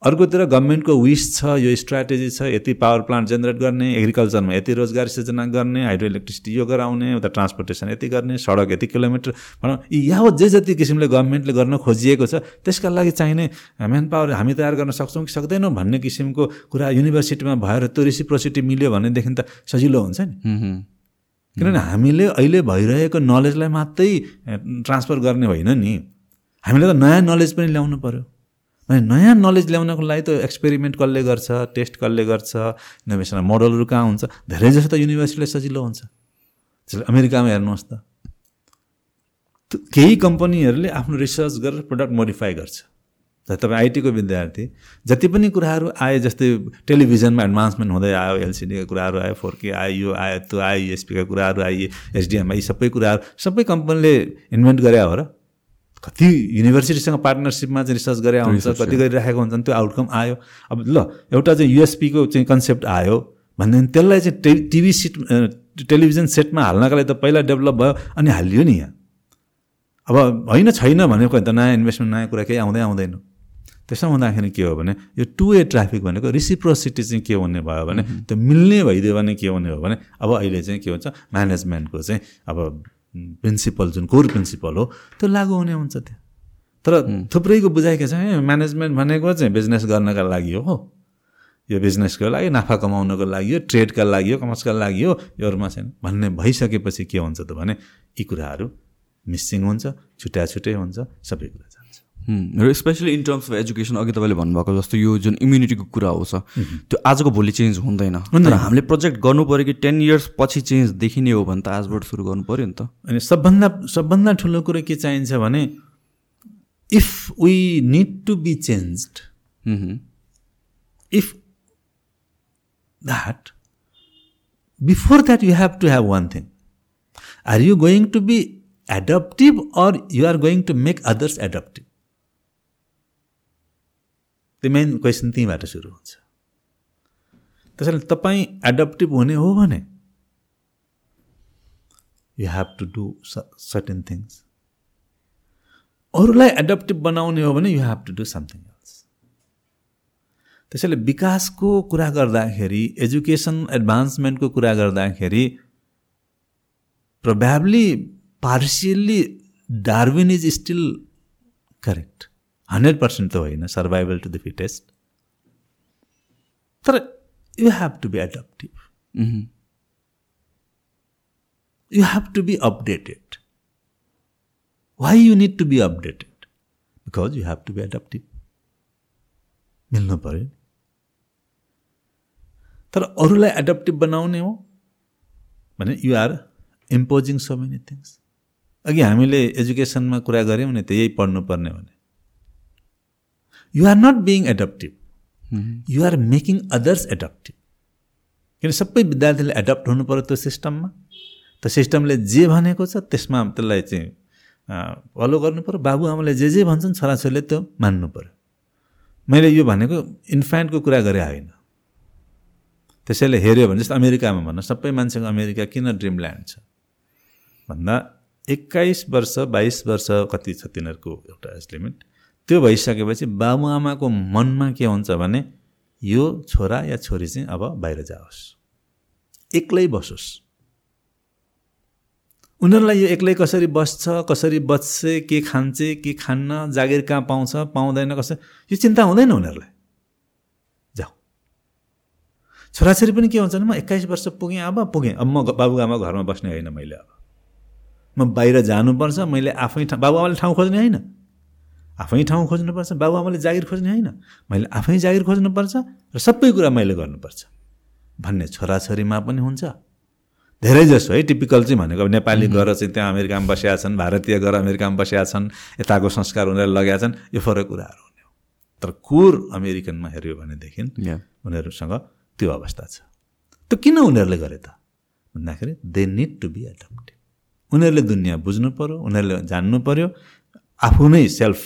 अर्कोतिर गभर्मेन्टको विस छ यो स्ट्राटेजी छ यति पावर प्लान्ट जेनेरेट गर्ने एग्रिकल्चरमा यति रोजगार सिर्जना गर्ने हाइड्रो इलेक्ट्रिसिटी यो गराउने उता ट्रान्सपोर्टेसन यति गर्ने सडक यति किलोमिटर भनौँ यहाँ जे जति किसिमले गभर्मेन्टले गर्न खोजिएको छ त्यसका लागि चाहिने म्यान पावर हामी तयार गर्न सक्छौँ कि सक्दैनौँ भन्ने किसिमको कुरा युनिभर्सिटीमा भएर त्यो रिसिप्रोसिटी मिल्यो भनेदेखि त सजिलो हुन्छ नि। किनभने हामीले अहिले भइरहेको नलेजलाई मात्रै ट्रान्सफर गर्ने होइन नि। हामीले त नयाँ नलेज पनि ल्याउनु पऱ्यो अनि नयाँ नलेज ल्याउनको लागि त एक्सपेरिमेन्ट कसले गर्छ टेस्ट कसले गर्छ इनोभेसन मोडलहरू कहाँ हुन्छ? धेरै जस्तो त युनिभर्सिटीलाई सजिलो हुन्छ। अमेरिकामा हेर्नुहोस् त। केही कम्पनीहरूले आफ्नो रिसर्च गरेर प्रडक्ट मोडिफाई गर्छ। तपाईँ आइटीको विद्यार्थी जति पनि कुराहरू आए जस्तै टेलिभिजनमा एडभान्समेन्ट हुँदै आयो एलसिडीका कुराहरू आयो फोर के आयो यो आयो त्यो आयो युएसपीका कुराहरू आयो एचडिएमआई सबै कुराहरू सबै कम्पनीले इन्भेन्ट गरे हो र। कति युनिभर्सिटीसँग पार्टनरसिपमा चाहिँ रिसर्च गरे हुन्छ कति गरिराखेको हुन्छन् त्यो आउटकम आयो। अब ल एउटा चाहिँ युएसपीको चाहिँ कन्सेप्ट आयो भनेदेखि त्यसलाई चाहिँ टे टिभी सिट टेलिभिजन सेटमा हाल्नका लागि त पहिला डेभलप भयो अनि हालियो नि यहाँ। अब होइन छैन भनेको त नयाँ इन्भेस्टमेन्ट नयाँ कुरा केही आउँदै आउँदैन। त्यसो हुँदाखेरि के हो भने यो टु वे ट्राफिक भनेको रिसिप्रोसिटी चाहिँ के हुने भयो भने त्यो मिल्ने भइदियो भने के हुने हो भने अब अहिले चाहिँ के हुन्छ म्यानेजमेन्टको चाहिँ अब प्रिन्सिपल जुन कोर प्रिन्सिपल हो त्यो लागु हुने हुन्छ त्यो। तर थुप्रैको बुझाइ के छ म्यानेजमेन्ट भनेको चाहिँ बिजनेस गर्नका लागि हो। यो बिजनेसको लागि नाफा कमाउनको लागि हो ट्रेडका लागि हो कमर्सका लागि हो योहरूमा छैन भन्ने भइसकेपछि के हुन्छ त भने यी कुराहरू मिसिङ हुन्छ छुट्या छुट्टै हुन्छ सबै कुरा। र specially in terms of education अघि तपाईँले भन्नुभएको जस्तो यो जुन इम्युनिटीको कुरा हो छ त्यो आजको भोलि चेन्ज हुँदैन। तर हामीले प्रोजेक्ट गर्नु पऱ्यो कि टेन इयर्स पछि चेन्ज देखिने हो भने त आजबाट सुरु गर्नु पऱ्यो नि त। अनि सबभन्दा सबभन्दा ठुलो कुरो के चाहिन्छ भने if we need to be change if that before that you have to have one thing are you going to be adaptive or you are going to make others adaptive त्यो मेन क्वेसन त्यहीँबाट सुरु हुन्छ। त्यसैले तपाईँ adaptive हुने हो भने you have to do certain things अरूलाई एडप्टिभ बनाउने हो भने you have to do something else त्यसैले विकासको कुरा गर्दाखेरि एजुकेसन एडभान्समेन्टको कुरा गर्दाखेरि probably partially Darwin is still correct hundred percent त होइन सर्भाइभल टु द फिटेस्ट तर you have to be adaptive you have to be updated why you need to be updated because you have to be adaptive मिल्नु पऱ्यो तर अरूलाई adaptive बनाउने हो? भने you are imposing so many things अघि हामीले एजुकेसनमा कुरा गऱ्यौँ नि त यही पढ्नुपर्ने भने। You are not being adaptive you are making others adaptive किन सबै विद्यार्थीले एडप्ट हुनु पऱ्यो त्यो सिस्टममा? त सिस्टमले जे भनेको छ त्यसमा त्यसलाई चाहिँ फलो गर्नु पऱ्यो बाबुआमाले जे जे भन्छन् छोराछोरीले त्यो मान्नु पऱ्यो मैले यो भनेको इन्फ्यान्टको कुरा गरे होइन। त्यसैले हेऱ्यो भने जस्तो अमेरिकामा भन्न सबै मान्छेको अमेरिका किन ड्रिमल्यान्ड छ? भन्दा एक्काइस वर्ष बाइस वर्ष कति छ तिनीहरूको एउटा एज लिमिट त्यो भइसकेपछि बाबुआमाको मनमा के हुन्छ भने यो छोरा या छोरी चाहिँ अब बाहिर जाओस्। एक्लै बसोस्। उनीहरूलाई यो एक्लै कसरी बस्छ कसरी बस्छ के खान्छ के खान्न जागिर कहाँ पाउँछ पाउँदैन कसरी यो चिन्ता हुँदैन उनीहरूलाई। जाऊ। छोराछोरी पनि के हुन्छ भने म एक्काइस वर्ष पुगेँ अब पुगेँ। अब म बाबुआमा घरमा बस्ने होइन मैले अब। म बाहिर जानुपर्छ मैले आफै बाबुआमाले ठाउँ खोज्ने होइन। आफै ठाउँ खोज्नुपर्छ बाबुआमाले जागिर खोज्ने होइन। मैले आफै जागिर खोज्नुपर्छ र सबै कुरा मैले गर्नुपर्छ। भन्ने छोराछोरीमा पनि हुन्छ। धेरै जसो है टिपिकल चाहिँ भनेको अब नेपाली गएर चाहिँ त्यहाँ अमेरिकामा बसेका छन् भारतीय गएर अमेरिकामा बसेका छन् यताको संस्कार उनीहरूले लगाएका छन् यो फरक कुराहरू हुने हो। तर कोर अमेरिकनमा हेऱ्यो भनेदेखि उनीहरूसँग त्यो अवस्था छ। त्यो किन उनीहरूले गरे त? भन्दाखेरि they need to be adapted उनीहरूले दुनियाँ बुझ्नु पऱ्यो उनीहरूले जान्नु पऱ्यो आफू नै सेल्फ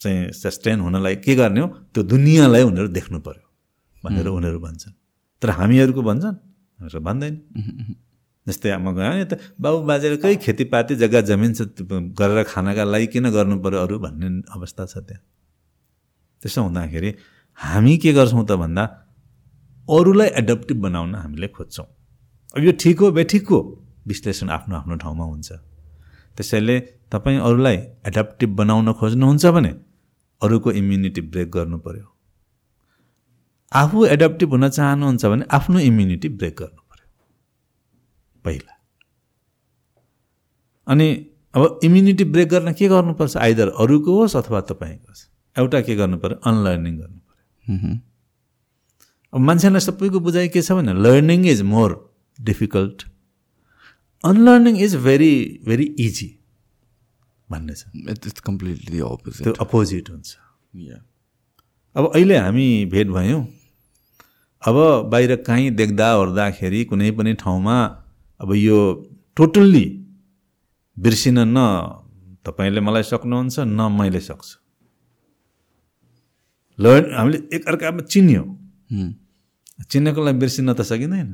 चाहिँ सस्टेन हुनलाई के गर्ने हो? त्यो दुनियाँलाई उनीहरू देख्नु पऱ्यो भनेर उनीहरू भन्छन्। तर हामीहरूको भन्छन्? भन्दैन। जस्तै म गएँ त बाबु बाजेकै खेतीपाती जग्गा जमिन छ गरेर खानाका लागि किन गर्नु पऱ्यो अरू? भन्ने अवस्था छ त्यहाँ। त्यसो हुँदाखेरि हामी के गर्छौँ त भन्दा अरूलाई एडप्टिभ बनाउन हामीले खोज्छौँ। अब यो ठिक हो बेठिक हो? विश्लेषण आफ्नो आफ्नो ठाउँमा हुन्छ। त्यसैले तपाईँ अरूलाई एडप्टिभ बनाउन खोज्नुहुन्छ भने अरूको इम्युनिटी ब्रेक गर्नु पऱ्यो आफू एडप्टिभ हुन चाहनुहुन्छ भने आफ्नो इम्युनिटी ब्रेक गर्नु पऱ्यो पहिला। अनि अब इम्युनिटी ब्रेक गर्न के गर्नुपर्छ? आइदर अरूको होस् अथवा तपाईँको होस्। एउटा के गर्नु पऱ्यो अनलर्निङ गर्नु पऱ्यो अब मान्छेलाई सबैको बुझाइ के छ भने learning is more difficult unlearning is very very easy भन्ने छ इट्स कम्प्लिटली अपोजिट त्यो अपोजिट हुन्छ। अब अहिले हामी भेट भयौँ। अब बाहिर काहीँ देख्दा ओर्दाखेरि कुनै पनि ठाउँमा अब यो टोटल्ली बिर्सिन न तपाईँले मलाई सक्नुहुन्छ न मैले सक्छु। लर्न हामीले एकअर्कामा चिन्यो। चिन्नको लागि बिर्सिन त सकिँदैन।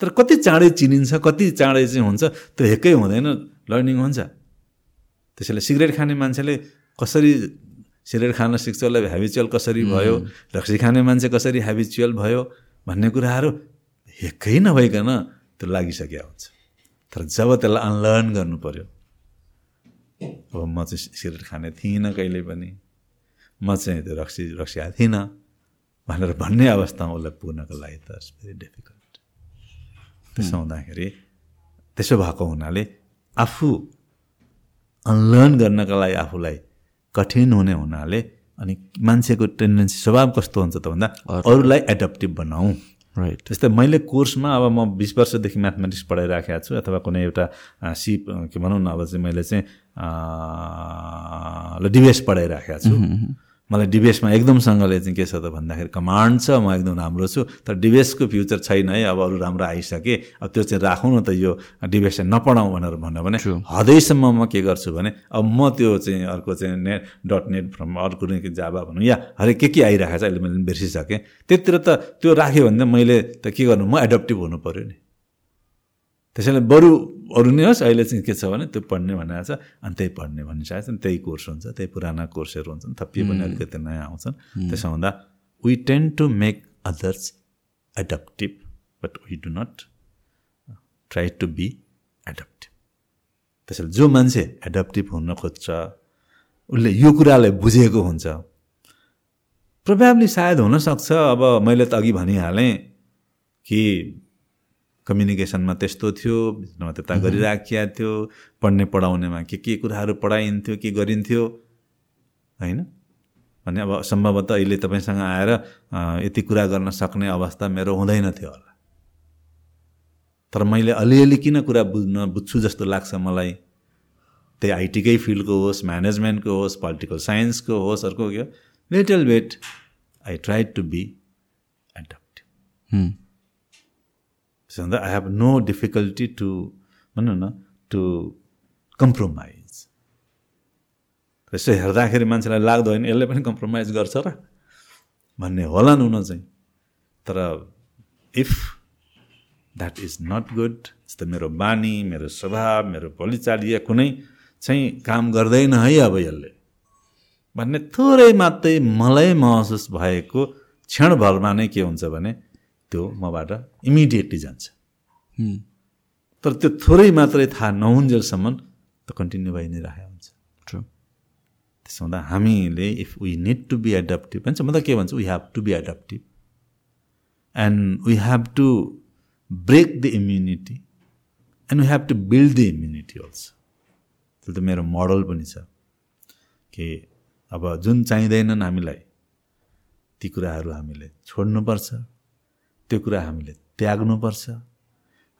तर कति चाँडै चिनिन्छ कति चाँडै चाहिँ हुन्छ त्यो हेक्कै हुँदैन। लर्निङ हुन्छ। त्यसैले सिगरेट खाने मान्छेले कसरी सिगरेट खान सिक्छ उसलाई हेबिचुअल कसरी भयो रक्सी खाने मान्छे कसरी हेबिचुअल भयो भन्ने कुराहरू हेक्कै नभइकन त्यो लागिसकेको हुन्छ तर जब त्यसलाई अनलर्न गर्नु पऱ्यो अब म चाहिँ सिगरेट खाने थिइनँ कहिले पनि म चाहिँ त्यो रक्सी रक्सी थिइनँ भनेर भन्ने अवस्थामा उसलाई पुग्नको लागि त भेरी डिफिकल्ट त्यसो हुँदाखेरि त्यसो भएको हुनाले आफू अनलर्न गर्नका लागि आफूलाई कठिन हुने हुनाले अनि मान्छेको टेन्डेन्सी स्वभाव कस्तो हुन्छ त भन्दा अरूलाई एडप्टिभ बनाऊ। राइट जस्तै मैले कोर्समा अब म बिस वर्षदेखि म्याथमेटिक्स पढाइराखेको छु अथवा कुनै एउटा सिप के भनौँ न अब चाहिँ मैले चाहिँ डिबेस पढाइराखेको छु। मलाई डिबेसमा एकदमसँगले चाहिँ के छ त भन्दाखेरि कमान्ड छ म एकदम राम्रो छु। तर डिबेसको फ्युचर छैन है अब अरू राम्रो आइसके अब त्यो चाहिँ राखौँ न त यो डिबेस चाहिँ नपढाउँ भनेर भन्यो भने हदैसम्म म के गर्छु भने अब म त्यो चाहिँ अर्को चाहिँ नेट डट नेट फ्रम अर्को जाबा भनौँ या हरेक के के आइरहेको छ अहिले मैले बिर्सिसकेँ। त्यतिर त त्यो राख्यो भने त मैले त के गर्नु म एडप्टिभ हुनु पऱ्यो नि। त्यसैले बरु अरू नै होस् अहिले चाहिँ के छ भने त्यो पढ्ने भनेको छ अनि त्यही पढ्ने भन्ने चाहेको छ त्यही कोर्स हुन्छ त्यही पुराना कोर्सहरू हुन्छन् थपिए पनि अलिकति नयाँ आउँछन्। त्यसो हुँदा we tend to make others adaptive but we do not try to be adaptive त्यसैले जो मान्छे एडप्टिभ हुन खोज्छ उसले यो कुरालाई बुझेको हुन्छ प्रोभाब्ली सायद हुनसक्छ अब मैले त अघि भनिहालेँ कि कम्युनिकेसनमा त्यस्तो थियो बिचमा त्यता गरिराखिया थियो पढ्ने पढाउनेमा के के कुराहरू पढाइन्थ्यो के गरिन्थ्यो होइन? भने अब सम्भवतः अहिले तपाईँसँग आएर यति कुरा गर्न सक्ने अवस्था मेरो हुँदैन थियो होला। तर मैले अलिअलि किन कुरा बुझ्न बुझ्छु जस्तो लाग्छ मलाई त्यही आइटीकै फिल्डको होस् म्यानेजमेन्टको होस् पोलिटिकल साइन्सको होस् अर्को के little bit I try to be adaptive हुँदा I have no difficulty to भनौँ न टु कम्प्रोमाइज यसो हेर्दाखेरि मान्छेलाई लाग्दो होइन यसले पनि कम्प्रोमाइज गर्छ र भन्ने होला नि चाहिँ तर if that is not good जस्तो मेरो बानी मेरो स्वभाव मेरो बोलीचाली या कुनै चाहिँ काम गर्दैन है अब यसले भन्ने थोरै मात्रै मलाई महसुस भएको क्षणभरमा नै के हुन्छ भने त्यो मबाट इमिडिएटली जान्छ। तर त्यो थोरै मात्रै थाहा नहुन्जेलसम्म त कन्टिन्यू भइ नै राखेको हुन्छ। ट्रु त्यसो हुँदा हामीले if we need to be adaptive भन्छ म त के भन्छु we have to be adaptive and we have to break the immunity and we have to build the immunity also त्यो त मेरो मोडल पनि छ कि अब जुन चाहिँदैनन् हामीलाई ती कुराहरू हामीले छोड्नुपर्छ। त्यो कुरा हामीले त्याग्नुपर्छ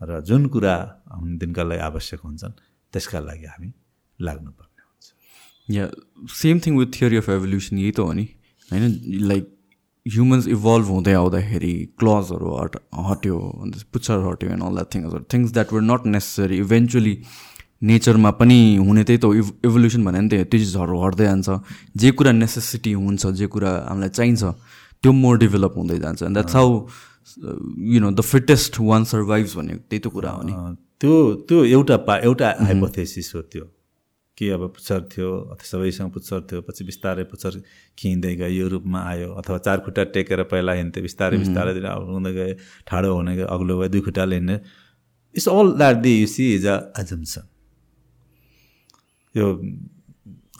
र जुन कुरा दिनका लागि आवश्यक हुन्छन् त्यसका लागि हामी लाग्नुपर्ने हुन्छ। Yeah same thing with theory of evolution यही त हो नि। होइन लाइक ह्युमन्स इभल्भ हुँदै आउँदाखेरि क्लजहरू हट हट्यो अन्त पुच्छर हट्यो and all that थिङ्सहरू things that were not necessary eventually नेचरमा पनि हुने त्यही त हो। इभ इभोल्युसन भने नि त्यो चिजहरू हट्दै जान्छ। जे कुरा नेसेसिटी हुन्छ जे कुरा हामीलाई चाहिन्छ त्यो मोर डेभलप हुँदै जान्छ। And that's how you know the fittest one survives भनेको त्यही त कुरा हो नि। त्यो त्यो एउटा पा एउटा हाइपोथेसिस हो त्यो। कि अब पुच्छर थियो अथवा सबैसँग पुच्छर थियो पछि बिस्तारै पुच्छर खिँदै गयो यो रूपमा आयो अथवा चार खुट्टा टेकेर पहिला हिँड्थ्यो बिस्तारै बिस्तारै हुँदै गए ठाडो हुने गयो अग्लो गयो दुई खुट्टाले हिँड्ने it's all that the you see is a assumption यो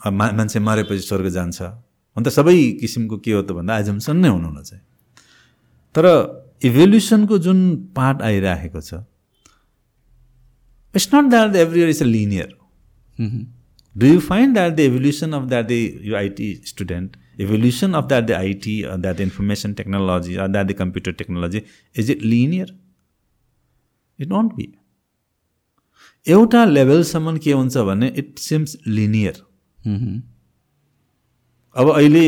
मा मान्छे मरेपछि स्वर्ग जान्छ। अन्त सबै किसिमको के हो त भन्दा एजम्सन नै हुनु चाहिँ। तर इभोल्युसनको जुन पार्ट आइराखेको छ it's not that the every is a linear do you find that the evolution of that the you IT student evolution of that the IT that the information technology the computer technology is it linear it don't be एउटा लेभलसम्म के हुन्छ भने it seems linear अब अहिले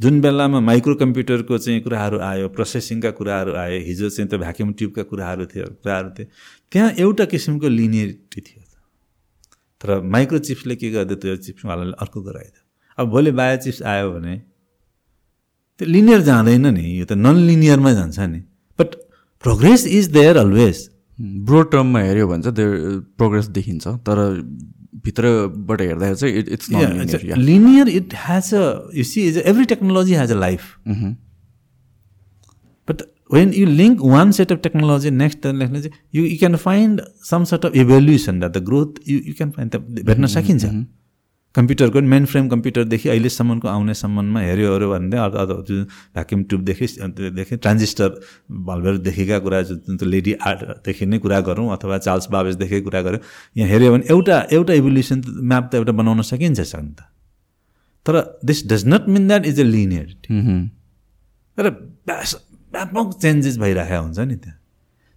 जुन बेलामा micro कम्प्युटरको चाहिँ कुराहरू आयो प्रोसेसिङका कुराहरू आयो हिजो चाहिँ त्यो भ्याक्युम ट्युबका कुराहरू थियो कुराहरू थियो त्यहाँ एउटा किसिमको लिनियरिटी थियो तर माइक्रो चिप्सले के गर्दै त्यो चिप्सवालाले अर्को गराइदियो अब भोलि बायो चिप्स आयो भने त्यो लिनियर जाँदैन नि यो त नन लिनियरमा जान्छ नि। But progress is there always broad टर्ममा हेऱ्यो भने चाहिँ प्रोग्रेस देखिन्छ तर भित्रबाट हेर्दाखेरि चाहिँ it it's linear it has a you see is every technology has a life but you link one set of technology next technology you, you can find some sort of evolution that the growth you, you can find that भेट्न सकिन्छ कम्प्युटरको main frame कम्प्युटरदेखि अहिलेसम्मको आउनेसम्ममा हेऱ्यो अरे भने जुन vacuum ट्युबदेखि देखि transistor बल्बहरूदेखिका कुरा जुन लेडी आर्टदेखि नै कुरा गरौँ अथवा चार्ल्स बाबेजदेखि कुरा गरौँ यहाँ हेऱ्यो भने एउटा एउटा इभोल्युसन म्याप त एउटा बनाउन सकिन्छ सक्नु त। तर this does not mean that is a linearity तर व्यापक चेन्जेस भइरहेको हुन्छ नि त्यहाँ।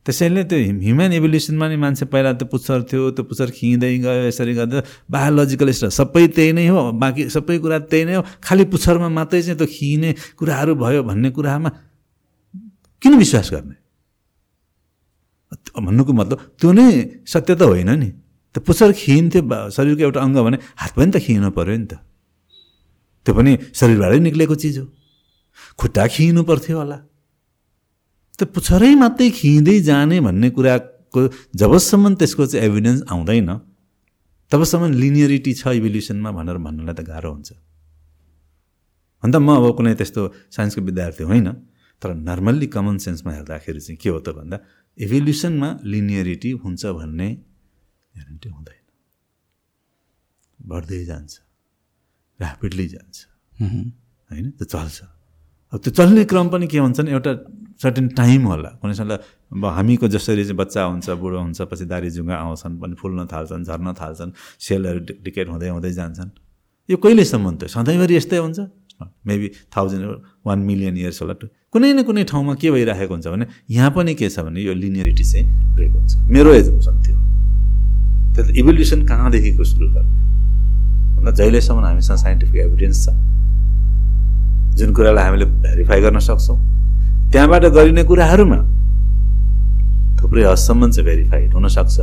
त्यसैले त्यो ह्युमन इभोल्युसनमा नि मान्छे पहिला त्यो पुच्छर थियो त्यो पुच्छर खिँदै गयो यसरी गर्दा बायोलोजिकल सबै त्यही नै हो बाँकी सबै कुरा त्यही नै हो। खालि पुच्छरमा मात्रै चाहिँ त्यो खिने कुराहरू भयो भन्ने कुरामा किन विश्वास गर्ने? भन्नुको मतलब त्यो नै सत्य त होइन नि। त्यो पुच्छर खिन्थ्यो शरीरको एउटा अङ्ग भने हात पनि त खिनु पऱ्यो नि त। त्यो पनि शरीरबाटै निक्लेको चिज हो। खुट्टा खिनु पर्थ्यो होला। त्यो पुच्छरै मात्रै खिँदै जाने भन्ने कुराको जबसम्म त्यसको चाहिँ एभिडेन्स आउँदैन तबसम्म लिनियरिटी छ इभोल्युसनमा भनेर भन्नलाई त गाह्रो हुन्छ। अन्त म अब कुनै त्यस्तो साइन्सको विद्यार्थी होइन तर नर्मल्ली कमन सेन्समा हेर्दाखेरि चाहिँ के हो त भन्दा इभोल्युसनमा लिनियरिटी हुन्छ भन्ने ग्यारेन्टी हुँदैन। बढ्दै जान्छ ऱ्यापिडली जान्छ। होइन? त्यो चल्छ। अब त्यो चल्ने क्रम पनि के हुन्छ भने एउटा सर्टेन टाइम होला। कुनै साल अब हामीको जसरी चाहिँ बच्चा हुन्छ बुढो हुन्छ पछि दारी जुङ्गा आउँछन् पनि फुल्न थाल्छन् झर्न थाल्छन् सेलहरू डिकेट हुँदै हुँदै जान्छन्। यो कहिलेसम्म त? सधैँभरि यस्तै हुन्छ? Maybe thousand one million years होला। कुनै न कुनै ठाउँमा के भइरहेको हुन्छ भने यहाँ पनि के छ भने यो लिनियरिटी चाहिँ ब्रेक हुन्छ। मेरो एजुम्सन थियो त्यो त इभोल्युसन कहाँदेखिको सुरु गर्ने भन्दा जहिलेसम्म हामीसँग साइन्टिफिक एभिडेन्स छ जुन कुरालाई हामीले भेरिफाई गर्न सक्छौँ त्यहाँबाट गरिने कुराहरूमा थुप्रै हदसम्म चाहिँ भेरिफाइड हुनसक्छ।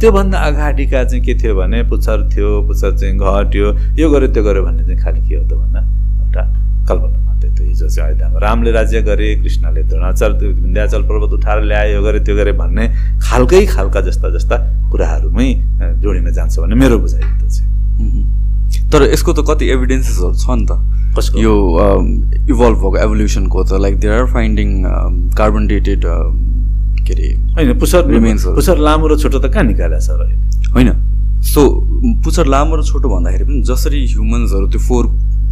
त्योभन्दा अगाडिका चाहिँ के थियो भने पुच्छर थियो पुच्छर चाहिँ घट्यो यो गर्यो त्यो गर्यो भन्ने चाहिँ खालि के हो त भन्दा एउटा कल्पना मात्रै थियो। हिजो चाहिँ अयोध्यामा रामले राज्य गरे कृष्णले द्रोणाचल विन्ध्याचल पर्वत उठाएर ल्यायो यो गरे त्यो गरे भन्ने खालकै खालका जस्ता जस्ता कुराहरूमै जोडिन जान्छ भन्ने मेरो बुझाइ चाहिँ। तर यसको त कति एभिडेन्सेसहरू छ नि त। यो इभल्भ भएको एभोल्युसनको त like there are finding carbon dated के अरे होइन हरू। पुच्छर लामो र छोटो त कहाँ निकालेको छ होइन। सो पुच्छर लामो र छोटो भन्दाखेरि पनि जसरी ह्युमन्सहरू त्यो फोर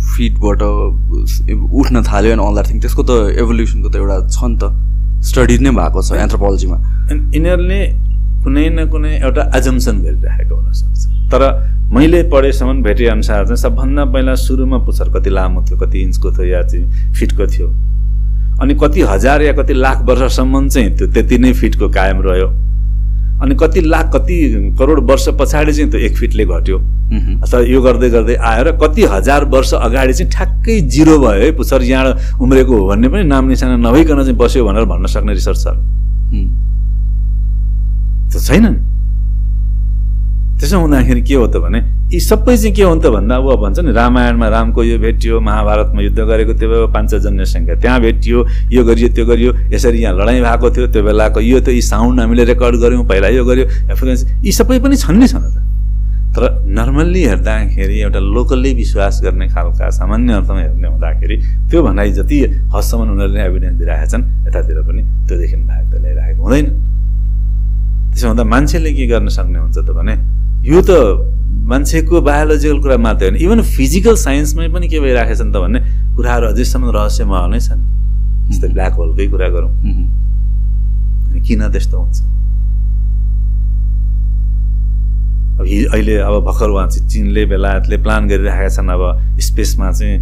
फिटबाट उठ्न थाल्यो एन्ड अल द्याट थिङ त्यसको त एभोल्युसनको त एउटा छ नि त। स्टडी नै भएको छ एन्थ्रोपोलोजीमा यिनीहरूले कुनै न कुनै एउटा एजम्सन गरिराखेको हुनसक्छ। तर मैले पढेसम्म भेटेअनुसार चाहिँ सबभन्दा पहिला सुरुमा पुच्छर कति लामो थियो कति इन्चको थियो या चाहिँ फिटको थियो। अनि कति हजार या कति लाख वर्षसम्म चाहिँ त्यो त्यति नै फिटको कायम रह्यो। अनि कति लाख कति करोड वर्ष पछाडि चाहिँ त्यो एक फिटले घट्यो। अथवा यो गर्दै गर्दै आयो र कति हजार वर्ष अगाडि चाहिँ ठ्याक्कै जिरो भयो है पुच्छर यहाँ उम्रेको हो भन्ने पनि नाम निशाना नभइकन चाहिँ बस्यो भनेर भन्न सक्ने रिसर्चर त्यो छैन नि। त्यसो हुँदाखेरि के हो त भने यी सबै चाहिँ के हो त भन्दा अब भन्छ नि रामायणमा रामको यो भेटियो महाभारतमा युद्ध गरेको त्यो बेला पाञ्चजन्य सङ्ख्या त्यहाँ भेटियो यो गरियो त्यो गरियो यसरी यहाँ लडाइँ भएको थियो त्यो बेलाको यो त यी साउन्ड हामीले रेकर्ड गऱ्यौँ पहिला यो गर्यो यी सबै पनि छन् नि छन् त। तर नर्मल्ली हेर्दाखेरि एउटा लोकल्ली विश्वास गर्ने खालका सामान्य अर्थमा हेर्ने हुँदाखेरि त्यो भनाइ जति हदसम्म उनीहरूले एभिडेन्स दिइरहेका छन् यतातिर पनि त्योदेखि भाग त ल्याइरहेको हुँदैन। त्यसो हुँदा मान्छेले के गर्न सक्ने हुन्छ त भने यो त मान्छेको बायोलोजिकल कुरा मात्रै होइन। इभन फिजिकल साइन्समै पनि के भइरहेको छ नि त भन्ने कुराहरू अझैसम्म रहस्यमय नै छन्। जस्तै ब्ल्याक होलकै कुरा गरौँ। अनि किन त्यस्तो हुन्छ? अब अहिले अब भर्खर उहाँ चाहिँ चिनले बेलायतले प्लान गरिरहेका छन् अब स्पेसमा चाहिँ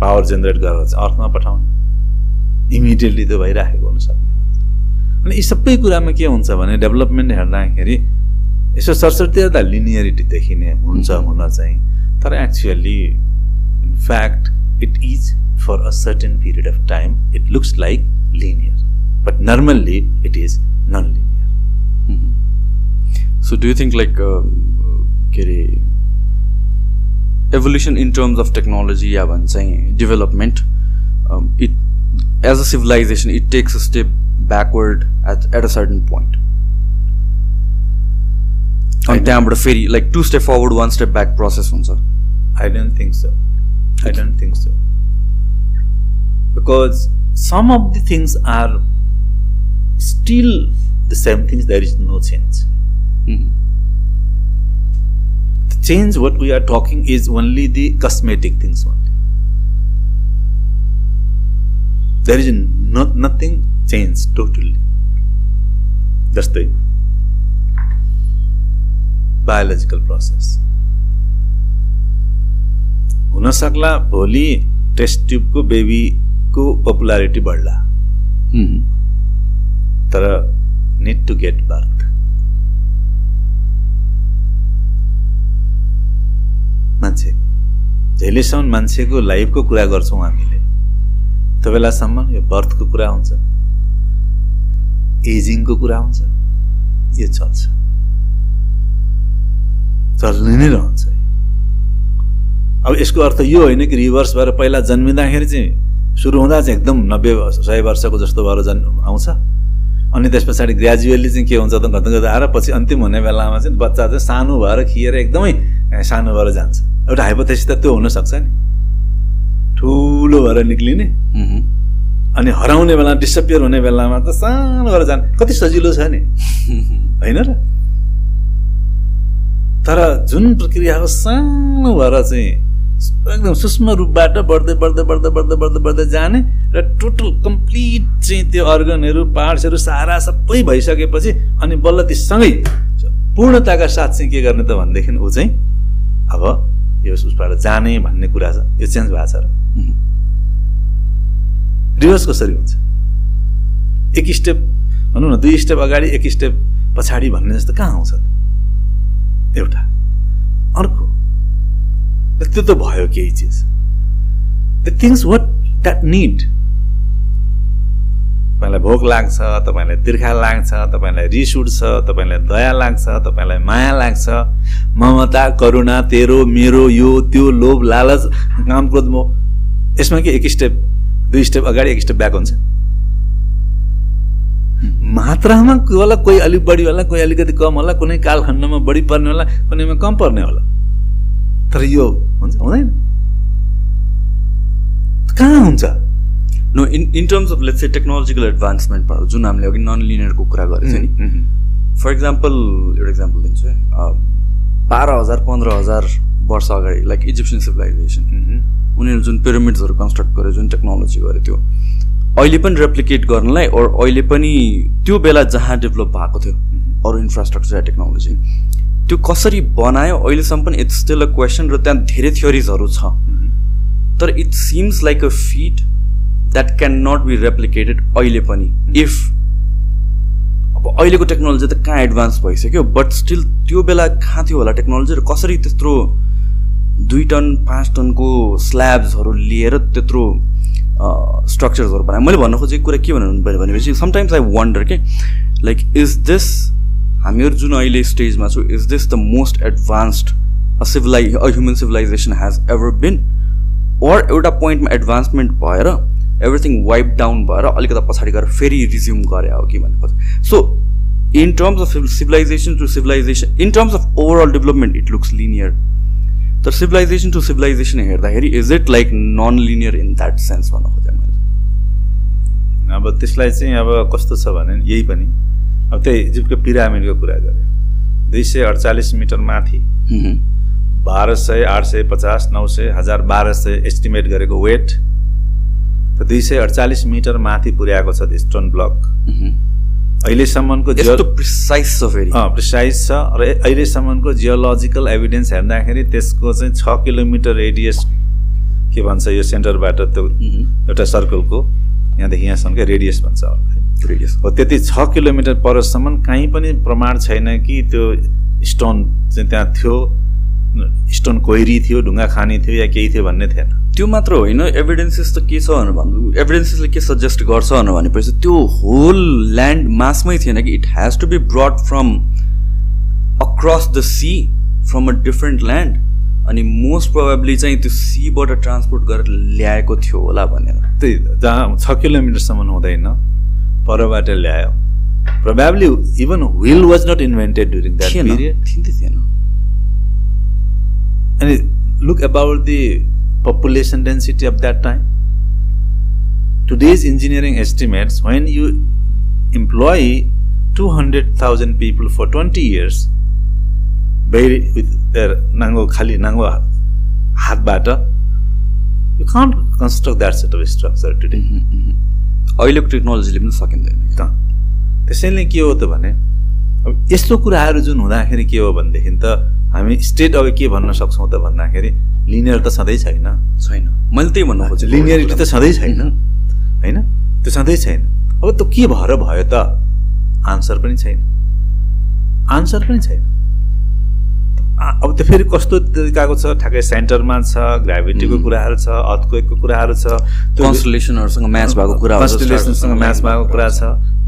पावर जेनेरेट गरेर चाहिँ अर्थमा पठाउने। इमिडिएटली त्यो भइराखेको हुनसक्ने अनि यी सबै कुरामा के हुन्छ भने डेभलपमेन्ट हेर्दाखेरि यसो सरस्वती हेर्दा लिनियरिटी देखिने हुन्छ हुन चाहिँ तर actually in fact it is for a certain period of time it looks like linear but normally it is non linear so do you think like के अरे evolution in terms of technology या भन्छ चाहिँ development it as a civilization it takes a step backward at at a certain point अनि होइन। त्यहाँबाट फेरि like two step forward one step back process हुन्छ I don't think so. I don't think so. Because some of the things are still the same things, there is no change. change what we are talking is only the cosmetic things only. There is no, nothing changed totally. जस्तै biological process हुनसक्ला भोलि test ट्युबको बेबीको popularity बढ्ला. तर need to get birth मान्छे जहिलेसम्म मान्छेको लाइफको कुरा गर्छौँ हामीले त्यो बेलासम्म यो बर्थको कुरा हुन्छ। एजिङको कुरा हुन्छ। यो चल्छ। चल्ने नै रहन्छ। अब यसको अर्थ यो होइन कि रिभर्स भएर पहिला जन्मिँदाखेरि चाहिँ सुरु हुँदा चाहिँ एकदम नब्बे सय वर्षको जस्तो भएर जन् आउँछ। अनि त्यस पछाडि ग्रेजुअली चाहिँ के हुन्छ त गर्दा गर्दा आएर पछि अन्तिम हुने बेलामा चाहिँ बच्चा चाहिँ सानो भएर खिएर एकदमै सानो भएर जान्छ। एउटा हाइपोथेसिस त त्यो हुनसक्छ नि। ठुलो भएर निक्लिने. अनि हराउने बेला डिसपियर हुने बेलामा त सानो भएर जाने कति सजिलो छ नि। होइन र? तर जुन प्रक्रिया हो सानो भएर चाहिँ एकदम सूक्ष्म रूपबाट बढ्दै बढ्दै बढ्दै बढ्दै बढ्दै बढ्दै जाने र टोटल कम्प्लिट चाहिँ त्यो अर्गनहरू पार्ट्सहरू सारा सबै भइसकेपछि अनि बल्ल ती सँगै पूर्णताका साथ चाहिँ के गर्ने त भनेदेखि ऊ चाहिँ अब यो उसबाट जाने भन्ने कुरा छ। यो चेन्ज भएको छ र. रिभर्स कसरी हुन्छ? एक स्टेप भनौँ न दुई स्टेप अगाडि एक स्टेप पछाडि भन्ने जस्तो कहाँ आउँछ एउटा। अर्को त्यो त भयो केही चिज। The things what that need तपाईँलाई भोक लाग्छ तपाईँलाई तिर्खा लाग्छ तपाईँलाई रिस उठ्छ तपाईँलाई दया लाग्छ तपाईँलाई माया लाग्छ। ममता करुणा तेरो मेरो यो त्यो लोभ लालच काम क्रोध मोह। यसमा के एक स्टेप दुई स्टेप अगाडि एक स्टेप ब्याक हुन्छ? मात्रामा होला कोही अलिक बढी होला कोही अलिकति कम होला कुनै कालखण्डमा बढी पर्ने होला कुनैमा कम पर्ने होला। तर यो हुन्छ हुँदैन। कहाँ हुन्छ? No in in terms of let's say technological एडभान्समेन्टमा जुन हामीले अघि नन लिनियरको कुरा गरेको थियो नि फर इक्जाम्पल एउटा इक्जाम्पल दिन्छु है बाह्र हजार पन्ध्र हजार वर्ष अगाडि लाइक इजिप्सियन सिभिलाइजेसन उनीहरू जुन पिरामिड्सहरू कन्स्ट्रक्ट गर्यो जुन टेक्नोलोजी गर्यो त्यो। अहिले पनि रेप्लिकेट गर्नलाई और अहिले पनि त्यो बेला जहाँ डेभलप भएको थियो अरू इन्फ्रास्ट्रक्चर या टेक्नोलोजी त्यो कसरी बनायो अहिलेसम्म पनि इट्स स्टिल अ क्वेसन र त्यहाँ धेरै थ्योरिजहरू छ। तर it seems like a feat that can not be replicated अहिले पनि इफ अब अहिलेको टेक्नोलोजी त कहाँ एडभान्स भइसक्यो बट स्टिल त्यो बेला कहाँ थियो होला टेक्नोलोजी र कसरी त्यत्रो दुई टन पाँच टनको स्ल्याब्सहरू लिएर त्यत्रो स्ट्रक्चर्सहरू बनायो मैले भन्न खोजेको कुरा के भन्नु भनेपछि समटाइम्स आई वन्डर के लाइक इज दिस हामीहरू जुन अहिले स्टेजमा छौँ is this the most advanced a civilization a human civilization has ever been or एउटा पोइन्टमा एडभान्समेन्ट भएर एभ्रिथिङ वाइप डाउन भएर अलिकति पछाडि गएर फेरि रिज्युम गरे हो कि भन्ने खोज। So in terms of civilization to civilization in terms of overall development it looks linear तर सिभिलाइजेसन टु सिभिलाइजेसन हेर्दाखेरि is it like non linear in that sense भन्न खोजेँ मैले? अब त्यसलाई चाहिँ अब कस्तो छ भने यही पनि। अब त्यही इजिप्टको पिरामिडको कुरा गऱ्यो दुई सय अडचालिस मिटर माथि. बाह्र सय आठ सय पचास नौ सय हजार बाह्र सय एस्टिमेट गरेको वेट त दुई सय अडचालिस मिटर माथि पुर्याएको छ स्टोन ब्लक. अहिलेसम्मको यस्तो प्रिसाइज छ फेरि। प्रिसाइज छ। र अहिलेसम्मको जियोलोजिकल एभिडेन्स हेर्दाखेरि त्यसको चाहिँ छ किलोमिटर रेडियस के भन्छ यो सेन्टरबाट त्यो. एउटा सर्कलको यहाँदेखि यहाँसम्मकै रेडियस भन्छ होला है। Radius. हो त्यति छ किलोमिटर परसम्म कहीँ पनि प्रमाण छैन कि त्यो स्टोन चाहिँ त्यहाँ थियो। स्टोन कोइरी थियो ढुङ्गा खानी थियो या केही थियो भन्ने थिएन त्यो मात्र होइन? एभिडेन्सेस त के छ भनेर भन्नु? एभिडेन्सेसले के सजेस्ट गर्छ भनेर भनेपछि त्यो होल ल्यान्ड मासमै थिएन कि? It has to be brought from across the sea from a different land अनि मोस्ट प्रोबेबली चाहिँ त्यो सीबाट ट्रान्सपोर्ट गरेर ल्याएको थियो होला भनेर। त्यही जहाँ छ किलोमिटरसम्म हुँदैन परबाट ल्यायो। Probably even wheel was not invented during that period थिएन। Look about the population density of that time today's engineering estimates when you employ two hundred thousand people for twenty years very with नाङ्गो खालि नाङ्गो हातबाट you can't construct that set of structure today अहिलेको टेक्नोलोजीले पनि सकिँदैन त त्यसैले के हो त भने अब यस्तो कुराहरू जुन हुँदाखेरि के हो भनेदेखि त हामी स्टेट अब के भन्न सक्छौँ त भन्दाखेरि लिनियर त सधैँ छैन। छैन। मैले त्यही भन्नु खोजेँ लिनियरिटी त सधैँ छैन। होइन? त्यो सधैँ छैन। अब त्यो के भएर भयो त? आन्सर पनि छैन। आन्सर पनि छैन। अब त्यो फेरि कस्तो तरिकाको छ? ठ्याक्कै सेन्टरमा छ ग्राभिटीको कुराहरू छ अर्थक्वेकको कुराहरू छ। त्यो कन्सलेसनहरूसँग म्याच भएको कुरा कन्स्टिलेसनसँग म्याच भएको कुरा छ।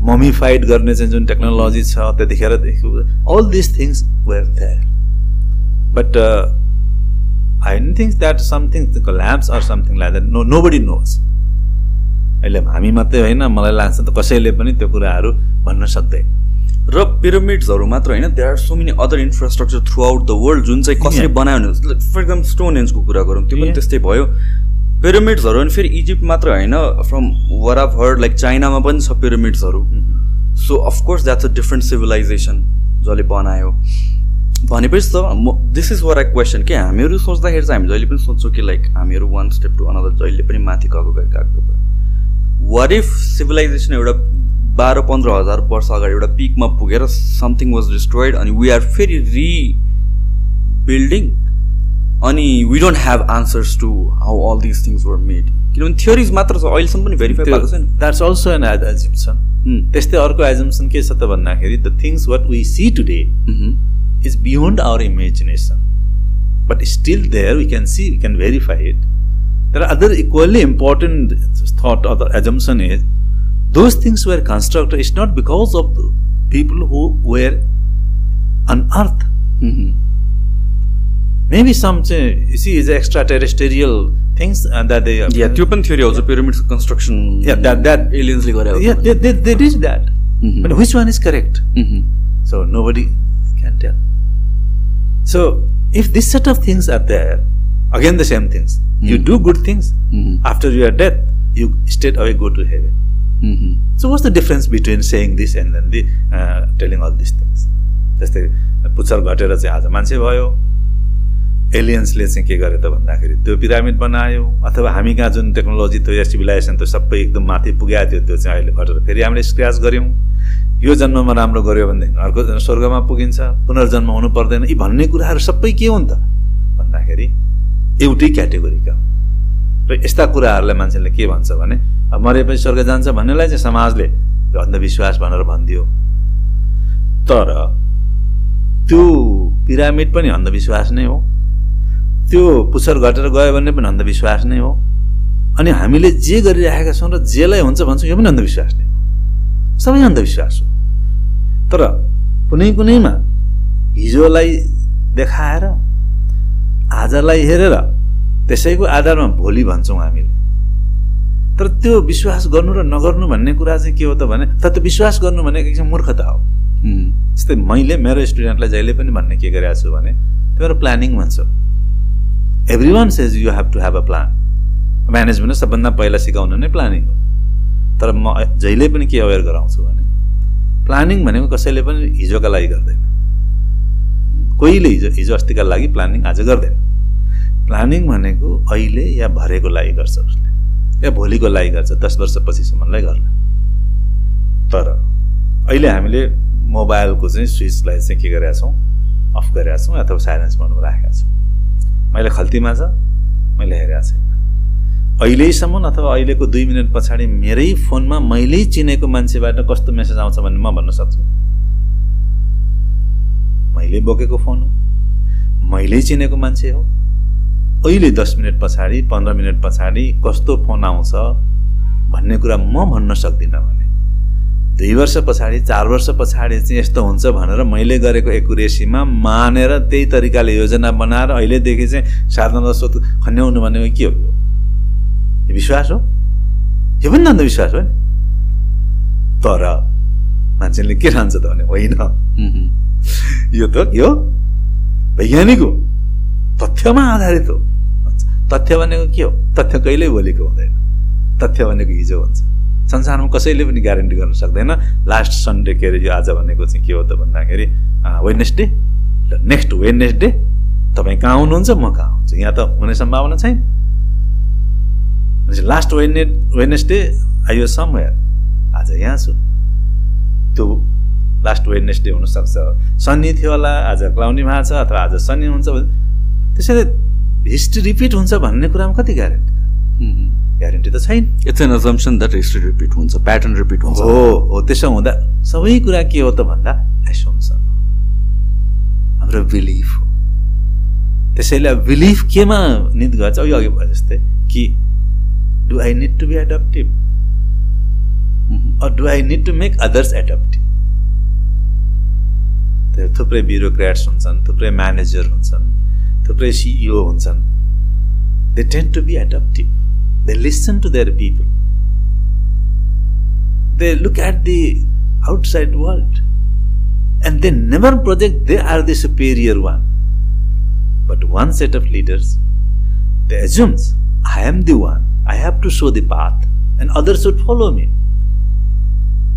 ममिफाइड गर्ने चाहिँ जुन टेक्नोलोजी छ त्यतिखेर all this things were there but I don't think that something labs or something like that no nobody knows अहिले हामी मात्रै होइन मलाई लाग्छ त कसैले पनि त्यो कुराहरू भन्न सक्दैन र पिरामिड्सहरू मात्र होइन they are so many other infrastructure throughout the world जुन चाहिँ कसरी. बनायो भने फर इक्जाम्पल स्टोन एन्जको कुरा गरौँ त्यो पनि. त्यस्तै भयो पिरामिड्सहरू अनि फेरि इजिप्ट मात्र होइन from where of heard like चाइनामा पनि छ पिरामिड्सहरू so of course that's a different civilization जसले बनायो भनेपछि त म this is where I question के हामीहरू सोच्दाखेरि चाहिँ हामी जहिले पनि सोध्छौँ कि लाइक हामीहरू वान स्टेप टु अनदर जहिले पनि माथि गएको गएको गएको। वाट इफ सिभिलाइजेसन एउटा बाह्र पन्ध्र हजार वर्ष अगाडि एउटा पिकमा पुगेर समथिङ वाज डिस्ट्रोइड अनि वी आर फेरि रि बिल्डिङ अनि we don't have answers to how all this things were made किनभने थियोरिज मात्र छ अहिलेसम्म पनि भेरिफाई भएको छैन। द्याट्स अल्सो एन एजम्सन हुँ, त्यस्तै अर्को एजम्सन के छ त भन्दाखेरि the things what we see today is beyond our imagination. But still, there we can see, we can verify it. There are other equally important thought or the assumption is those things were constructed It's not because of people who were on earth. Mm-hmm. Maybe some, you see, is extraterrestrial things uh, that they. Yeah, Tupan theory also, yeah. pyramids construction. Yeah, that. that aliens, whatever. Yeah, they, they, they did that. Mm-hmm. But which one is correct? Mm-hmm. So nobody can tell. So if this set of things are there, again the same things. You Hmm. do good things. Mhm. After your death, you straight away go to heaven. So what's the difference between saying this and then the uh, telling all these things? जस्तै पुच्छर घटेर चाहिँ आज मान्छे भयो एलियन्सले चाहिँ के गरे त भन्दाखेरि त्यो पिरामिड बनायो अथवा हामी कहाँ जुन टेक्नोलोजी थियो या सिभिलाइजेसन थियो सबै एकदम माथि पुगेको थियो त्यो चाहिँ अहिले घटेर फेरि हामीले स्क्र्याच गऱ्यौँ। यो जन्ममा राम्रो गऱ्यो भनेदेखि अर्को स्वर्गमा पुगिन्छ पुनर्जन्म हुनु पर्दैन। यी भन्ने कुराहरू सबै के हो नि त? भन्दाखेरि एउटै क्याटेगोरीका। र यस्ता कुराहरूलाई मान्छेले के भन्छ भने अब मरेपछि स्वर्ग जान्छ भन्नेलाई चाहिँ समाजले अन्धविश्वास भनेर भनिदियो। तर त्यो पिरामिड पनि अन्धविश्वास नै हो। त्यो पुच्छर घटेर गयो भने पनि अन्धविश्वास नै हो। अनि हामीले जे गरिरहेका छौँ र जेलाई हुन्छ भन्छौँ यो पनि अन्धविश्वास नै हो। सबै अन्धविश्वास हो। तर कुनै कुनैमा हिजोलाई देखाएर आजलाई हेरेर त्यसैको आधारमा भोलि भन्छौँ हामीले। तर त्यो विश्वास गर्नु र नगर्नु भन्ने कुरा चाहिँ के हो त भने तर त्यो विश्वास गर्नु भनेको एकदम मूर्खता हो। जस्तै मैले मेरो स्टुडेन्टलाई जहिले पनि भन्ने के गरिरहेको छु भने तिमीहरू प्लानिङ भन्छ। Everyone says you have to have a plan management सबभन्दा पहिला सिकाउनु नै प्लानिङ हो। तर म जहिले पनि के अवेर गराउँछु भने प्लानिङ भनेको कसैले पनि हिजोका लागि गर्दैन। कोहीले हिजो हिजो अस्तिका लागि प्लानिङ आज गर्दैन। प्लानिङ भनेको अहिले या भरेको लागि गर्छ उसले। या भोलिको लागि गर्छ दस वर्षपछिसम्मलाई गर्ला। तर अहिले हामीले मोबाइलको चाहिँ स्विचलाई चाहिँ के गरेका छौँ? अफ गरेका छौँ अथवा साइलेन्स मोडमा राखेका छौँ। मैले खल्तीमा छ मैले हेरेको छैन। अहिलेसम्म अथवा अहिलेको दुई मिनट पछाडि मेरै फोनमा मैले चिनेको मान्छेबाट कस्तो मेसेज आउँछ भन्ने म भन्न सक्छु। मैले बोकेको फोन हो मैले चिनेको मान्छे हो। अहिले दस मिनट पछाडि पन्ध्र मिनट पछाडि कस्तो फोन आउँछ भन्ने कुरा म भन्न सक्दिनँ भने। दुई वर्ष पछाडि चार वर्ष पछाडि चाहिँ यस्तो हुन्छ भनेर मैले गरेको एकुरेसीमा मानेर त्यही तरिकाले योजना बनाएर अहिलेदेखि चाहिँ साधना सोध खन्याउनु भनेको के हो? यो यो विश्वास हो? यो पनि अन्धविश्वास हो नि? तर मान्छेले के ठान्छ त भने होइन। यो त के हो? वैज्ञानिक हो। तथ्यमा आधारित हो। तथ्य भनेको के हो? तथ्य कहिल्यै भोलिको हुँदैन। तथ्य भनेको हिजो हुन्छ। संसारमा कसैले पनि ग्यारेन्टी गर्न सक्दैन। लास्ट सन्डे के अरे यो आज भनेको चाहिँ के हो त भन्दाखेरि वेडनेसडे ल नेक्स्ट वेडनेसडे तपाईँ कहाँ आउनुहुन्छ म कहाँ आउँछु यहाँ त हुने सम्भावना छैन। लास्ट वेडने वेडनेसडे आइयो समवेयर आज यहाँ छु। त्यो लास्ट वेडनेसडे हुनसक्छ। सन्नी थियो होला आज क्लाउनी भएको छ अथवा आज सन्नी हुन्छ। त्यसैले हिस्ट्री रिपिट हुन्छ भन्ने कुरामा कति ग्यारेन्टी ग्यारेन्टी त छैन। It's an assumption that history repeat हुन्छ प्याटर्न रिपिट हुन्छ। हो हो त्यसो हुँदा सबै कुरा के हो त भन्दा एसोम्सन हो। हाम्रो बिलिफ हो। त्यसैले बिलिफ केमा निद गर्छ? यो अघि भयो जस्तै कि do I need to be adaptive do I need to make others adaptive थुप्रै ब्युरोक्राट्स हुन्छन् थुप्रै म्यानेजर हुन्छन् थुप्रै सिइओ हुन्छन्। They tend to be adaptive they listen to their people they look at the outside world and they never project they are the superior one but one set of leaders they assumes I am the one I have to show the path and other should follow me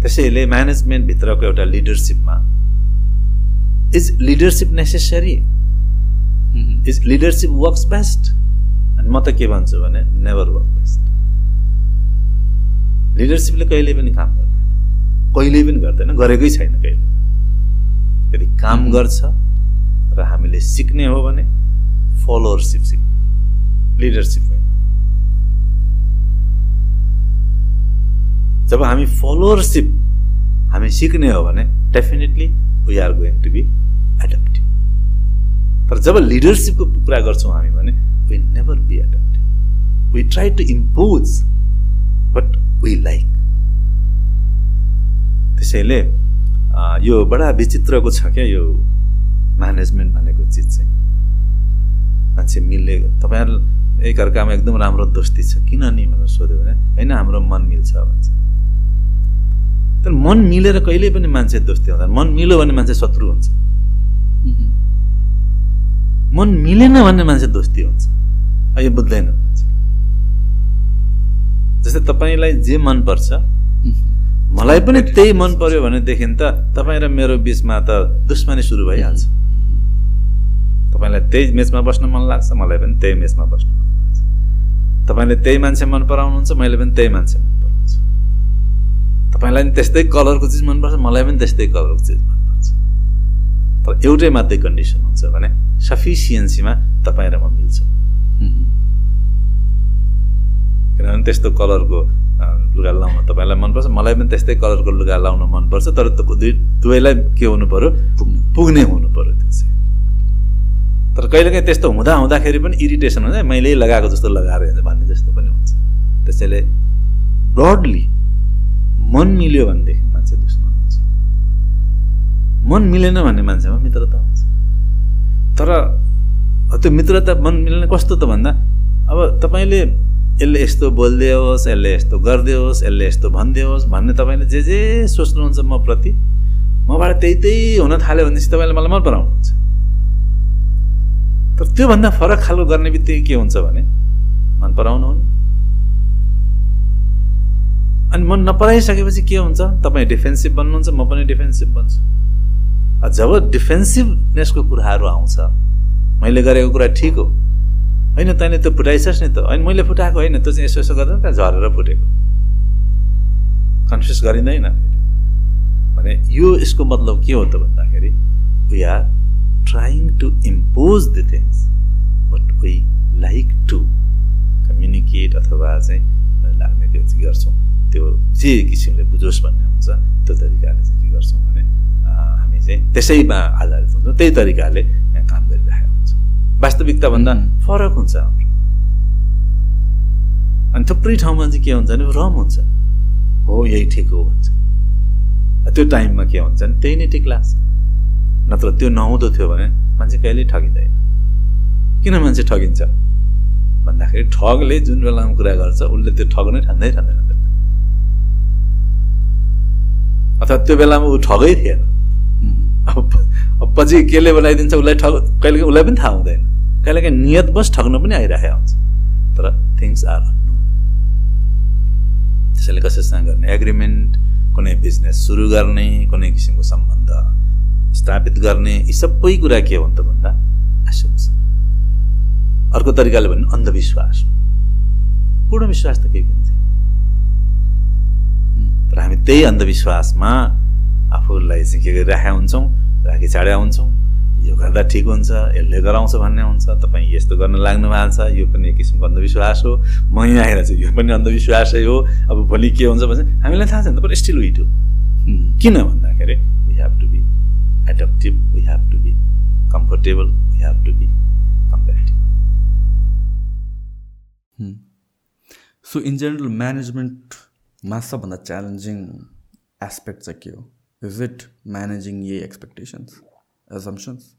त्यसैले म्यानेजमेन्टभित्रको एउटा लिडरसिपमा is leadership necessary is leadership works best अनि म त के भन्छु भने never work best लिडरसिपले कहिले पनि काम गर्दैन। कहिल्यै पनि गर्दैन गरेकै छैन कहिले। यदि काम गर्छ र हामीले सिक्ने हो भने फलोवरसिप सिक्ने। लिडरसिप होइन। जब हामी फलोवरसिप हामी सिक्ने हो भने definitely we are going to be adaptive तर जब लिडरसिपको कुरा गर्छौँ हामी भने we never be adaptive we try to impose but we like त्यसैले यो बडा विचित्रको छ क्या यो म्यानेजमेन्ट भनेको चिज चाहिँ? मान्छे मिल्ने तपाईँहरू एकअर्कामा एकदम राम्रो दोस्ती छ। किन नि भनेर सोध्यो भने होइन हाम्रो मन मिल्छ भन्छ। तर मन मिलेर कहिल्यै पनि मान्छे दोस्ती हुँदैन। मन मिल्यो भने मान्छे शत्रु हुन्छ। मन मिलेन भन्ने मान्छे दोस्ती हुन्छ। यो बुझ्दैन। जस्तै तपाईँलाई जे मनपर्छ मलाई पनि त्यही मन पर्यो भनेदेखि त तपाईँ र मेरो बिचमा त दुश्मनी सुरु भइहाल्छ। तपाईँलाई त्यही मेचमा बस्न मन लाग्छ मलाई पनि त्यही मेचमा बस्न मन लाग्छ। तपाईँले त्यही मान्छे मन पराउनुहुन्छ मैले पनि त्यही मान्छे मन पराउँछु। तपाईँलाई पनि त्यस्तै कलरको चिज मनपर्छ मलाई पनि त्यस्तै कलरको चिज मनपर्छ। तर एउटै मात्रै कन्डिसन हुन्छ भने सफिसियन्सीमा तपाईँ र म मिल्छ। किनभने त्यस्तो कलरको लुगा लाउन तपाईँलाई मनपर्छ। मलाई पनि त्यस्तै कलरको लुगा लाउन मनपर्छ तर दुई दुवैलाई के हुनु पऱ्यो पुग्ने हुनु पऱ्यो त्यो चाहिँ। तर कहिलेकाहीँ त्यस्तो हुँदा हुँदाखेरि पनि इरिटेसन हुन्छ। मैले लगाएको जस्तो लगाएर हेर्छ भन्ने जस्तो पनि हुन्छ। त्यसैले ब्रडली मन मिल्यो भनेदेखि मान्छे दुश्मन हुन्छ। मन मिलेन भन्ने मान्छेमा मित्रता हुन्छ। तर त्यो मित्रता मन मिल्ने कस्तो त भन्दा अब तपाईँले यसले यस्तो बोलिदियोस् यसले यस्तो गरिदियोस् यसले यस्तो भनिदियोस् भन्ने तपाईँले जे जे सोच्नुहुन्छ म प्रति मबाट त्यही त्यही हुन थाल्यो भनेपछि तपाईँले मलाई मन पराउनुहुन्छ। तर त्योभन्दा फरक खालको गर्ने बित्तिकै के हुन्छ भने मन पराउनु हुन्। अनि मन नपराइसकेपछि के हुन्छ? तपाईँ डिफेन्सिभ बन्नुहुन्छ म पनि डिफेन्सिभ बन्छु। जब डिफेन्सिभनेसको कुराहरू आउँछ मैले गरेको कुरा ठिक हो। होइन तैँले त्यो फुटाइछस् नि त। होइन मैले फुटाएको होइन त्यो चाहिँ यसो यसो गर्दा त झरेर फुटेको। कन्फ्युज गरिँदैन। भने यो यसको मतलब के हो त भन्दाखेरि we are trying to impose the things but we like to communicate अथवा चाहिँ लाग्ने त्यो चाहिँ गर्छौँ। त्यो जे किसिमले बुझोस् भन्ने हुन्छ त्यो तरिकाले चाहिँ के गर्छौँ भने हामी चाहिँ त्यसैमा आधारित हुन्छौँ। त्यही तरिकाले वास्तविकताभन्दा फरक हुन्छ हाम्रो। अनि थुप्रै ठाउँमा चाहिँ के हुन्छ भने रम हुन्छ। हो यही ठिक हो भन्छ। त्यो टाइममा के हुन्छ भने त्यही नै ठिक लाग्छ नत्र त्यो नहुँदो थियो भने मान्छे कहिल्यै ठगिँदैन। किन मान्छे ठगिन्छ? भन्दाखेरि ठगले जुन बेलामा कुरा गर्छ उसले त्यो ठग्नै ठान्दै ठान्दैन। अथवा त्यो बेलामा ऊ ठगै थिएन। अब पछि केले बनाइदिन्छ उसलाई ठग कहिले उसलाई पनि थाहा हुँदैन। कहिलेकाहीँ नियत बस ठग्न पनि आइरहेको हुन्छ। तर थिङ्स आर त्यसैले कसैसँग गर्ने एग्रिमेन्ट कुनै बिजनेस सुरु गर्ने कुनै किसिमको सम्बन्ध स्थापित गर्ने यी सबै कुरा के हो त भन्दा आशंसा अर्को तरिकाले भन्नु अन्धविश्वास। पूर्ण विश्वास त केही पनि छैन। तर हामी त्यही अन्धविश्वासमा आफूलाई चाहिँ के गरिराखेका हुन्छौँ राखी छाडेका हुन्छौँ। यो गर्दा ठिक हुन्छ यसले गराउँछ भन्ने हुन्छ तपाईँ यस्तो गर्न लाग्नु भएको छ यो पनि एक किसिमको अन्धविश्वास हो। म यहाँ आएर चाहिँ यो पनि अन्धविश्वासै हो। अब भोलि के हुन्छ भने हामीलाई थाहा छैन तर स्टिल विट हो किन भन्दाखेरि we have to be adaptive we have to be comfortable we have to be competitive so in general म्यानेजमेन्टमा सबभन्दा च्यालेन्जिङ एस्पेक्ट चाहिँ के हो? इज़ इट म्यानेजिङ यही एक्सपेक्टेसन्स एजम्सन्स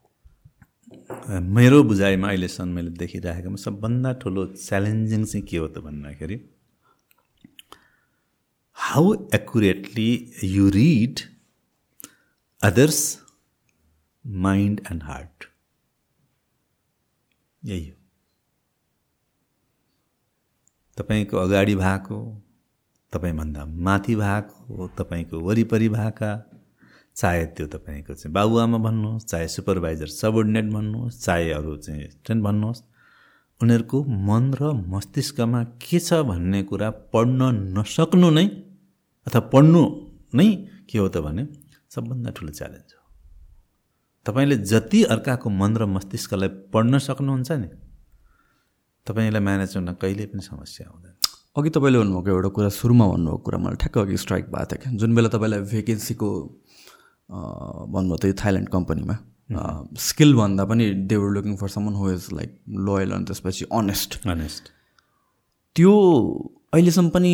मेरो बुझाइमा अहिलेसम्म मैले देखिराखेकोमा सबभन्दा ठुलो च्यालेन्जिङ चाहिँ के हो त भन्दाखेरि how accurately you read others mind and heart यही हो। तपाईँको अगाडि भएको, तपाईँभन्दा माथि भएको, तपाईँको वरिपरि भएका चाहे त्यो तपाईँको चाहिँ बाबुआमा भन्नुहोस् चाहे सुपरभाइजर सबअर्डिनेट भन्नुहोस् चाहे अरू चाहिँ स्टुडेन्ट भन्नुहोस् उनीहरूको मन र मस्तिष्कमा के छ भन्ने कुरा पढ्न नसक्नु नै अथवा पढ्नु नै के हो त भने सबभन्दा ठुलो च्यालेन्ज हो। तपाईँले जति अर्काको मन र मस्तिष्कलाई पढ्न सक्नुहुन्छ नि तपाईँलाई म्यानेज गर्न कहिले पनि समस्या हुँदैन। अघि तपाईँले भन्नुभएको एउटा कुरा सुरुमा भन्नुभएको कुरा मलाई ठ्याक्क अघि स्ट्राइक भएको थियो। क्या जुन बेला तपाईँलाई भेकेन्सीको भन्नुभयो त यो थाइल्यान्ड कम्पनीमा। स्किल भन्दा पनि they were looking for someone who is like loyal अनि त्यसपछि अनेस्ट अनेस्ट त्यो अहिलेसम्म पनि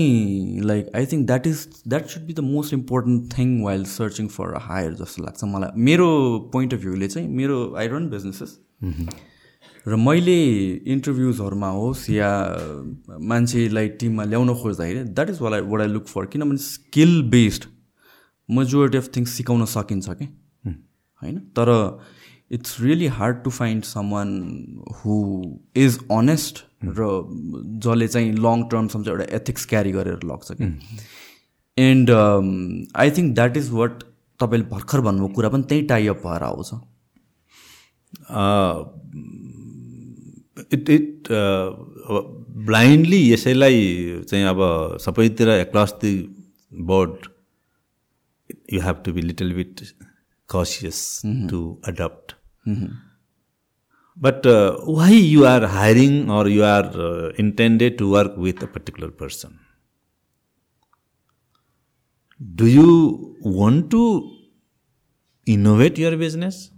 like I think that is that should be the most important thing while searching for a hire जस्तो लाग्छ मलाई। मेरो पोइन्ट अफ भ्यूले चाहिँ मेरो आई रन बिजनेसेस र मैले इन्टरभ्युजहरूमा होस् या मान्छेलाई टिममा ल्याउन खोज्दाखेरि that is what I what I look for किनभने skill based majority of things सिकाउन सकिन्छ कि? होइन? तर it's really hard to find someone who is honest र जसले चाहिँ लङ टर्मसम्म चाहिँ एउटा एथिक्स क्यारी गरेर लग्छ कि? And I think that is what तपाईँले भर्खर भन्नुभएको कुरा पनि त्यही टाइअप भएर आउँछ। इट इट ब्लाइन्डली यसैलाई चाहिँ अब सबैतिर across the board you have to be a little bit cautious mm-hmm. to adopt. Mm-hmm. But uh, why you are hiring or you are uh, intended to work with a particular person? Do you want to innovate your business?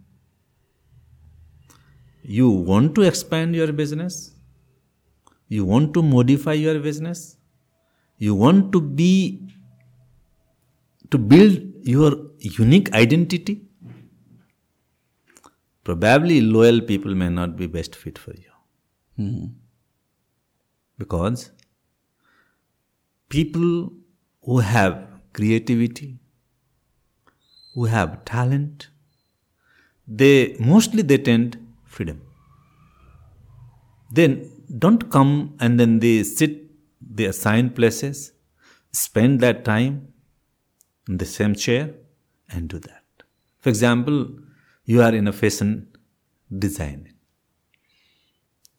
You want to expand your business? You want to modify your business? You want to be to build your unique identity, probably loyal people may not be best fit for you. Mm-hmm. Because people who have creativity, who have talent, they mostly they tend freedom. Then don't come and then they sit, they assign places, spend that time in the same chair and do that. For example, you are in a fashion design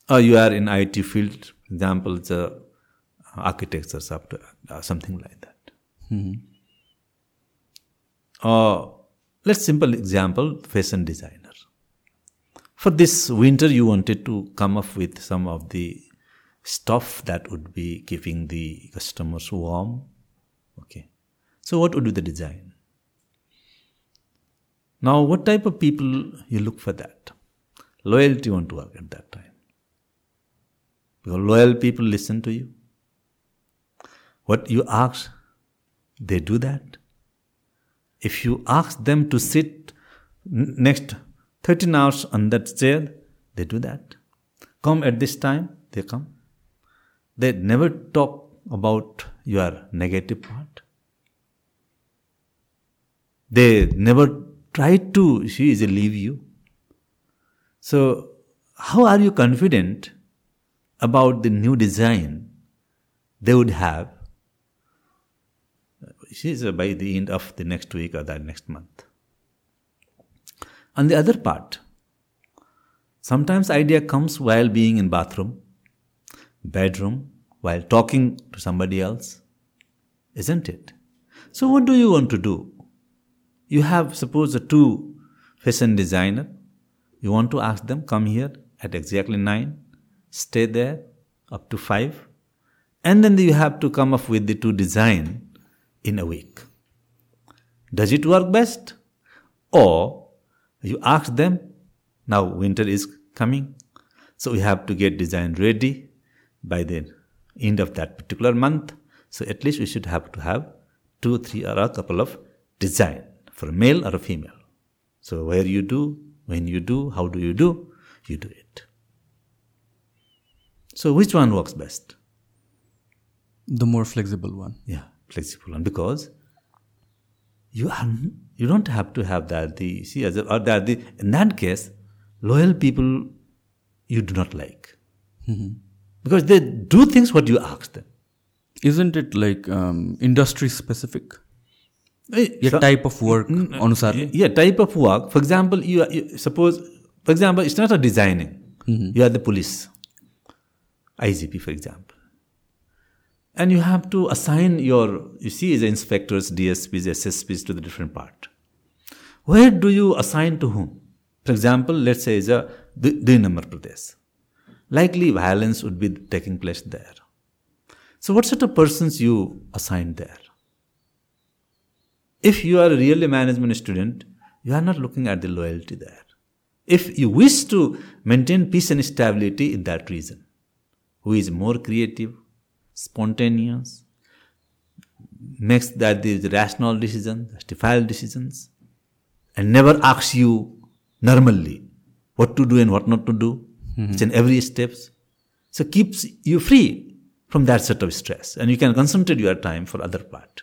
or you are in IT field, for example, the architecture software, uh, something like that. Mm-hmm. Uh, let's simple example, fashion designer. For this winter, you wanted to come up with some of the stuff that would be keeping the customers warm. So, what would be the design? Now, what type of people you look for that? Loyalty won't work at that time. Because loyal people listen to you. What you ask, they do that. If you ask them to sit next 13 hours on that chair, they do that. Come at this time, they come. They never talk about your negative part. They never try to easily leave you. So, how are you confident about the new design they would have She is uh, by the end of the next week or the next month? On the other part, sometimes idea comes while being in bathroom, bedroom, while talking to somebody else, isn't it? So what do you want to do? You have suppose a two fashion designer. You want to ask them come here at exactly nine, stay there up to five, and then you have to come up with the two design in a week. Does it work best? Or you ask them, now winter is coming, so we have to get design ready by the end of that particular month. So at least we should have to have two, three, or a couple of design for a male or a female. So where you do, when you do, how do you do, you do it. So which one works best? The more flexible one. Yeah, flexible one because you are you don't have to have that the see as a, or that the in that case loyal people you do not like because they do things what you ask them. Isn't it like um, industry specific? Eh, Your so- type of work अनुसारले yeah type of work for example you, are, you suppose for example it's not a designing you are the police igp for example and you have to assign your you see the inspectors dsps ssps to the different part where do you assign to whom for example let's say is a the number pradesh likely violence would be taking place there so what sort of persons you assign there If you are really a management student, you are not looking at the loyalty there. If you wish to maintain peace and stability in that region, who is more creative, spontaneous, makes that the rational decision, justifiable decisions, and never asks you normally what to do and what not to do, mm-hmm. each and every steps. So keeps you free from that sort of stress, and you can concentrate your time for other part.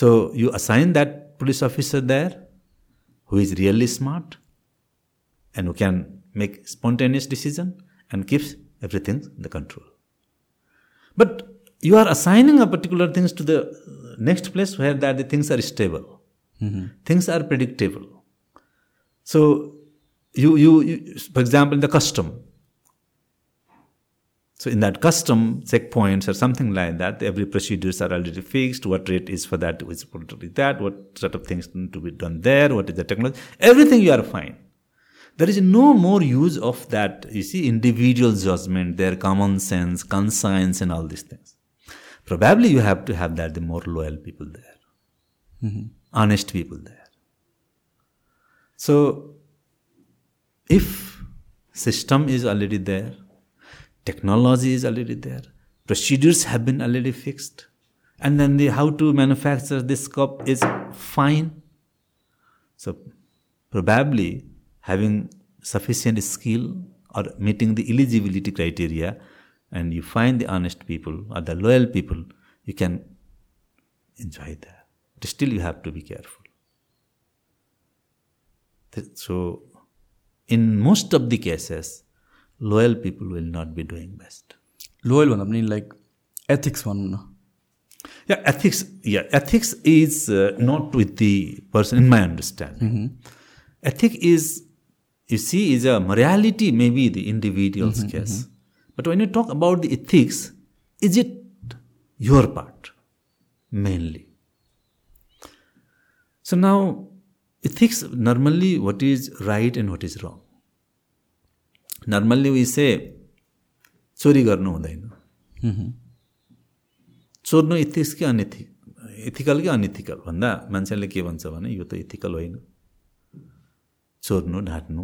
So you assign that police officer there who is really smart and who can make spontaneous decision and keeps everything in the control. But you are assigning a particular things to the next place where that the things are stable. Mm-hmm. Things are predictable. So you, you, you for example in the custom, so in that custom checkpoints or something like that, every procedures are already fixed. What rate is for that? Is for that? What sort of things need to be done there? What is the technology? Everything you are fine. There is no more use of that. You see, individual judgment, their common sense, conscience, and all these things. Probably you have to have that the more loyal people there, mm-hmm. honest people there. So, if system is already there, technology is already there. Procedures have been already fixed. And then the how to manufacture this cup is fine. So probably having sufficient skill or meeting the eligibility criteria and you find the honest people or the loyal people you can enjoy that. But still you have to be careful. So in most of the cases loyal people will not be doing best. Loyal one, I mean like ethics one. Yeah, ethics. Yeah, ethics is uh, not with the person. In my understanding, mm ethic is you see is a morality maybe the individual's mm-hmm, case, mm-hmm. but when you talk about the ethics, is it your part mainly? So now, ethics normally what is right and what is wrong. We say, चोरी गर्नु हुँदैन। चोर्नु ethics कि अनइथि ethical कि unethical भन्दा मान्छेले के भन्छ भने यो त इथिकल होइन। चोर्नु ढाँट्नु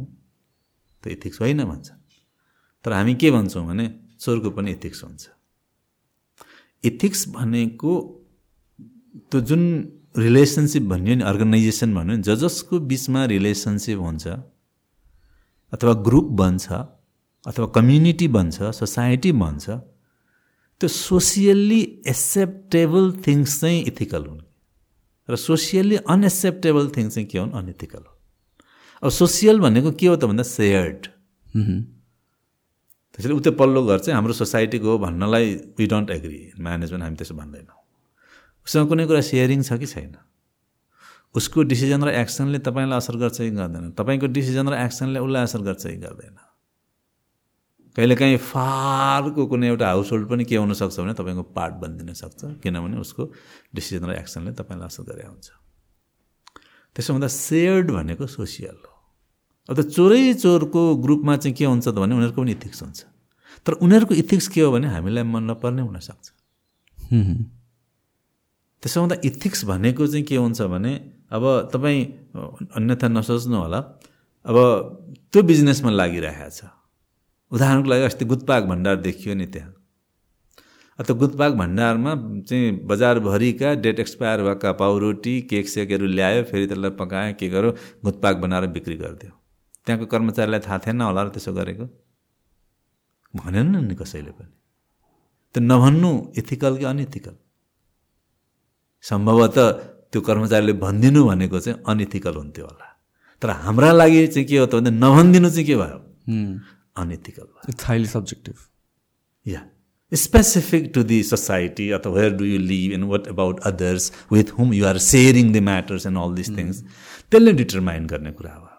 त इथिक्स होइन भन्छ। तर हामी के भन्छौँ भने चोरको पनि इथिक्स हुन्छ। इथिक्स भनेको त्यो जुन रिलेसनसिप भन्यो नि अर्गनाइजेसन भन्यो नि ज जसको बिचमा रिलेसनसिप हुन्छ अथवा ग्रुप बन्छ अथवा कम्युनिटी बन्छ सोसाइटी बन्छ त्यो सोसियल्ली एक्सेप्टेबल थिङ्स चाहिँ इथिकल हुन्। र सोसियल्ली अनएक्सेप्टेबल थिङ्स चाहिँ के हुन्? अनइथिकल हो अब सोसियल भनेको के हो त भन्दा सेयर्ड। त्यसैले उतै पल्लो घर चाहिँ हाम्रो सोसाइटीको हो भन्नलाई वी डोन्ट एग्री म्यानेजमेन्ट हामी त्यसो भन्दैनौँ। उसँग कुनै कुरा सेयरिङ छ कि छैन? उसको डिसिजन र एक्सनले तपाईँलाई असर गर्छ कि गर्दैन? तपाईँको डिसिजन र एक्सनले उसलाई असर गर्छ कि गर्दैन? कहिलेकाहीँ फारको कुनै एउटा हाउस होल्ड पनि के हुनसक्छ भने तपाईँको पार्ट बनिदिन सक्छ किनभने उसको डिसिजन र एक्सनले तपाईँलाई असर गरे हुन्छ। त्यसो हुँदा सेयर्ड भनेको सोसियल हो। अब त चोरै चोरको ग्रुपमा चाहिँ के हुन्छ त भने उनीहरूको पनि इथिक्स हुन्छ। तर उनीहरूको इथिक्स के हो भने हामीलाई मन नपर्ने हुनसक्छ त्यसो हुँदा इथिक्स भनेको चाहिँ के हुन्छ भने अब तपाईँ अन्यथा नसोच्नु होला। अब त्यो बिजनेसमा लागिरहेको छ। उदाहरणको लागि अस्ति गुत्पाक भण्डार देखियो नि त्यहाँ। त्यो गुत्पाक भण्डारमा चाहिँ बजारभरिका डेट एक्सपायर भएका पाउरोटी केक सेकहरू ल्यायो फेरि त्यसलाई पकायो के गर्यो गुत्पाक बनाएर बिक्री गरिदियो। त्यहाँको कर्मचारीलाई थाहा थिएन होला र त्यसो गरेको? भनेन नि कसैले पनि। त्यो नभन्नु इथिकल कि अनइथिकल सम्भवतः त्यो कर्मचारीले भनिदिनु भनेको चाहिँ अनइथिकल हुन्थ्यो होला। तर हाम्रा लागि चाहिँ के हो त भन्दा नभनिदिनु चाहिँ के भयो? अनइथिकल भयो। इट्स हाइली सब्जेक्टिभ या स्पेसिफिक टु दि सोसाइटी अथवा where do you live and what about others with whom you are sharing the matters and all this things त्यसले डिटरमाइन गर्ने कुरा भयो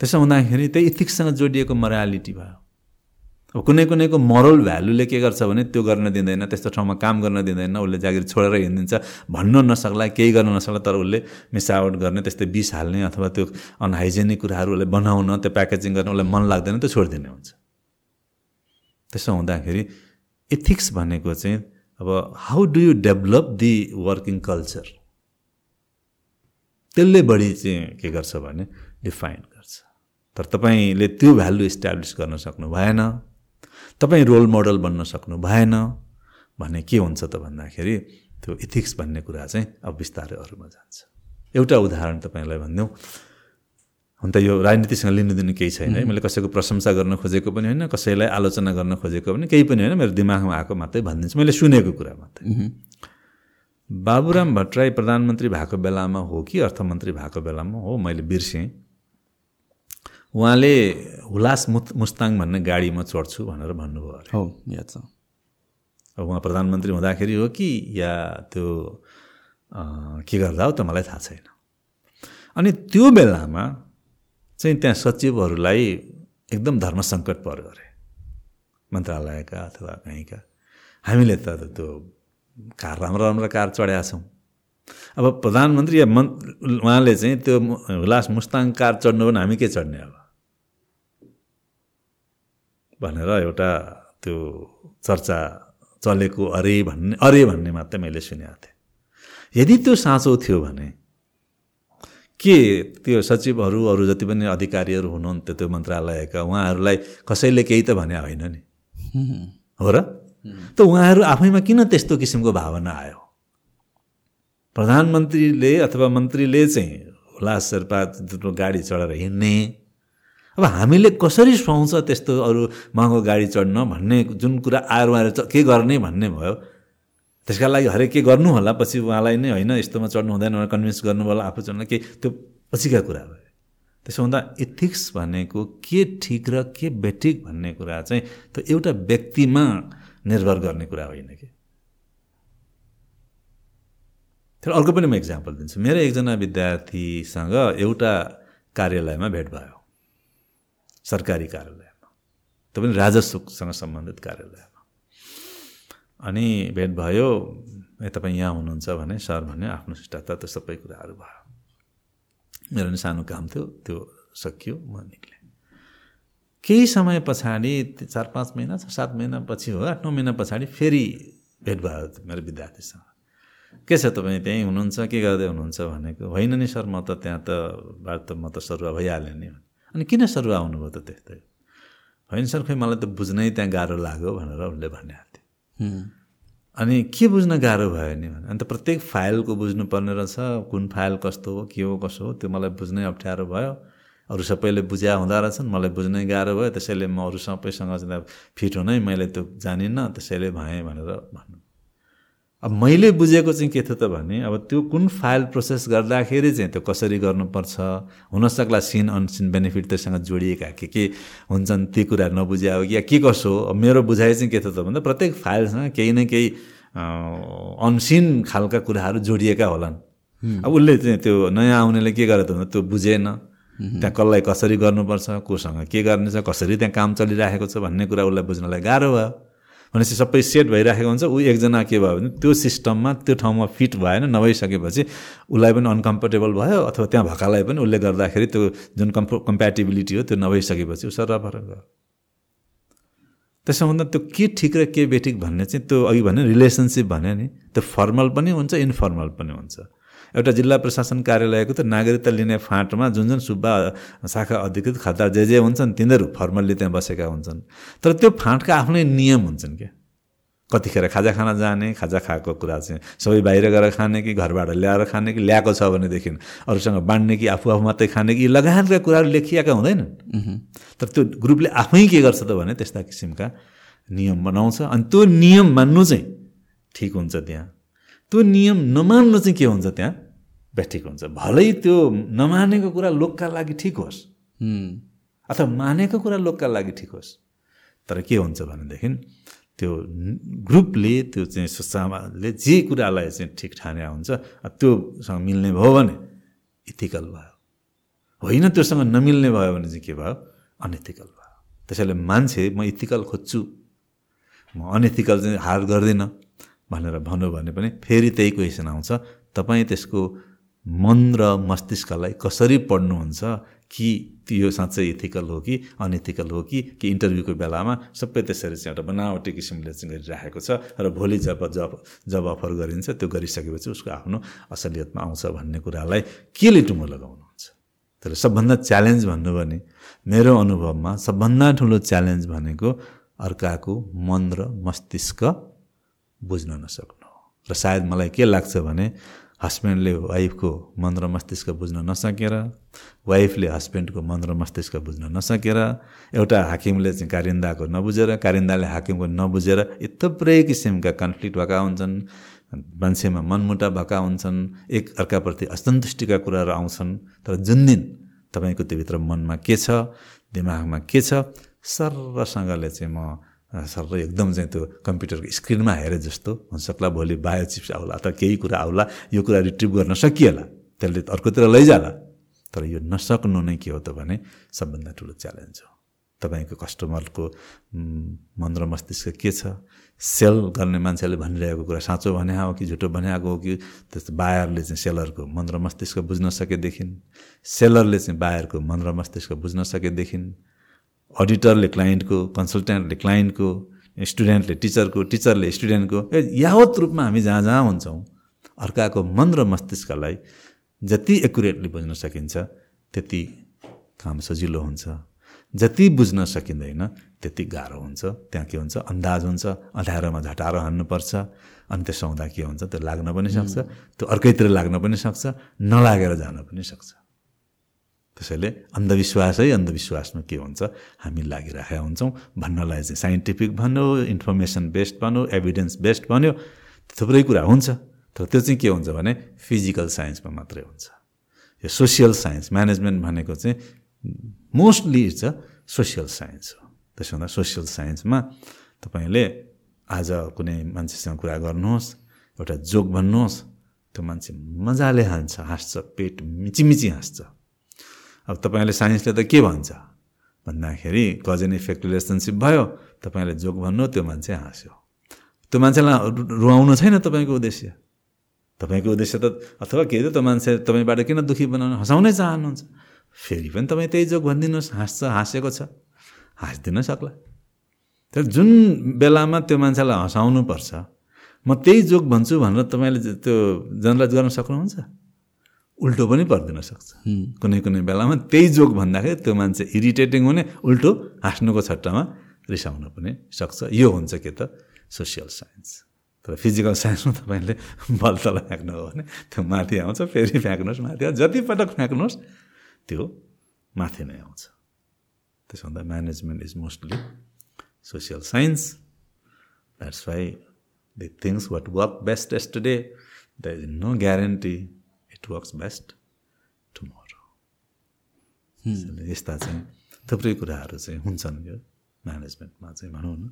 त्यसो हुँदाखेरि त्यही इथिक्ससँग जोडिएको मोरालिटी भयो। अब कुनै कुनैको मोरल भ्यालुले के गर्छ भने त्यो गर्न दिँदैन त्यस्तो ठाउँमा काम गर्न दिँदैन उसले जागिर छोडेर हिँडिदिन्छ। भन्नु नसक्ला केही गर्न नसक्ला तर उसले मिसावट गर्ने त्यस्तै बिस हाल्ने अथवा त्यो अनहाइजेनिक कुराहरू उसले बनाउन त्यो प्याकेजिङ गर्न उसलाई मन लाग्दैन त्यो छोडिदिने हुन्छ। त्यसो हुँदाखेरि इथिक्स भनेको चाहिँ अब how do you develop the working culture त्यसले बढी चाहिँ के गर्छ भने डिफाइन गर्छ। तर तपाईँले त्यो भ्यालु इस्टाब्लिस गर्न सक्नु भएन। तपाईँ रोल मोडल बन्न सक्नु भएन। भने के हुन्छ त भन्दाखेरि त्यो इथिक्स भन्ने कुरा चाहिँ अब बिस्तारै अरूमा जान्छ। एउटा उदाहरण तपाईँलाई भनिदिउँ हुन त यो राजनीतिसँग लिनु केही छैन है। मैले कसैको प्रशंसा गर्न खोजेको पनि होइन कसैलाई आलोचना गर्न खोजेको पनि केही पनि होइन। मेरो दिमागमा आएको मात्रै भनिदिन्छु। मैले सुनेको कुरा मात्रै। बाबुराम भट्टराई प्रधानमन्त्री भएको बेलामा हो कि अर्थमन्त्री भएको बेलामा हो? मैले बिर्सेँ। उहाँले हुलास मुत मुस्ताङ भन्ने गाडीमा चढ्छु भनेर भन्नुभयो हो याद छ। अब उहाँ प्रधानमन्त्री हुँदाखेरि हो कि या त्यो के गर्दा हो त मलाई थाहा छैन। अनि त्यो बेलामा चाहिँ त्यहाँ सचिवहरूलाई एकदम धर्म सङ्कट पऱ्यो अरे। मन्त्रालयका अथवा कहीँका। हामीले त त्यो कार राम्रो राम्रो कार चढाएका छौँ। अब प्रधानमन्त्री या मन् उहाँले चाहिँ त्यो हुलास मुस्ताङ कार चढ्नु भने हामी के चढ्ने अब? भनेर एउटा त्यो चर्चा चलेको अरे भन्ने अरे भन्ने मात्रै मैले सुनेको थिएँ। यदि त्यो साँचो थियो भने के त्यो सचिवहरू अरू जति पनि अधिकारीहरू हुनुहुन्थ्यो त्यो मन्त्रालयका उहाँहरूलाई कसैले केही त भने होइन नि। हो र? त उहाँहरू आफैमा किन त्यस्तो किसिमको भावना आयो? प्रधानमन्त्रीले अथवा मन्त्रीले चाहिँ हुलास शेर्पा गाडी चढेर हिँड्ने अब हामीले कसरी सुहाउँछ त्यस्तो अरू महँगो गाडी चढ्न भन्ने जुन कुरा आएर उहाँहरू के गर्ने भन्ने भयो त्यसका लागि हरेक के गर्नु होला पछि उहाँलाई नै होइन यस्तोमा चढ्नु हुँदैन भनेर कन्भिन्स गर्नु होला आफू चढ्न के त्यो पछिका कुरा भयो। त्यसो हुँदा इथिक्स भनेको के ठिक र के बेठिक भन्ने कुरा चाहिँ त्यो एउटा व्यक्तिमा निर्भर गर्ने कुरा होइन कि। तर अर्को पनि म इक्जाम्पल दिन्छु। मेरो एकजना विद्यार्थीसँग एउटा कार्यालयमा भेट भयो। सरकारी कार्यालयमा पनि राजस्वसँग सम्बन्धित कार्यालयमा। अनि भेट भयो ए तपाईँ यहाँ हुनुहुन्छ भने सर भने आफ्नो शिष्टाचार त्यो सबै कुराहरू भयो। मेरो नि सानो काम थियो त्यो सकियो म निक्लेँ। केही समय पछाडि चार पाँच महिना छ सात महिनापछि हो आठ नौ महिना पछाडि फेरि भेट भयो मेरो विद्यार्थीसँग। के छ तपाईँ त्यहीँ हुनुहुन्छ? के गर्दै हुनुहुन्छ? भनेको होइन नि सर म त त्यहाँ त त म त सरुवा भइहालेँ नि। अनि किन सरुवा आउनुभयो त त्यस्तै? होइन सर खोइ मलाई त बुझ्नै त्यहाँ गाह्रो लाग्यो भनेर उसले भनिरहेको थियो अनि के बुझ्न गाह्रो भयो नि भने? अन्त प्रत्येक फाइलको बुझ्नुपर्ने रहेछ कुन फाइल कस्तो हो के हो कसो हो त्यो मलाई बुझ्नै अप्ठ्यारो भयो। अरू सबैले बुझ्या हुँदो रहेछन् मलाई बुझ्नै गाह्रो भयो त्यसैले म अरू सबैसँग चाहिँ फिट हुनै मैले त्यो जानिनँ त्यसैले भएँ भनेर भन्नु। अब मैले बुझेको चाहिँ के थियो त भने अब त्यो कुन फाइल प्रोसेस गर्दाखेरि चाहिँ त्यो कसरी गर्नुपर्छ हुनसक्ला सिन अनसिन बेनिफिट त्योसँग जोडिएका के के हुन्छन् ती कुरा नबुझ्या हो कि या के कसो हो अब मेरो बुझाइ चाहिँ के थियो त भन्दा प्रत्येक फाइलसँग केही न केही अनसिन खालका कुराहरू जोडिएका होलान्। अब उसले चाहिँ त्यो नयाँ आउनेले के गरेर त त्यो बुझेन। त्यहाँ कसलाई कसरी गर्नुपर्छ कोसँग के गर्ने छ कसरी त्यहाँ काम चलिराखेको छ भन्ने कुरा उसलाई बुझ्नलाई गाह्रो भयो। भनेपछि सबै सेट भइराखेको हुन्छ ऊ एकजना के भयो भने त्यो सिस्टममा त्यो ठाउँमा फिट भएन नभइसकेपछि उसलाई पनि अनकम्फर्टेबल भयो अथवा त्यहाँ भएकालाई पनि उसले गर्दाखेरि त्यो जुन कम्फो कम्प्याटिबिलिटी हो त्यो नभइसकेपछि ऊ सरफर गयो त्यसो भन्दा त्यो के ठिक र के बेठिक भन्ने चाहिँ त्यो अघि भने रिलेसनसिप भने नि त्यो फर्मल पनि हुन्छ इन्फर्मल पनि हुन्छ। एउटा जिल्ला प्रशासन कार्यालयको त नागरिकता लिने फाँटमा जुन जुन सुब्बा शाखा अधिकृत खद्दार जे जे हुन्छन् तिनीहरू फर्मल्ली त्यहाँ बसेका हुन्छन्। तर त्यो फाँटका आफ्नै नियम हुन्छन् क्या? कतिखेर खाजा खान जाने खाजा खाएको कुरा चाहिँ सबै बाहिर गएर खाने कि घरबाट ल्याएर खाने कि ल्याएको छ भनेदेखि अरूसँग बाँड्ने कि आफू आफू मात्रै खाने कि लगायतका कुराहरू लेखिएका हुँदैनन्। तर त्यो ग्रुपले आफै के गर्छ त भने त्यस्ता किसिमका नियम बनाउँछ। अनि त्यो नियम मान्नु चाहिँ ठिक हुन्छ त्यहाँ। त्यो नियम नमान्नु चाहिँ के हुन्छ त्यहाँ? ब्याठिक हुन्छ। भलै त्यो नमानेको कुरा लोकका लागि ठिक होस्। अथवा मानेको कुरा लोकका लागि ठिक होस्। तर के हुन्छ भनेदेखि त्यो ग्रुपले त्यो चाहिँ संस्थाले जे कुरालाई चाहिँ ठिक ठाने हुन्छ त्योसँग मिल्ने भयो भने इथिकल भयो। होइन त्योसँग नमिल्ने भयो भने चाहिँ के भयो? अनइथिकल भयो। त्यसैले मान्छे म इथिकल खोज्छु। म अनइथिकल चाहिँ हार गर्दिनँ। भनेर भन्यो भने पनि फेरि त्यही क्वेसन आउँछ। तपाईँ त्यसको मन र मस्तिष्कलाई कसरी पढ्नुहुन्छ कि यो साँच्चै इथिकल हो कि अनइथिकल हो कि कि इन्टरभ्यूको बेलामा सबै त्यसरी चाहिँ एउटा बनावटी किसिमले चाहिँ गरिराखेको छ र भोलि जब जब जब अफर गरिन्छ त्यो गरिसकेपछि उसको आफ्नो असलियतमा आउँछ भन्ने कुरालाई केले टुङ्गो लगाउनुहुन्छ? तर सबभन्दा च्यालेन्ज भन्नु भने मेरो अनुभवमा सबभन्दा ठुलो च्यालेन्ज भनेको अर्काको मन र मस्तिष्क बुझ्न नसक्नु र सायद मलाई के लाग्छ भने हस्बेन्डले वाइफको मन र मस्तिष्क बुझ्न नसकेर वाइफले हस्बेन्डको मन र मस्तिष्क बुझ्न नसकेर एउटा हाकिमले चाहिँ कारिन्दाको नबुझेर कारिन्दाले हाकिमको नबुझेर थुप्रै किसिमका कन्फ्लिक्ट भएका हुन्छन् मान्छेमा मनमुटा भएका हुन्छन् एक अर्काप्रति असन्तुष्टिका कुराहरू आउँछन्। तर जुन दिन तपाईँको त्योभित्र मनमा के छ दिमागमा के छ सरसँगले चाहिँ म सबै एकदम चाहिँ त्यो कम्प्युटरको स्क्रिनमा हेरे जस्तो हुनसक्ला भोलि बायो चिप्स आउला अथवा केही कुरा आउला यो कुरा रिट्रिभ गर्न सकिएला त्यसले अर्कोतिर लैजाला। तर यो नसक्नु नै के हो त भने सबभन्दा ठुलो च्यालेन्ज हो। तपाईँको कस्टमरको मन र मस्तिष्क के छ? सेल गर्ने मान्छेले भनिरहेको कुरा साँचो भने हो कि झुटो भनेको हो कि त्यस्तो बायरले चाहिँ सेलरको मन र मस्तिष्क बुझ्न सकेदेखि सेलरले चाहिँ बायरको मन र मस्तिष्क बुझ्न सकेदेखि अडिटरले क्लाइन्टको कन्सल्टेन्टले क्लाइन्टको स्टुडेन्टले टिचरको टिचरले स्टुडेन्टको यावत रूपमा हामी जहाँ जहाँ हुन्छौँ अर्काको मन र मस्तिष्कलाई जति एकुरेटली बुझ्न सकिन्छ त्यति काम सजिलो हुन्छ। जति बुझ्न सकिँदैन त्यति गाह्रो हुन्छ। त्यहाँ के हुन्छ? अन्दाज हुन्छ। अँध्यारोमा झटारो हान्नुपर्छ। अनि त्यसो हुँदा के हुन्छ? त्यो लाग्न पनि सक्छ। त्यो अर्कैतिर लाग्न पनि सक्छ। नलागेर जान पनि सक्छ। त्यसैले अन्धविश्वासै अन्धविश्वासमा के हुन्छ? हामी लागिरहेका हुन्छौँ। भन्नलाई चाहिँ साइन्टिफिक भन्यो इन्फर्मेसन बेस्ड भन्यो एभिडेन्स बेस्ड भन्यो। थुप्रै कुरा हुन्छ। तर त्यो चाहिँ के हुन्छ भने फिजिकल साइन्समा मात्रै हुन्छ। यो सोसियल साइन्स म्यानेजमेन्ट भनेको चाहिँ mostly it's a social science हो। त्यसो हुँदा सोसियल साइन्समा तपाईँले आज कुनै मान्छेसँग कुरा गर्नुहोस् एउटा जोक भन्नुहोस् त्यो मान्छे मजाले हाँस्छ हाँस्छ पेट मिचिमिची हाँस्छ। अब तपाईँले साइन्सले त के भन्छ? भन्दाखेरि कजन इफेक्ट रिलेसनसिप भयो तपाईँले जोक भन्नु त्यो मान्छे हाँस्यो। त्यो मान्छेलाई रुवाउनु छैन तपाईँको उद्देश्य। तपाईँको उद्देश्य त अथवा के त त्यो मान्छे तपाईँबाट किन दुःखी बनाउनु हँसाउनै चाहनुहुन्छ? फेरि पनि तपाईँ त्यही जोक भनिदिनुहोस् हाँस्छ हाँसेको छ। हाँसिदिन सक्ला। तर जुन बेलामा त्यो मान्छेलाई हँसाउनु पर्छ म त्यही जोक भन्छु भनेर तपाईँले त्यो जनरलाइज गर्न सक्नुहुन्छ? उल्टो पनि परिदिन सक्छ। कुनै कुनै बेलामा त्यही जोक भन्दाखेरि त्यो मान्छे इरिटेटिङ हुने उल्टो हाँस्नुको छट्टामा रिसाउन पनि सक्छ। यो हुन्छ के त? Social science. तर फिजिकल साइन्समा तपाईँले बल तल फ्याँक्नु हो भने त्यो माथि आउँछ फेरि फ्याँक्नुहोस् माथि आउँछ जति पटक फ्याँक्नुहोस् त्यो माथि नै आउँछ। त्यसो भन्दा management is mostly social science. That's why the things what work best yesterday the is no guarantee it works best tomorrow यस्ता चाहिँ थुप्रै कुराहरू चाहिँ हुन्छन् यो म्यानेजमेन्टमा चाहिँ भनौँ न।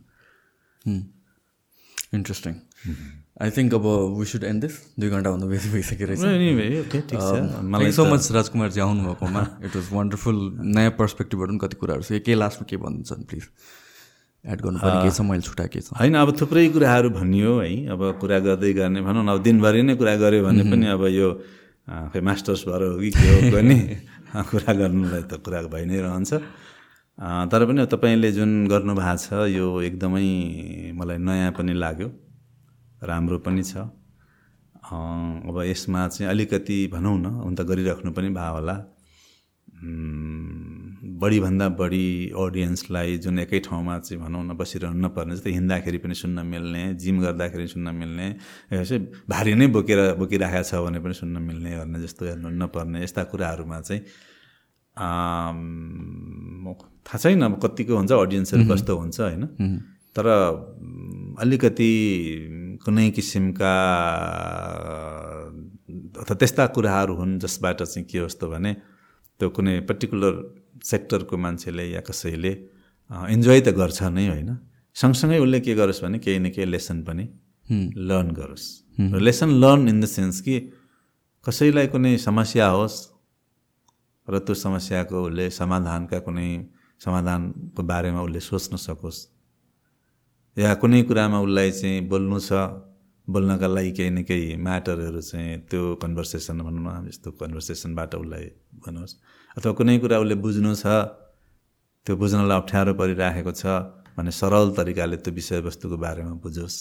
इन्ट्रेस्टिङ आई थिङ्क अब वी सुड एन्ड दिस दुई घन्टाभन्दा बेसी भइसकेको रहेछ। सो मच राजकुमारजी आउनुभएकोमा। इट वाज वन्डरफुल नयाँ पर्सपेक्टिभबाट पनि कति कुराहरू छ। के लास्टमा के भनिदिन्छन् प्लिज एड गर्नुपर्ने के छ मैले छुट्टा के छ? होइन अब थुप्रै कुराहरू भनियो है। अब कुरा गर्दै गर्ने भनौँ न अब दिनभरि नै कुरा गऱ्यो भने पनि अब यो खै मास्टर्स भएर हो कि के हो पनि कुरा गर्नुलाई त कुरा भइ नै रहन्छ। तर पनि तपाईँले जुन गर्नुभएको छ यो एकदमै मलाई नयाँ पनि लाग्यो राम्रो पनि छ। अब यसमा चाहिँ अलिकति भनौँ न हुन त गरिराख्नु पनि भयो होला। बढीभन्दा बढी अडियन्सलाई जुन एकै ठाउँमा चाहिँ भनौँ न बसिरहनु नपर्ने जस्तै हिँड्दाखेरि पनि सुन्न मिल्ने जिम गर्दाखेरि सुन्न मिल्ने यसै भारी नै बोकेर बोकिराखेको छ भने पनि सुन्न मिल्ने गर्ने जस्तो हेर्नु नपर्ने यस्ता कुराहरूमा चाहिँ थाहा छैन अब कतिको हुन्छ अडियन्सहरू कस्तो हुन्छ होइन? तर अलिकति कुनै किसिमका अथवा त्यस्ता कुराहरू हुन् जसबाट चाहिँ के होस् त भने त्यो कुनै पर्टिकुलर सेक्टरको मान्छेले या कसैले इन्जोय त गर्छ नै होइन। सँगसँगै उसले के गरोस् भने केही न केही लेसन पनि लर्न गरोस्। र lesson learn in the sense कि कसैलाई कुनै समस्या होस् र त्यो समस्याको उसले समाधानका कुनै समाधानको बारेमा उसले सोच्न सकोस् या कुनै कुरामा उसलाई चाहिँ बोल्नु छ बोल्नका लागि केही न केही म्याटरहरू चाहिँ त्यो कन्भर्सेसन भनौँ न यस्तो कन्भर्सेसनबाट उसलाई बनोस् अथवा कुनै कुरा उसले बुझ्नु छ त्यो बुझ्नलाई अप्ठ्यारो परिराखेको छ भने सरल तरिकाले त्यो विषयवस्तुको बारेमा बुझोस्।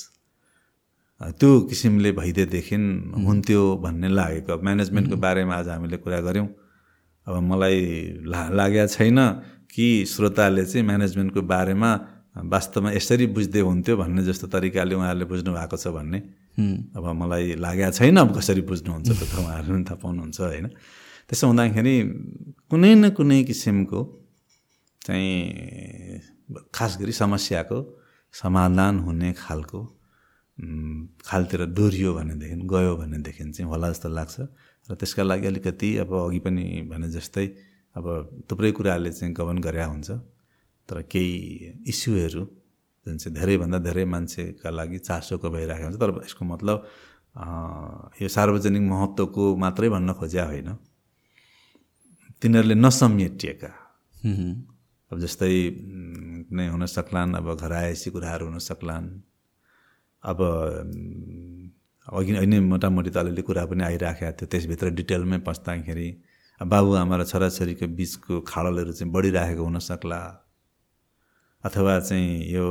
त्यो किसिमले भइदिएदेखि हुन्थ्यो भन्ने लागेको। म्यानेजमेन्टको बारेमा आज हामीले कुरा गऱ्यौँ। अब मलाई ला लागेको छैन कि श्रोताले चाहिँ म्यानेजमेन्टको बारेमा वास्तवमा यसरी बुझ्दै हुन्थ्यो भन्ने जस्तो तरिकाले उहाँहरूले बुझ्नु भएको छ भन्ने। अब मलाई लागेको छैन अब कसरी बुझ्नुहुन्छ त्यो त उहाँहरू पनि थाहा पाउनुहुन्छ होइन? त्यसो हुँदाखेरि कुनै न कुनै किसिमको चाहिँ खास गरी समस्याको समाधान हुने खालको खालतिर डोरियो भनेदेखि गयो भनेदेखि चाहिँ होला जस्तो लाग्छ। र त्यसका लागि अलिकति अब अघि पनि भने जस्तै अब थुप्रै कुराहरूले चाहिँ गमन गरे हुन्छ। तर केही इस्युहरू जुन चाहिँ धेरैभन्दा धेरै मान्छेका लागि चासोको भइरहेको हुन्छ। तर यसको मतलब यो सार्वजनिक महत्त्वको मात्रै भन्न खोज्या होइन। तिनीहरूले नसमेटिएका अब जस्तै उम्, कुनै हुन सक्लान् अब घर आएपछि कुराहरू हुन सक्लान्। अब अघि अहिले मोटामोटी त अलिअलि कुरा पनि आइराखेको थियो। त्यसभित्र डिटेलमै पस्दाखेरि बाबुआमा र छोराछोरीको बिचको खाडलहरू चाहिँ बढिराखेको हुनसक्ला अथवा चाहिँ यो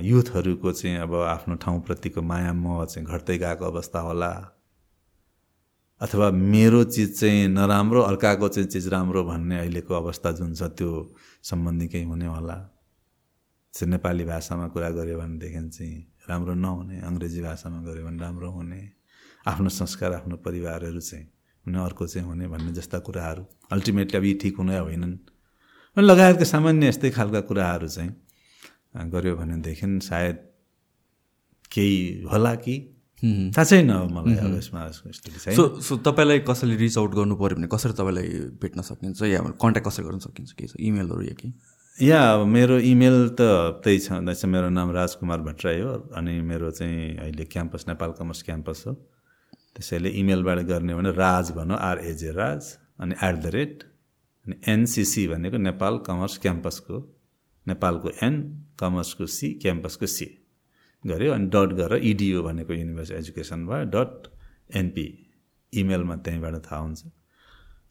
युथहरूको चाहिँ अब आफ्नो ठाउँप्रतिको माया मोह चाहिँ घट्दै गएको अवस्था होला। अथवा मेरो चिज चाहिँ नराम्रो अर्काको चाहिँ चिज राम्रो भन्ने अहिलेको अवस्था जुन छ त्यो सम्बन्धी केही हुने होला। चाहिँ नेपाली भाषामा कुरा गऱ्यो भनेदेखि चाहिँ राम्रो नहुने अङ्ग्रेजी भाषामा गऱ्यो भने राम्रो हुने आफ्नो संस्कार आफ्नो परिवारहरू चाहिँ हुने अर्को चाहिँ हुने भन्ने जस्ता कुराहरू। अल्टिमेटली अब यी ठिक हुने होइनन्। लगायतका सामान्य यस्तै खालका कुराहरू चाहिँ गऱ्यो भनेदेखि सायद केही होला कि? थाहा छैन मलाई अब यसमा सो सो तपाईँलाई कसैले रिच आउट गर्नु पऱ्यो भने कसरी तपाईँलाई भेट्न सकिन्छ? या कन्ट्याक्ट कसरी गर्न सकिन्छ? के छ? इमेलहरू या के या अब मेरो इमेल त त्यही छ। मेरो नाम राजकुमार भट्टराई हो अनि मेरो चाहिँ अहिले क्याम्पस नेपाल कमर्स क्याम्पस हो। त्यसैले इमेलबाट गर्ने भने राज भनौँ आरएजे राज अनि एट द रेट अनि एनसिसी भनेको नेपाल कमर्स क्याम्पसको नेपालको एन कमर्सको सी क्याम्पसको सी गऱ्यो अनि डट गरेर इडिओ भनेको युनिभर्सिटी एजुकेसन भयो डट एनपी इमेलमा त्यहीँबाट थाहा हुन्छ।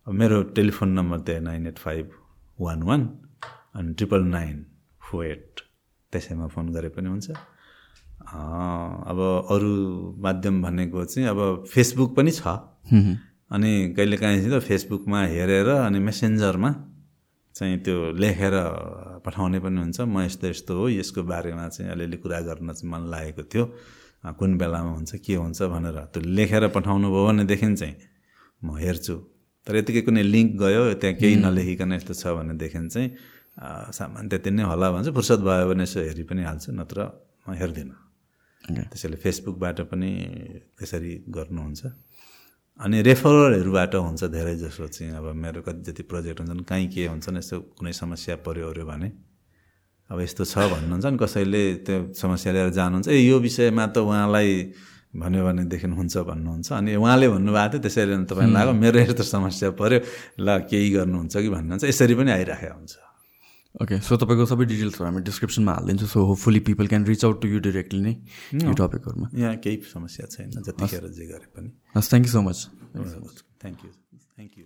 अब मेरो टेलिफोन नम्बर त्यही nine eight five one one अनि ट्रिपल नाइन फोर एट त्यसैमा फोन गरे पनि हुन्छ। अब अरू माध्यम भनेको चाहिँ अब फेसबुक पनि छ। अनि कहिलेकाहीँ चाहिँ त फेसबुकमा हेरेर अनि मेसेन्जरमा चाहिँ त्यो लेखेर पठाउने पनि हुन्छ। म यस्तो यस्तो हो यसको बारेमा चाहिँ अलिअलि कुरा गर्न चाहिँ मन लागेको थियो। कुन बेलामा हुन्छ के हुन्छ भनेर त्यो लेखेर पठाउनु भयो भनेदेखि चाहिँ म हेर्छु। तर यतिकै कुनै लिङ्क गयो त्यहाँ केही नलेखिकन यस्तो छ भनेदेखि चाहिँ सामान त्यति नै होला भन्छ। फुर्सद भयो भने यसो हेरि पनि हाल्छु नत्र म हेर्दिनँ। त्यसैले फेसबुकबाट पनि त्यसरी गर्नुहुन्छ। अनि रेफरलहरूबाट हुन्छ धेरै जसो चाहिँ अब मेरो कति जति प्रोजेक्ट हुन्छन् कहीँ के हुन्छन् यस्तो कुनै समस्या पऱ्यो ओऱ्यो भने। अब यस्तो छ भन्नुहुन्छ नि कसैले त्यो समस्या लिएर जानुहुन्छ ए यो विषयमा त उहाँलाई भन्यो भनेदेखि हुन्छ भन्नुहुन्छ। अनि उहाँले भन्नुभएको थियो त्यसैले तपाईँलाई लाग्यो मेरो यस्तो समस्या पऱ्यो ल केही गर्नुहुन्छ कि भन्नुहुन्छ। यसरी पनि आइराखेको हुन्छ। ओके सो तपाईँको सबै डिटेल्सहरू हामी डिस्क्रिप्सनमा हालिदिन्छु so hopefully people can reach out to you directly नै यो टपिकहरूमा यहाँ केही समस्या छैन जतिखेर जे गरे पनि। हस् thank you so much thank you